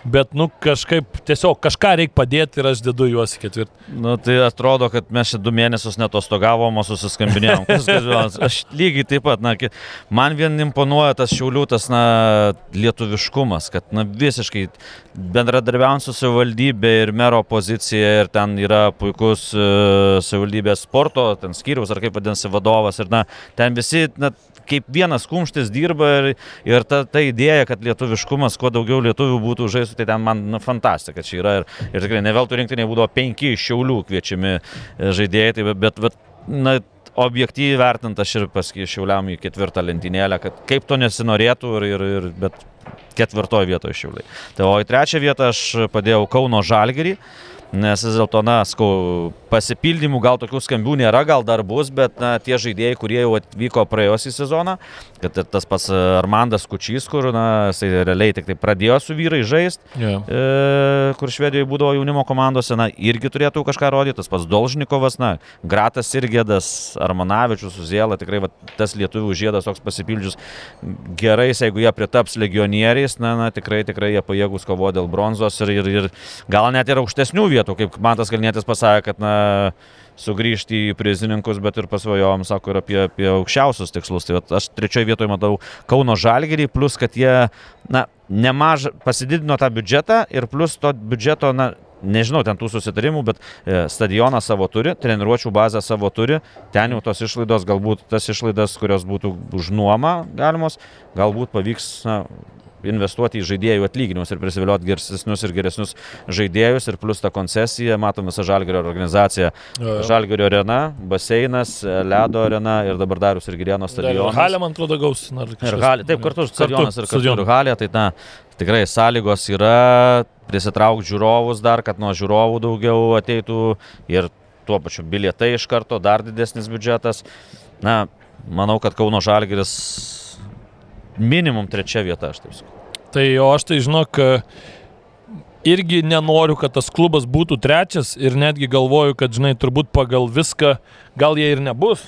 bet, nu, kažkaip tiesiog kažką reikia padėti ir aš dedu juos į ketvirtą. Nu, tai atrodo, kad mes čia du mėnesius netostogavom, o susiskambinėjom. [LAUGHS] aš lygiai taip pat, na, man vien imponuoja tas šiaulių, tas, na, lietuviškumas, kad, na, visiškai bendradarbiaujant su savivaldybė ir mero pozicija ir ten yra puikus uh, savivaldybės sporto, ten skyrius ar kaip vadinasi vadovas ir, na, ten visi, na, kaip vienas kumštis dirba ir, ir ta, ta idėja, kad lietuviškumas, kuo daugiau lietuvių būtų žaistų, tai ten man nu, fantastika čia yra. Ir, ir tikrai ne veltui rinktinė būdavo penki iš šiaulių kviečiami e, žaidėjai, tai, bet, bet na, objektyviai vertint aš ir paskui šiauliam į ketvirtą lentynėlę, kad kaip to nesinorėtų, ir, ir, ir, bet ketvirtoje vietoje šiauliai. Tai o į trečią vietą aš padėjau Kauno Žalgerį nes vis dėlto, na, skau, pasipildymų gal tokių skambių nėra, gal dar bus, bet na, tie žaidėjai, kurie jau atvyko praėjusį sezoną, kad tas pats Armandas Kučys, kur, na, jisai realiai tik tai pradėjo su vyrai žaisti, yeah. e, kur Švedijoje būdavo jaunimo komandose, na, irgi turėtų kažką rodyti, tas pats Dolžnikovas, na, Gratas Irgėdas, Armanavičius, Uzėla, tikrai va, tas lietuvių žiedas toks pasipildžius gerais, jeigu jie pritaps legionieriais, na, na tikrai, tikrai jie pajėgus kovo dėl bronzos ir, ir, ir gal net ir aukštesnių vietų kaip Mantas Kalnietis pasakė, kad na, sugrįžti į prizininkus, bet ir pasvajojom, sako, ir apie, apie aukščiausius tikslus. Tai aš trečioje vietoje matau Kauno Žalgerį, plus kad jie, na, nemažą pasididino tą biudžetą ir plus to biudžeto, na, nežinau, ten tų susitarimų, bet e, stadioną savo turi, treniruočio bazę savo turi, ten jau tos išlaidos, galbūt tas išlaidas, kurios būtų už nuomą galimos, galbūt pavyks na, investuoti į žaidėjų atlyginimus ir prisivilioti geresnius ir geresnius žaidėjus ir plus tą koncesiją, matom visą Žalgerio organizaciją. Žalgerio arena, baseinas, ledo arena ir dabar Darius ir Girieno stadionas. Halė, man atrodo, gaus. Ir halė, taip, kartu stadionas ir kartu ir halė, tai na, tikrai sąlygos yra prisitraukti žiūrovus dar, kad nuo žiūrovų daugiau ateitų ir tuo pačiu bilietai iš karto, dar didesnis biudžetas. Na, manau, kad Kauno Žalgeris minimum trečia vieta, aš taip sakau. Tai o aš tai žinok, irgi nenoriu, kad tas klubas būtų trečias ir netgi galvoju, kad, žinai, turbūt pagal viską, gal jie ir nebus,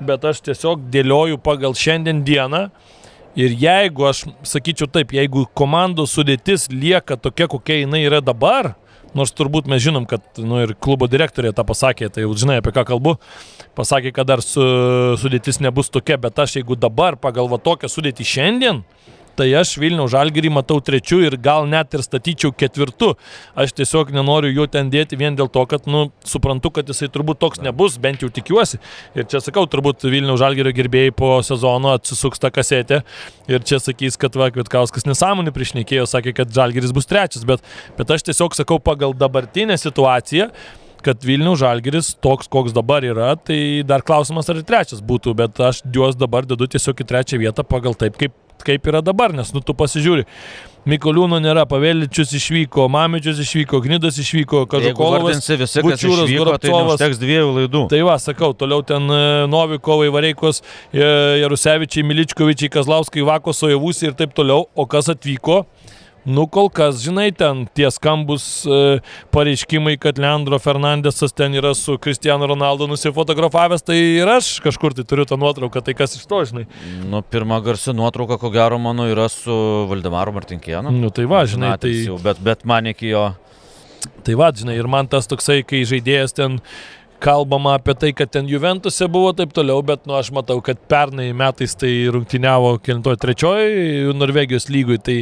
bet aš tiesiog dėlioju pagal šiandien dieną. Ir jeigu aš sakyčiau taip, jeigu komandos sudėtis lieka tokia, kokia jinai yra dabar, nors turbūt mes žinom, kad nu, ir klubo direktorė tą pasakė, tai jau žinai apie ką kalbu, pasakė, kad dar su, sudėtis nebus tokia, bet aš jeigu dabar pagal va tokią sudėtį šiandien, tai aš Vilnių žalgerį matau trečiu ir gal net ir statyčiau ketvirtu. Aš tiesiog nenoriu jo ten dėti vien dėl to, kad, nu, suprantu, kad jisai turbūt toks nebus, bent jau tikiuosi. Ir čia sakau, turbūt Vilnių žalgerio gerbėjai po sezono atsisuks tą kasetę ir čia sakys, kad va, Kvitkauskas nesąmonį priešnekėjo, sakė, kad žalgeris bus trečias, bet, bet aš tiesiog sakau pagal dabartinę situaciją kad Vilnių žalgeris toks, koks dabar yra, tai dar klausimas, ar trečias būtų, bet aš juos dabar dedu tiesiog į trečią vietą pagal taip, kaip, kaip yra dabar, nes nu tu pasižiūri. Mikoliūno nėra, Paveličius išvyko, Mamičius išvyko, Gnidas išvyko, Kažkokolovas, Bučiūras, Goropcovas. Tai dviejų laidų. Tai va, sakau, toliau ten e, Novikovai, Vareikos, e, Jarusevičiai, Miličkovičiai, Kazlauskai, Vakoso, Javūsi ir taip toliau. O kas atvyko? Nu, kol kas, žinai, ten tie skambus e, pareiškimai, kad Leandro Fernandesas ten yra su Cristiano Ronaldo nusifotografavęs, tai ir aš kažkur tai turiu tą nuotrauką, tai kas iš to, žinai. Nu, pirma garsi nuotrauka, ko gero, mano yra su Valdemaru Martinkėnu. Nu, tai va, žinai, tai... Jau, bet, bet man iki jo. Tai va, žinai, ir man tas toksai, kai žaidėjas ten kalbama apie tai, kad ten Juventuse buvo taip toliau, bet nu, aš matau, kad pernai metais tai rungtyniavo kilintoj trečioji Norvegijos lygui, tai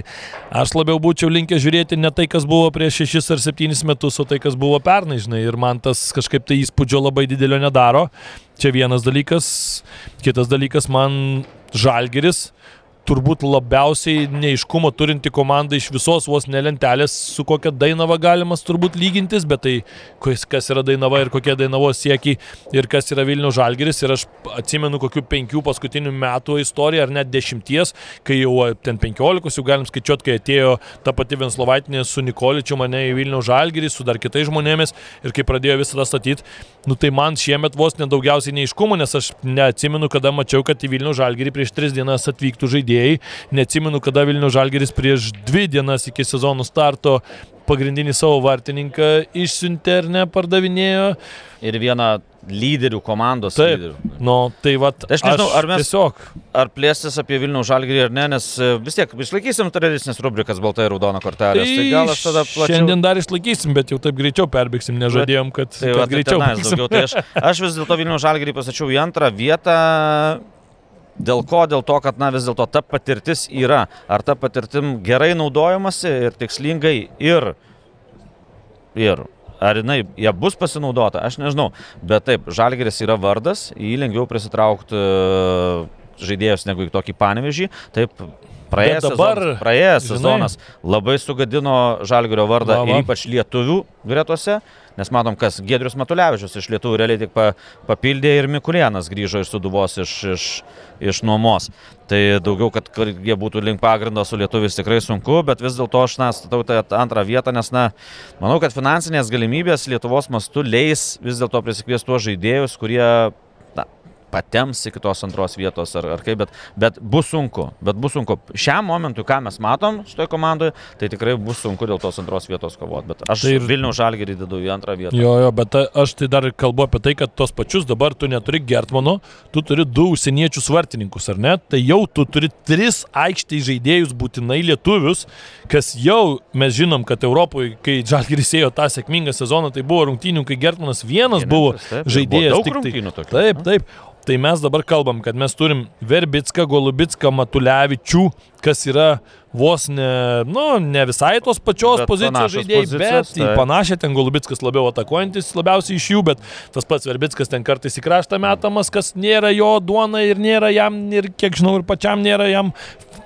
aš labiau būčiau linkęs žiūrėti ne tai, kas buvo prieš šešis ar septynis metus, o tai, kas buvo pernai, žinai, ir man tas kažkaip tai įspūdžio labai didelio nedaro. Čia vienas dalykas, kitas dalykas man Žalgeris turbūt labiausiai neiškumo turinti komanda iš visos vos nelentelės, su kokia Dainava galimas turbūt lygintis, bet tai kas yra Dainava ir kokie Dainavos siekiai ir kas yra Vilnių Žalgeris. Ir aš atsimenu kokių penkių paskutinių metų istoriją, ar net dešimties, kai jau ten penkiolikos jau galim skaičiuoti, kai atėjo ta pati Venslovaitinė su Nikoličiu mane į Vilnių Žalgerį, su dar kitais žmonėmis ir kai pradėjo visą tą statyti, nu tai man šiemet vos nedaugiausiai neiškumo, nes aš neatsimenu, kada mačiau, kad į Vilnių Žalgerį prieš tris dienas atvyktų žaidėjai žaidėjai. Neatsimenu, kada Vilnių Žalgeris prieš dvi dienas iki sezono starto pagrindinį savo vartininką išsiuntė ir nepardavinėjo. Ir vieną lyderių, komandos Taip. lyderių. Nu, tai va, Tai aš nežinau, ar mes- Tiesiog. Ar plėstis apie Vilnių žalgyrį ar ne, nes e, vis tiek išlaikysim tradicinės rubrikas balta ir raudona kortelė. Tai, tai gal aš tada plačiau. Šiandien dar išlaikysim, bet jau taip greičiau perbėgsim, nežadėjom, kad, Tai, kad va, tai greičiau tenais baigsim. daugiau. Tai aš, aš vis dėlto Vilnių žalgyrį pasačiau į antrą vietą. Dėl ko? Dėl to, kad na, vis dėlto ta patirtis yra. Ar ta patirtim gerai naudojamasi ir tikslingai ir. ir Ar jinai, jie bus pasinaudota, aš nežinau. Bet taip, Žalgeris yra vardas, jį lengviau prisitraukti e, žaidėjus negu į tokį panevežį. Taip, praėjęs dabar, sezonas, praėjęs žinai- sezonas labai sugadino Žalgerio vardą Va, va. ir ypač lietuvių gretose. Nes matom, kas Gedrius Matulevičius iš lietuvių realiai tik pa, papildė ir Mikulėnas grįžo iš Suduvos iš, iš, iš nuomos. Tai daugiau, kad jie būtų link pagrindo su lietuvis tikrai sunku, bet vis dėlto aš na, statau tą antrą vietą, nes na, manau, kad finansinės galimybės Lietuvos mastu leis vis dėlto prisikviesti tuos žaidėjus, kurie patems iki tos antros vietos ar, ar kaip, bet, bet bus sunku. Bet bus sunku. Šiam momentui, ką mes matom šitoje komandoje, tai tikrai bus sunku dėl tos antros vietos kovoti. Bet aš Tai ir- Vilnių žalgerį dedu į antrą vietą. Jo, jo, bet aš tai dar kalbu apie tai, kad tos pačius dabar tu neturi Gertmano, tu turi du užsieniečius vartininkus, ar ne? Tai jau tu turi tris aikštėje žaidėjus būtinai lietuvius, kas jau mes žinom, kad Europoje, kai Žalgiris ėjo tą sėkmingą sezoną, tai buvo rungtynių, kai Gertmanas vienas buvo Vienintelis, taip, žaidėjas. buvo daug tai- rungtynių tokių, Taip, taip. Tai mes dabar kalbam, kad mes turim Verbicką, Golubicką, Matulevičių, kas yra vos ne, nu, ne visai tos pačios Bet pozicijos žaidėjai, bet į taip. panašią ten Golubickas labiau atakuojantis labiausiai iš jų, bet tas pats Verbickas ten kartais į kraštą metamas, kas nėra jo duona ir nėra jam, ir kiek žinau, ir pačiam nėra jam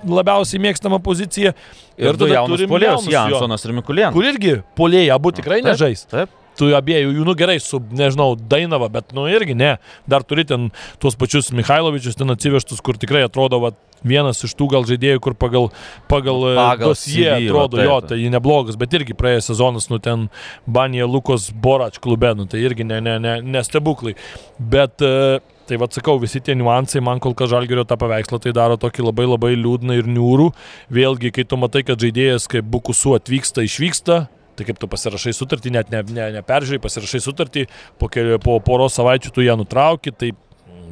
labiausiai mėgstama pozicija. Ir, ir tada turim polėjus, Jansonas ir Mikulėnas. Kur irgi polėjai abu tikrai Taip, nežais. Taip. Tu abiejų, jų, nu gerai, su, nežinau, Dainava, bet, nu irgi ne. Dar turi ten tuos pačius Mikhailovičius ten atsivežtus, kur tikrai atrodo, va, vienas iš tų gal žaidėjų, kur pagal, pagal, Pagal pagal dosie atrodo, taip, jo, tai jį neblogas, bet irgi praėjęs sezonas, nu ten Banija Lukos Borač klube, nu tai irgi ne, ne, ne, ne stebuklai. Bet, e, tai vad sakau, visi tie niuansai, man kol kas žalgerio tą paveikslą tai daro tokį labai labai liūdną ir niūrų. Vėlgi, kai tu matai, kad žaidėjas kaip Bukusu atvyksta, išvyksta, Tai kaip tu pasirašai sutartį, net ne, ne, neperžiūrai, pasirašai sutartį, po, keli, po poros savaičių tu ją nutrauki, tai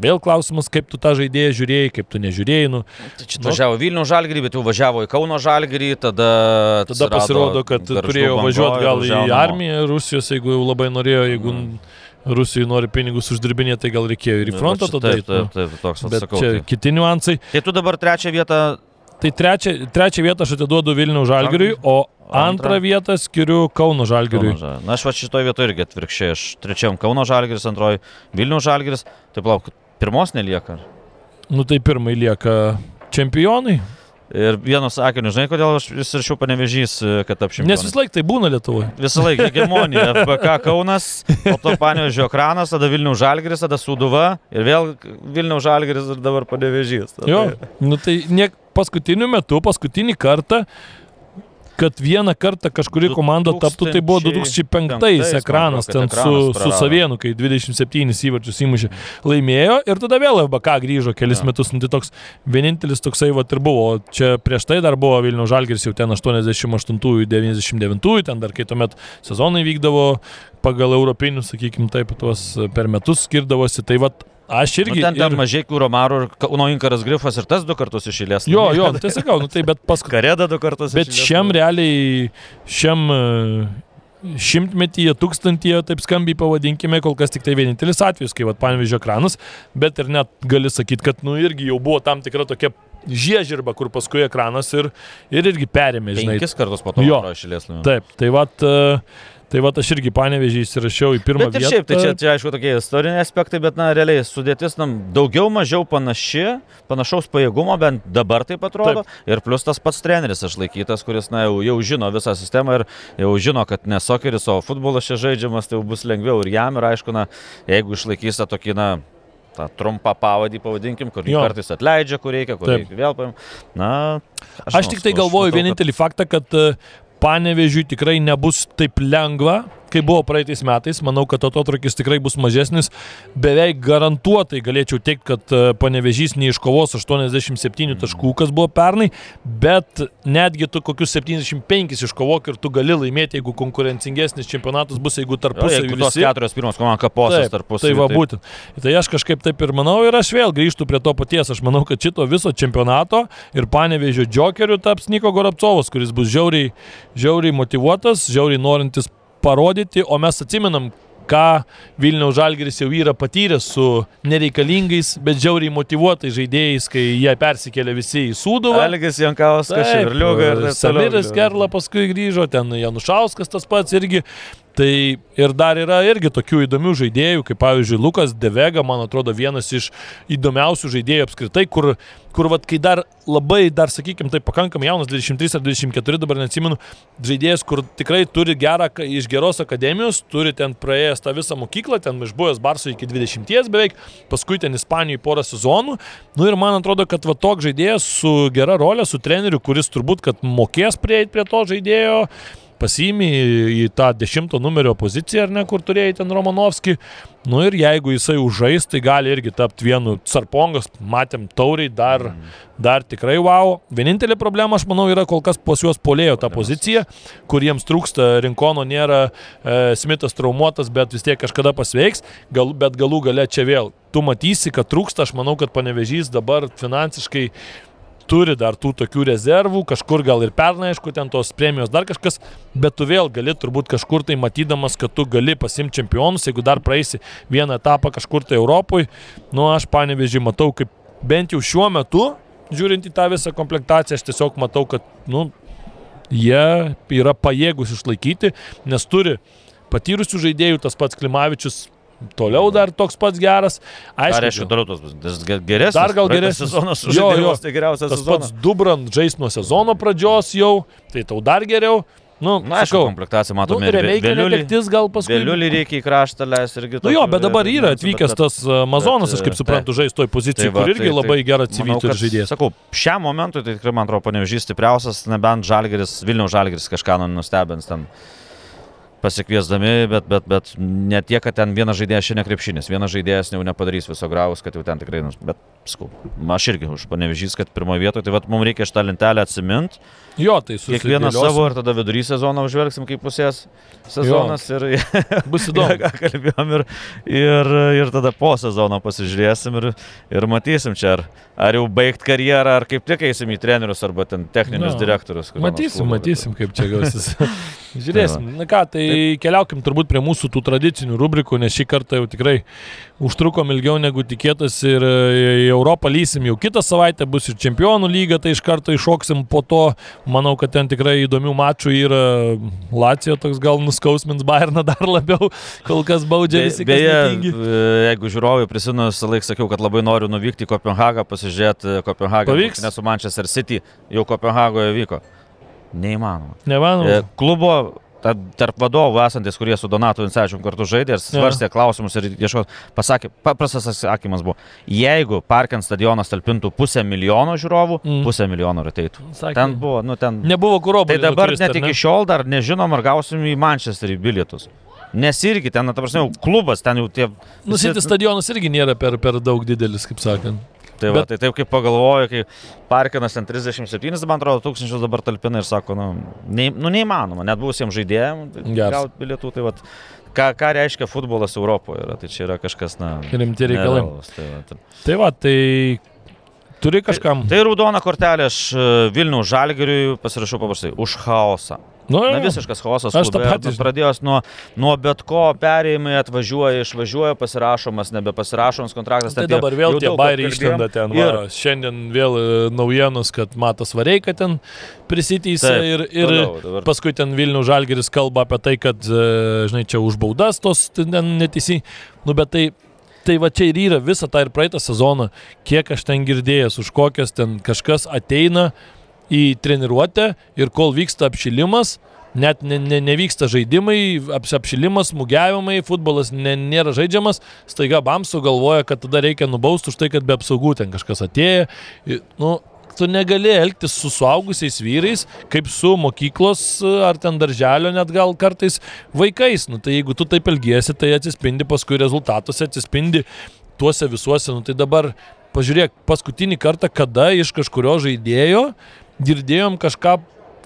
vėl klausimas, kaip tu tą žaidėją žiūrėjai, kaip tu nežiūrėjai. Nu, Tai čia Nu. važiavo Vilnių žalgerį, bet jau važiavo į Kauno žalgerį, tada... tada pasirodo, kad turėjo važiuoti gal į armiją Rusijos, jeigu jau labai norėjo, jeigu Rusijai nori pinigus uždirbinėti, tai gal reikėjo ir į frontą Va čia tada. Taip, nu. taip, taip, toks Bet atsakau. čia Tai. kiti niuansai. tai tu dabar trečią vietą Tai trečią, trečią vietą aš atiduodu Vilnių žalgiriui, o antrą vietą skiriu Kauno žalgiriui. Kauno Žalgiris. Na, aš va šitoje vietoje irgi atvirkščiai. Aš trečiam Kauno Žalgiris, antroji Vilnių Žalgiris. Tai plauk, pirmos nelieka. Nu tai pirmai lieka čempionai. Ir vienu sakiniu, žinai, kodėl aš vis rašiau panevežys, kad apšimčiau. Nes vis laik tai būna Lietuvoje. Visą laiką hegemonija. [LAUGHS] FBK Kaunas, po to Panevežio ekranas, tada Vilnių Žalgiris, tada Suduva ir vėl Vilnių Žalgiris ir dabar panevežys. Jo, nu tai ne paskutiniu metu, paskutinį kartą, kad vieną kartą kažkuri komanda taptų, tai buvo 2005 2005 ekranas ten su, su. Savienu, kai 27 įvarčius įmušė, laimėjo ir tada vėl FBK grįžo kelis Jo. metus. Nu, tai toks vienintelis toksai va ir buvo. Čia prieš tai dar buvo Vilnių Žalgiris jau ten 88-99, ten dar kai tuomet sezonai vykdavo pagal europinius, sakykime taip, tuos per metus skirdavosi. Tai va aš Nu, irgi... ten ten ir- mažai Kūro Maro ir Kauno Inkaras Grifas ir tas du kartus išėlės. Jo, jo, nu, tai sakau, nu, tai bet paskui. Kareda du kartus Bet iš eilės. šiam realiai, šiam e, šimtmetyje, tūkstantyje, taip skambiai pavadinkime, kol kas tik tai vienintelis atvejis, kai vat panevižio ekranas, bet ir net gali sakyti, kad nu irgi jau buvo tam tikra tokia žiežirba, kur paskui ekranas ir, ir irgi perėmė, žinai. Penkis kartus po to Jo. Maro išėlės. Taip, tai vat, e, tai vat aš irgi panevežį įsirašiau į pirmą vietą. šiaip, tai čia, čia aišku tokie istoriniai aspektai, bet na, realiai sudėtis nam daugiau mažiau panaši, panašaus pajėgumo, bent dabar taip atrodo. Taip. Ir plus tas pats treneris išlaikytas, kuris na, jau, jau žino visą sistemą ir jau žino, kad ne sokeris, o futbolas čia žaidžiamas, tai jau bus lengviau ir jam ir aišku, na, jeigu išlaikys tą tokį, na, tą trumpą pavadį, pavadinkim, kur Jo. kartais atleidžia, kur reikia, kur Taip. reikia vėl paim. Na, Aš tik tai galvoju vienintelį faktą, kad e, Panevežiui tikrai nebus taip lengva kai buvo praeitais metais, manau, kad atotrukis tikrai bus mažesnis. Beveik garantuotai galėčiau teikti, kad e, panevežys neiškovos 87 taškų, kas buvo pernai, bet netgi tu kokius 75 iškovok ir tu gali laimėti, jeigu konkurencingesnis čempionatas bus, jeigu tarpusavį. Tos keturios pirmos komandos kaposas tarpusavį. Tai va būtent. Tai aš kažkaip taip ir manau ir aš vėl grįžtu prie to paties. Aš manau, kad šito viso čempionato ir panevežio džokerių taps Niko Gorapcovas, kuris bus žiauriai, žiauriai motivuotas, žiauriai norintis parodyti, o mes atsimenam, ką Vilniaus Žalgeris jau yra patyręs su nereikalingais, bet žiauriai motivuotais žaidėjais, kai jie persikėlė visi į Sūduvą. Algis Jankauskas, Ševerliuga ir Samiris Gerla paskui grįžo, ten Janušauskas tas pats irgi. Tai ir dar yra irgi tokių įdomių žaidėjų, kaip pavyzdžiui Lukas Devega, man atrodo, vienas iš įdomiausių žaidėjų apskritai, kur, kur vat, kai dar labai, dar sakykime, tai pakankamai jaunas, 23 ar 24, dabar neatsimenu, žaidėjas, kur tikrai turi gerą, iš geros akademijos, turi ten praėjęs tą visą mokyklą, ten išbuvęs Barso iki 20 beveik, paskui ten Ispanijoje porą sezonų. Nu ir man atrodo, kad va toks žaidėjas su gera rolė, su treneriu, kuris turbūt, kad mokės prieiti prie to žaidėjo, pasiimi į tą dešimto numerio poziciją, ar ne, kur turėjai ten Romanovskį. Nu ir jeigu jisai užžais, tai gali irgi tapti vienu Sarpongas, matėm tauriai, dar, mm. dar tikrai wow. Vienintelė problema, aš manau, yra kol kas pas juos polėjo ta pozicija, kur jiems trūksta, Rinkono nėra, e, Smithas traumuotas, bet vis tiek kažkada pasveiks, gal, bet galų gale čia vėl. Tu matysi, kad trūksta, aš manau, kad panevežys dabar finansiškai turi dar tų tokių rezervų, kažkur gal ir pernai, aišku, ten tos premijos dar kažkas, bet tu vėl gali turbūt kažkur tai matydamas, kad tu gali pasimti čempionus, jeigu dar praeisi vieną etapą kažkur tai Europoje, nu aš panevežį matau kaip bent jau šiuo metu, žiūrint į tą visą komplektaciją, aš tiesiog matau, kad, nu, jie yra pajėgus išlaikyti, nes turi patyrusių žaidėjų, tas pats Klimavičius Toliau dar toks pats geras. Aišku, dar aišku, toliau tos bus geresnis. Dar gal geresnis sezonas. Jo, jo, tai geriausias sezonas. pats Dubrant žais nuo sezono pradžios jau, tai tau dar geriau. Nu, Na, aišku, komplektacija matome. Nu, Realiai netektis gal paskui. Vėliulį reikia į kraštą leisti irgi. Nu jo, bet dabar yra atvykęs tas Amazonas, aš kaip suprantu, žais toj pozicijai, tai va, kur irgi tai, labai tai, gerą civilį žaidėjas. Sakau, šiam momentui tai tikrai man atrodo panevežys stipriausias, nebent Žalgeris, Vilniaus Žalgeris kažką nustebins ten pasikviesdami, bet, bet, bet ne tiek, kad ten vienas žaidėjas šiandien krepšinis, vienas žaidėjas jau nepadarys viso graus, kad jau ten tikrai, nu, bet, skau, aš irgi už panevežys, kad pirmoje vietoje, tai vad mums reikia šitą lentelę atsiminti. Jo, tai su kiekvieną savo ir tada vidury sezoną užvelgsim kaip pusės sezonas jo. ir [LAUGHS] bus įdomu. ką kalbėjom ir, ir, ir tada po sezono pasižiūrėsim ir, ir matysim čia, ar, ar jau baigt karjerą, ar kaip tik eisim į trenerius arba ten techninius no. direktorius. Matysim, klubo, matysim, kaip čia gausis. [LAUGHS] Žiūrėsim. Tai Na ką, tai Taip. keliaukim turbūt prie mūsų tų tradicinių rubrikų, nes šį kartą jau tikrai užtrukom ilgiau negu tikėtas ir e, į Europą lysim jau kitą savaitę, bus ir čempionų lyga, tai iš karto iššoksim po to. Manau, kad ten tikrai įdomių mačų yra Lacijo, toks gal nuskausmins Bayerną dar labiau, kol kas baudžia visi. Be, beje, e, jeigu žiūrovai prisimenu, visą laiką sakiau, kad labai noriu nuvykti į Kopenhagą, pasižiūrėti Kopenhagą. Pavyks. Nes su Manchester City jau Kopenhagoje vyko. Neįmanoma. Neįmanoma. E, klubo tarp vadovų esantis, kurie su Donatu Vincevičium kartu žaidė ir svarstė ja. klausimus ir ieško, pasakė, paprastas atsakymas buvo, jeigu Parkent stadionas talpintų pusę milijono žiūrovų, mm. pusę milijono ateitų. Sakė. Ten buvo, nu ten. Nebuvo kuro. Tai dabar net iki šiol dar nežinom, ar gausim į Manchesterį bilietus. Nes irgi ten, na, ta prasme, klubas ten jau tie... Nusėti stadionas irgi nėra per, per daug didelis, kaip sakant. Tai, va, Bet... tai taip kaip pagalvoju, kai Parkinas ten 37, man atrodo, tūkstančius dabar talpina ir sako, nu, nei, nu neįmanoma, net buvusiems žaidėjams gauti bilietų. Tai va, ką, ką reiškia futbolas Europoje, yra, tai čia yra kažkas, na, rimti reikalai. Tai, va, tai... tai va, tai turi kažkam. Tai, tai raudona kortelė aš e, Vilnių Žalgiriui pasirašau paprastai už chaosą. Nu, Na, visiškas chaosas. Aš tą patį. Pradėjęs nuo, nuo bet ko, perėjimai atvažiuoja, išvažiuoja, pasirašomas, nebepasirašomas kontraktas. Tai dabar vėl tie bairiai išlenda ten. Ir... Šiandien vėl e, naujienos, kad Matas Vareika ten prisiteisė ir, ir toliau, paskui ten Vilnių Žalgeris kalba apie tai, kad, e, žinai, čia už baudas tos ten neteisy. Nu, bet tai Tai va čia ir yra visą tą ir praeitą sezoną, kiek aš ten girdėjęs, už kokias ten kažkas ateina, į treniruotę ir kol vyksta apšilimas, net ne, ne, nevyksta žaidimai, apšilimas, smūgiavimai, futbolas ne, nėra žaidžiamas, staiga Bamsu galvoja, kad tada reikia nubausti už tai, kad be apsaugų ten kažkas atėjo. Nu, tu negali elgtis su suaugusiais vyrais, kaip su mokyklos ar ten darželio net gal kartais vaikais. Nu, tai jeigu tu taip elgiesi, tai atsispindi paskui rezultatuose, atsispindi tuose visuose. Nu, tai dabar pažiūrėk, paskutinį kartą, kada iš kažkurio žaidėjo girdėjom kažką,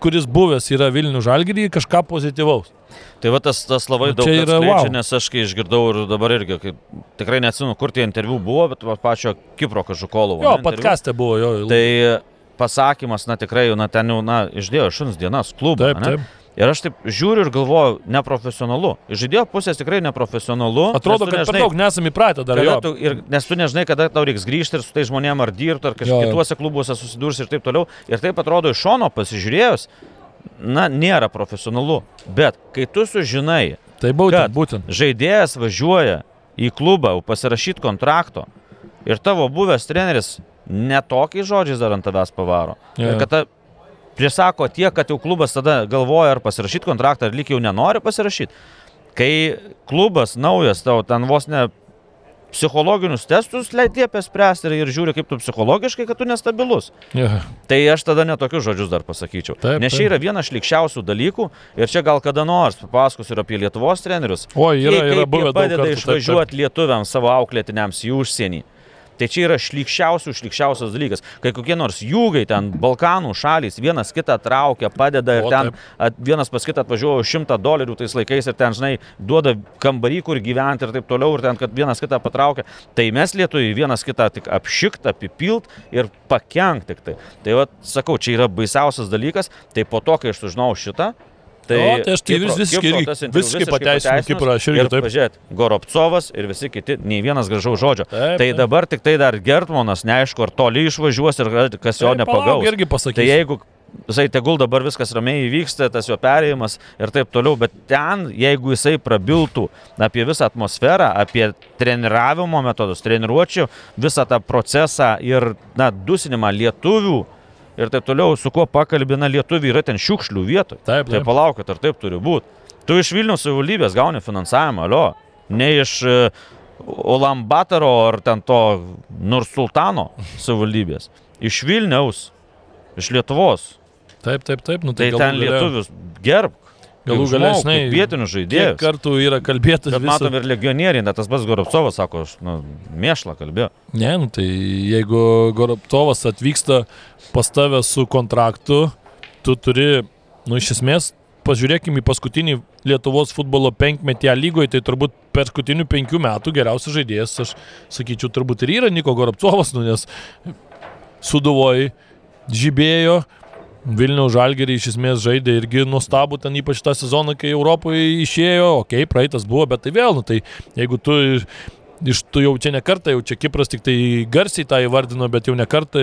kuris buvęs yra Vilnių žalgyrį, kažką pozityvaus. Tai va tas, tas labai nu, daug yra wow. nes aš kai išgirdau ir dabar irgi, kai, tikrai neatsinu, kur tie interviu buvo, bet pačio Kipro Kažukolovo. Jo, podkastė buvo jo. Tai pasakymas, na tikrai, na ten jau, na, išdėjo šuns dienas klubą. Taip, taip. Ir aš taip žiūriu ir galvoju, neprofesionalu. Iš žaidėjo pusės tikrai neprofesionalu. Atrodo, kad nežinai, per daug nesame įpratę dar. Tu, ir, nes tu nežinai, kada tau reiks grįžti ir su tai žmonėm ar dirbti, ar kažkaip kituose klubuose susidurs ir taip toliau. Ir taip atrodo iš šono pasižiūrėjus, na, nėra profesionalu. Bet kai tu sužinai, tai būtent, būtent. žaidėjas važiuoja į klubą pasirašyti kontrakto ir tavo buvęs treneris netokiais žodžiais dar ant tavęs pavaro. Yeah. Ir kad ta, prisako tiek, kad jau klubas tada galvoja ar pasirašyti kontraktą, ar lyg jau nenori pasirašyti. Kai klubas naujas, tau ten vos ne psichologinius testus liepia spręsti ir, ir žiūri, kaip tu psichologiškai, kad tu nestabilus. Yeah. Tai aš tada netokius žodžius dar pasakyčiau. Taip, Nes čia yra vienas šlikščiausių dalykų ir čia gal kada nors papasakosiu ir apie Lietuvos trenerius. O, yra, yra buvę. Padeda išvažiuoti lietuviams savo auklėtiniams į užsienį. Tai čia yra šlikščiausių, šlikščiausias dalykas. Kai kokie nors jūgai ten, Balkanų šalys, vienas kitą traukia, padeda ir o, ten at, vienas pas kitą atvažiuoja šimtą dolerių tais laikais ir ten, žinai, duoda kambarį, kur gyventi ir taip toliau, ir ten, kad vienas kitą patraukia. Tai mes lietuviai vienas kitą tik apšikt, apipilt ir pakenkt tik tai. Tai va, sakau, čia yra baisiausias dalykas. Tai po to, kai aš sužinau šitą, Tai, o, tai aš tai Kipro, visiškai, Kipro, visiškai, visiškai pateisinu Kiprą, aš irgi taip. Pažiūrėt, Goropcovas ir visi kiti, nei vienas gražaus žodžio. Taip, tai taip. dabar tik tai dar Gertmonas, neaišku, ar toli išvažiuos ir kas jo nepagaus. Irgi pasakysiu. Tai jeigu jisai tegul dabar viskas ramiai įvyksta, tas jo perėjimas ir taip toliau, bet ten, jeigu jisai prabiltų apie visą atmosferą, apie treniravimo metodus, treniruočių, visą tą procesą ir, na, dusinimą lietuvių, ir taip toliau, su kuo pakalbina lietuvių, yra ten šiukšlių vietoj. Taip, taip. Tai palaukit, ar taip turi būti. Tu iš Vilnius savivaldybės gauni finansavimą, alio, ne iš Ulambataro e, ar ten to Nursultano savivaldybės. Iš Vilniaus, iš Lietuvos. Taip, taip, taip. Nu, tai tai ten lietuvius gerbk. Galų gale, žinai, vietinių žaidėjų. Kartų yra kalbėtas. Bet matom ir legionieriai, net tas pats Goropcovas sako, aš nu, mėšlą kalbėjau. Ne, nu, tai jeigu Goropcovas atvyksta pas tave su kontraktu, tu turi, nu, iš esmės, pažiūrėkime į paskutinį Lietuvos futbolo penkmetį lygoje, tai turbūt paskutinių penkių metų geriausias žaidėjas, aš sakyčiau, turbūt ir yra Niko Goropcovas, nu, nes suduvoji, žibėjo, Vilniaus žalgerį iš esmės žaidė irgi nuostabu ten ypač tą sezoną, kai Europoje išėjo, okei, okay, praeitas buvo, bet tai vėl, nu, tai jeigu tu iš tu jau čia ne kartą, jau čia Kipras tik tai garsiai tą įvardino, bet jau ne kartą.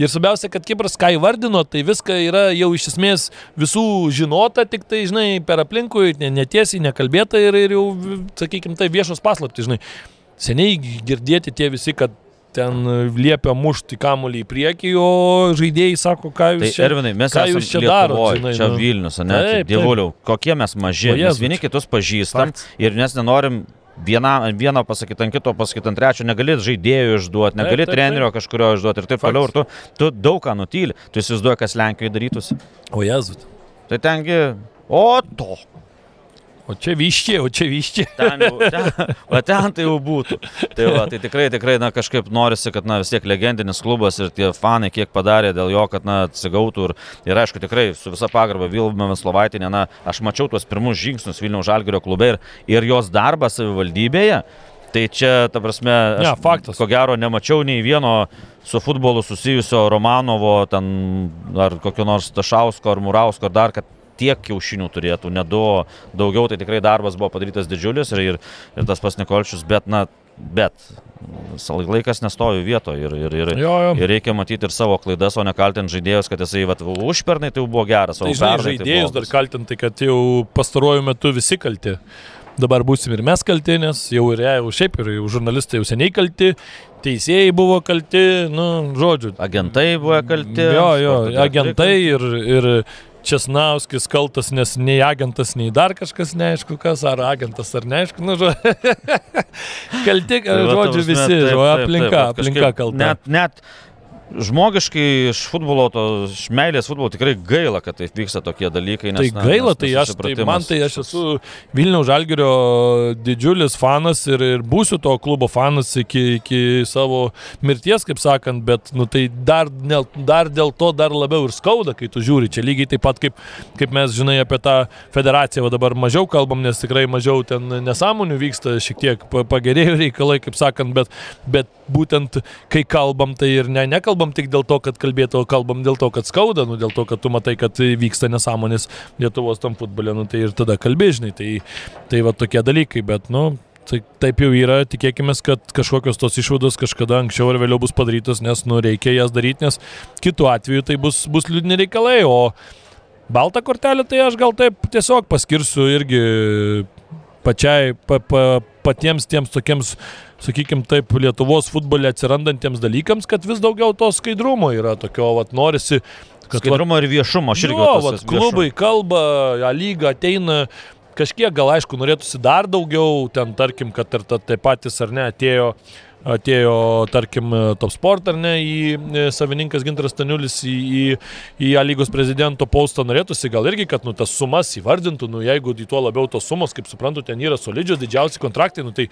Ir svarbiausia, kad Kipras ką įvardino, tai viską yra jau iš esmės visų žinota, tik tai, žinai, per aplinkui, netiesiai, nekalbėta ir, ir jau, sakykime, tai viešos paslapti, žinai. Seniai girdėti tie visi, kad ten liepia mušti kamuolį į priekį, o žaidėjai sako, ką jūs tai, čia, Ervinai, mes ką jūs čia darote. Čia nu. Vilnius, ne? Taip, Dievuliau, kokie mes maži, mes vieni kitus pažįstam Fakts. ir mes nenorim viena, vieno pasakyti ant kito, pasakyti ant trečio, negali žaidėjų išduoti, negali taip, taip, trenerio taip. kažkurio išduoti ir taip toliau. Ir tu, tu daug ką nutyli, tu įsivaizduoji, kas Lenkijoje darytųsi. O Jėzut. Tai tengi, o to. O čia vyščiai, o čia vyščiai. Ten, jau, ten, o ten tai jau būtų. Tai, va, tai tikrai, tikrai, na, kažkaip norisi, kad, na, vis tiek legendinis klubas ir tie fanai kiek padarė dėl jo, kad, na, atsigautų. Ir, ir aišku, tikrai su visa pagarba Vilma Veslovaitinė, na, aš mačiau tuos pirmus žingsnius Vilniaus Žalgirio klube ir, ir jos darbą savivaldybėje. Tai čia, ta prasme, aš, ja, faktas. ko gero nemačiau nei vieno su futbolu susijusio Romanovo, ten, ar kokio nors Tašausko, ar Murausko, ar dar, kad tiek kiaušinių turėtų, ne du, daugiau, tai tikrai darbas buvo padarytas didžiulis ir, ir, ir tas pas Nikolčius, bet, na, bet laikas nestovi vietoje ir, ir, ir, jo, jo. ir reikia matyti ir savo klaidas, o ne kaltinti žaidėjus, kad jisai vat, užpernai tai jau buvo geras, o tai, žinai, tai žaidėjus tai dar kaltinti, kad jau pastaruoju metu visi kalti. Dabar būsim ir mes kalti, nes jau ir jau šiaip ir jau žurnalistai jau seniai kalti, teisėjai buvo kalti, nu, žodžiu. Agentai buvo kalti. Jo, jo, agentai ir, ir Česnauskis kaltas, nes nei agentas, nei dar kažkas neaišku, kas, ar agentas, ar neaišku, nu, žodžiu. [LAUGHS] Kalti, tai žodžiu, visi, žodžiu, aplinka, taip, aplinka kalta. Net, net žmogiškai iš futbolo, to, iš meilės futbolo tikrai gaila, kad taip vyksta tokie dalykai. Nes, tai na, gaila, nes, tai aš, tai man tai aš esu Vilniaus Žalgirio didžiulis fanas ir, ir būsiu to klubo fanas iki, iki savo mirties, kaip sakant, bet nu, tai dar, ne, dar dėl to dar labiau ir skauda, kai tu žiūri. Čia lygiai taip pat kaip, kaip mes žinai apie tą federaciją, o dabar mažiau kalbam, nes tikrai mažiau ten nesąmonių vyksta, šiek tiek pagerėjo reikalai, kaip sakant, bet, bet būtent kai kalbam, tai ir ne, nekalbam tik dėl to, kad kalbėtų, o kalbam dėl to, kad skauda, nu, dėl to, kad tu matai, kad vyksta nesąmonės Lietuvos tam futbolė, nu, tai ir tada kalbėžinai. Tai, tai va tokie dalykai, bet, nu, Tai taip jau yra, tikėkime, kad kažkokios tos išvados kažkada anksčiau ar vėliau bus padarytos, nes nu, reikia jas daryti, nes kitu atveju tai bus, bus liūdni reikalai, o baltą kortelę tai aš gal taip tiesiog paskirsiu irgi pačiai, pa, pa, patiems tiems tokiems, sakykime taip, Lietuvos futbole atsirandantiems dalykams, kad vis daugiau to skaidrumo yra, tokio, vat, norisi kad skaidrumo ir viešumo, aš irgi. Jo, vat, klubai kalba, lyga ateina, Kažkiek gal aišku norėtųsi dar daugiau, ten tarkim, kad ir tai patys ar ne atėjo atėjo, tarkim, Top Sport ar ne, į e, savininkas Ginteras Staniulis į, į, į A lygos prezidento postą. Norėtųsi gal irgi, kad nu, tas sumas įvardintų, nu, jeigu į tuo labiau tos sumos, kaip suprantu, ten yra solidžios, didžiausi kontraktai, nu, tai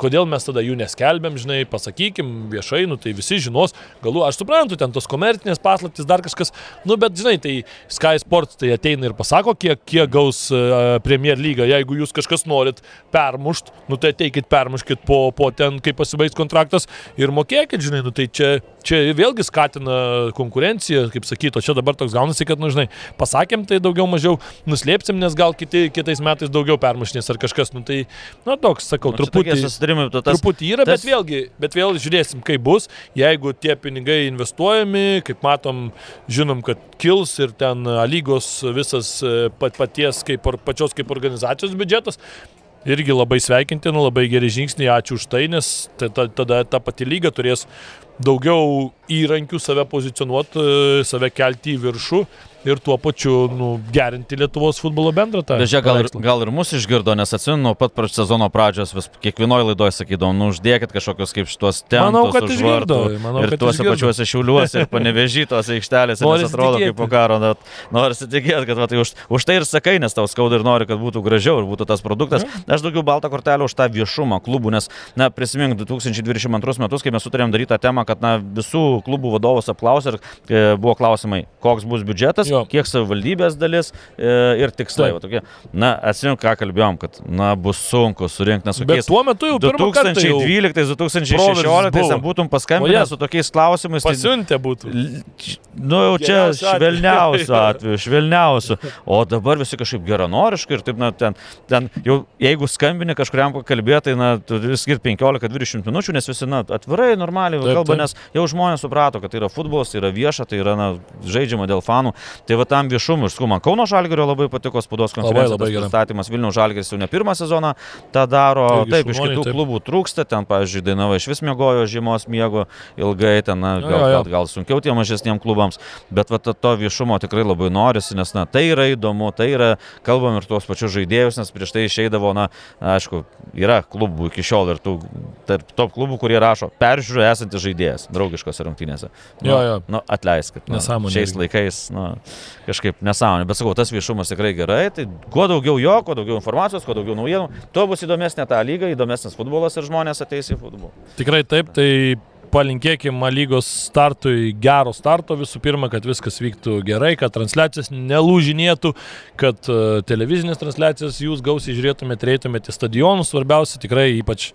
kodėl mes tada jų neskelbėm, žinai, pasakykim viešai, nu tai visi žinos, galų, aš suprantu, ten tos komercinės paslaptys, dar kažkas, nu bet žinai, tai Sky Sports tai ateina ir pasako, kiek, kiek gaus uh, Premier lyga, jeigu jūs kažkas norit permušt, nu tai ateikit permuškit po, po ten, kai pasibaigs kontraktas ir mokėkit, žinai, nu tai čia, čia vėlgi skatina konkurenciją, kaip sakyto, čia dabar toks gaunasi, kad, nu žinai, pasakėm tai daugiau mažiau nuslėpsim, nes gal kiti, kitais metais daugiau permušnės ar kažkas, nu tai, nu toks, sakau, nu, truputį. Tas, truputį yra, tas... bet vėlgi, bet vėl žiūrėsim, kaip bus, jeigu tie pinigai investuojami, kaip matom, žinom, kad kils ir ten lygos visas e, pat, paties kaip, pačios kaip organizacijos biudžetas, irgi labai sveikintina, labai geri žingsniai, ačiū už tai, nes tada ta pati lyga turės daugiau įrankių save pozicionuoti, e, save kelti į viršų ir tuo pačiu nu, gerinti Lietuvos futbolo bendrą tą. Bet gal, gal ir mus išgirdo, nes atsimenu, nuo pat sezono pradžios vis kiekvienoje laidoje sakydavau, nu uždėkit kažkokius kaip šitos temas. Manau, kad išgirdo. Manau, ir tuose išgirdo. pačiuose šiauliuose ir [LAUGHS] panevežytose aikštelėse, nes atrodo tikėti. kaip po karo, net norisi tikėti, kad va, tai už, už tai ir sakai, nes tau skauda ir nori, kad būtų gražiau ir būtų tas produktas. Ja. Aš daugiau baltą kortelę už tą viešumą klubų, nes, na, prisimink 2022 metus, kai mes sutarėm daryti tą temą, kad, na, visų klubų vadovus apklausė ir e, buvo klausimai, koks bus biudžetas, jo. kiek savivaldybės dalis e, ir tikslai. Va, tokie. Na, atsimink, ką kalbėjom, kad na, bus sunku surinkti, nes kokiais... Tuo metu jau 2012-2016 būtum paskambinęs su tokiais klausimais. Tai Pasiuntė būtų. Nu, jau čia švelniausių atveju, švelniausių. [LAUGHS] O dabar visi kažkaip geranoriškai ir taip, na, ten, ten jau jeigu skambini kažkuriam pakalbėti, tai, na, turi skirti 15-20 minučių, nes visi, na, atvirai, normaliai kalba. Nes jau žmonės suprato, kad tai yra futbolas, tai yra vieša, tai yra, na, žaidžiama dėl fanų. Tai va tam viešumui ir skuma. Kauno Žalgerio labai patiko spaudos konferencijos pristatymas. Vilnių Žalgeris jau ne pirmą sezoną tą daro. Taip, taip iš kitų taip. klubų trūksta. Ten, pavyzdžiui, Dainava iš vis mėgojo žiemos miego ilgai, ten, na, gal, gal, gal sunkiau tiem mažesniem klubams. Bet va to viešumo tikrai labai norisi, nes, na, tai yra įdomu, tai yra, kalbam ir tuos pačius žaidėjus, nes prieš tai išeidavo, na, aišku, yra klubų iki šiol ir tų tarp top klubų, kurie rašo, peržiūrė esantis žaidėjas draugiškose rungtynėse. Nu, jo, jo. Nu, atleiskit. Nu, šiais laikais, nu, kažkaip nesąmonė, bet sakau, tas viešumas tikrai gerai, tai kuo daugiau jo, kuo daugiau informacijos, kuo daugiau naujienų, tuo bus įdomesnė ta lyga, įdomesnis futbolas ir žmonės ateis į futbolą. Tikrai taip, tai palinkėkim lygos startui gero starto visų pirma, kad viskas vyktų gerai, kad transliacijas nelūžinėtų, kad uh, televizinės transliacijas jūs gausiai žiūrėtumėte, reitumėte stadionus, svarbiausia tikrai, ypač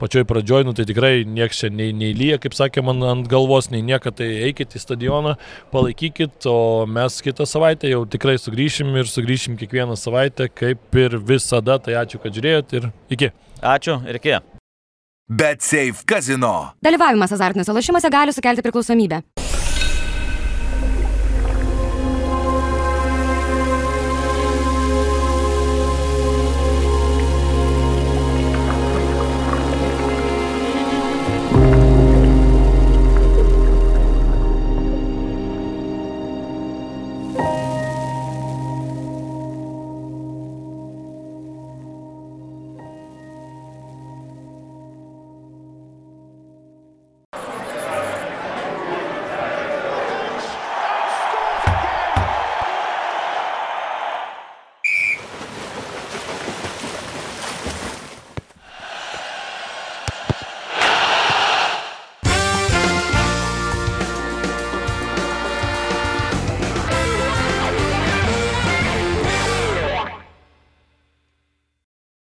pačioj pradžioj, nu tai tikrai nieks čia nei, nei lyja, kaip sakė man ant galvos, nei nieko, tai eikit į stadioną, palaikykit, o mes kitą savaitę jau tikrai sugrįšim ir sugrįšim kiekvieną savaitę, kaip ir visada, tai ačiū, kad žiūrėjot ir iki. Ačiū ir iki. Bet Safe Casino. Dalyvavimas azartiniuose lošimuose gali sukelti priklausomybę.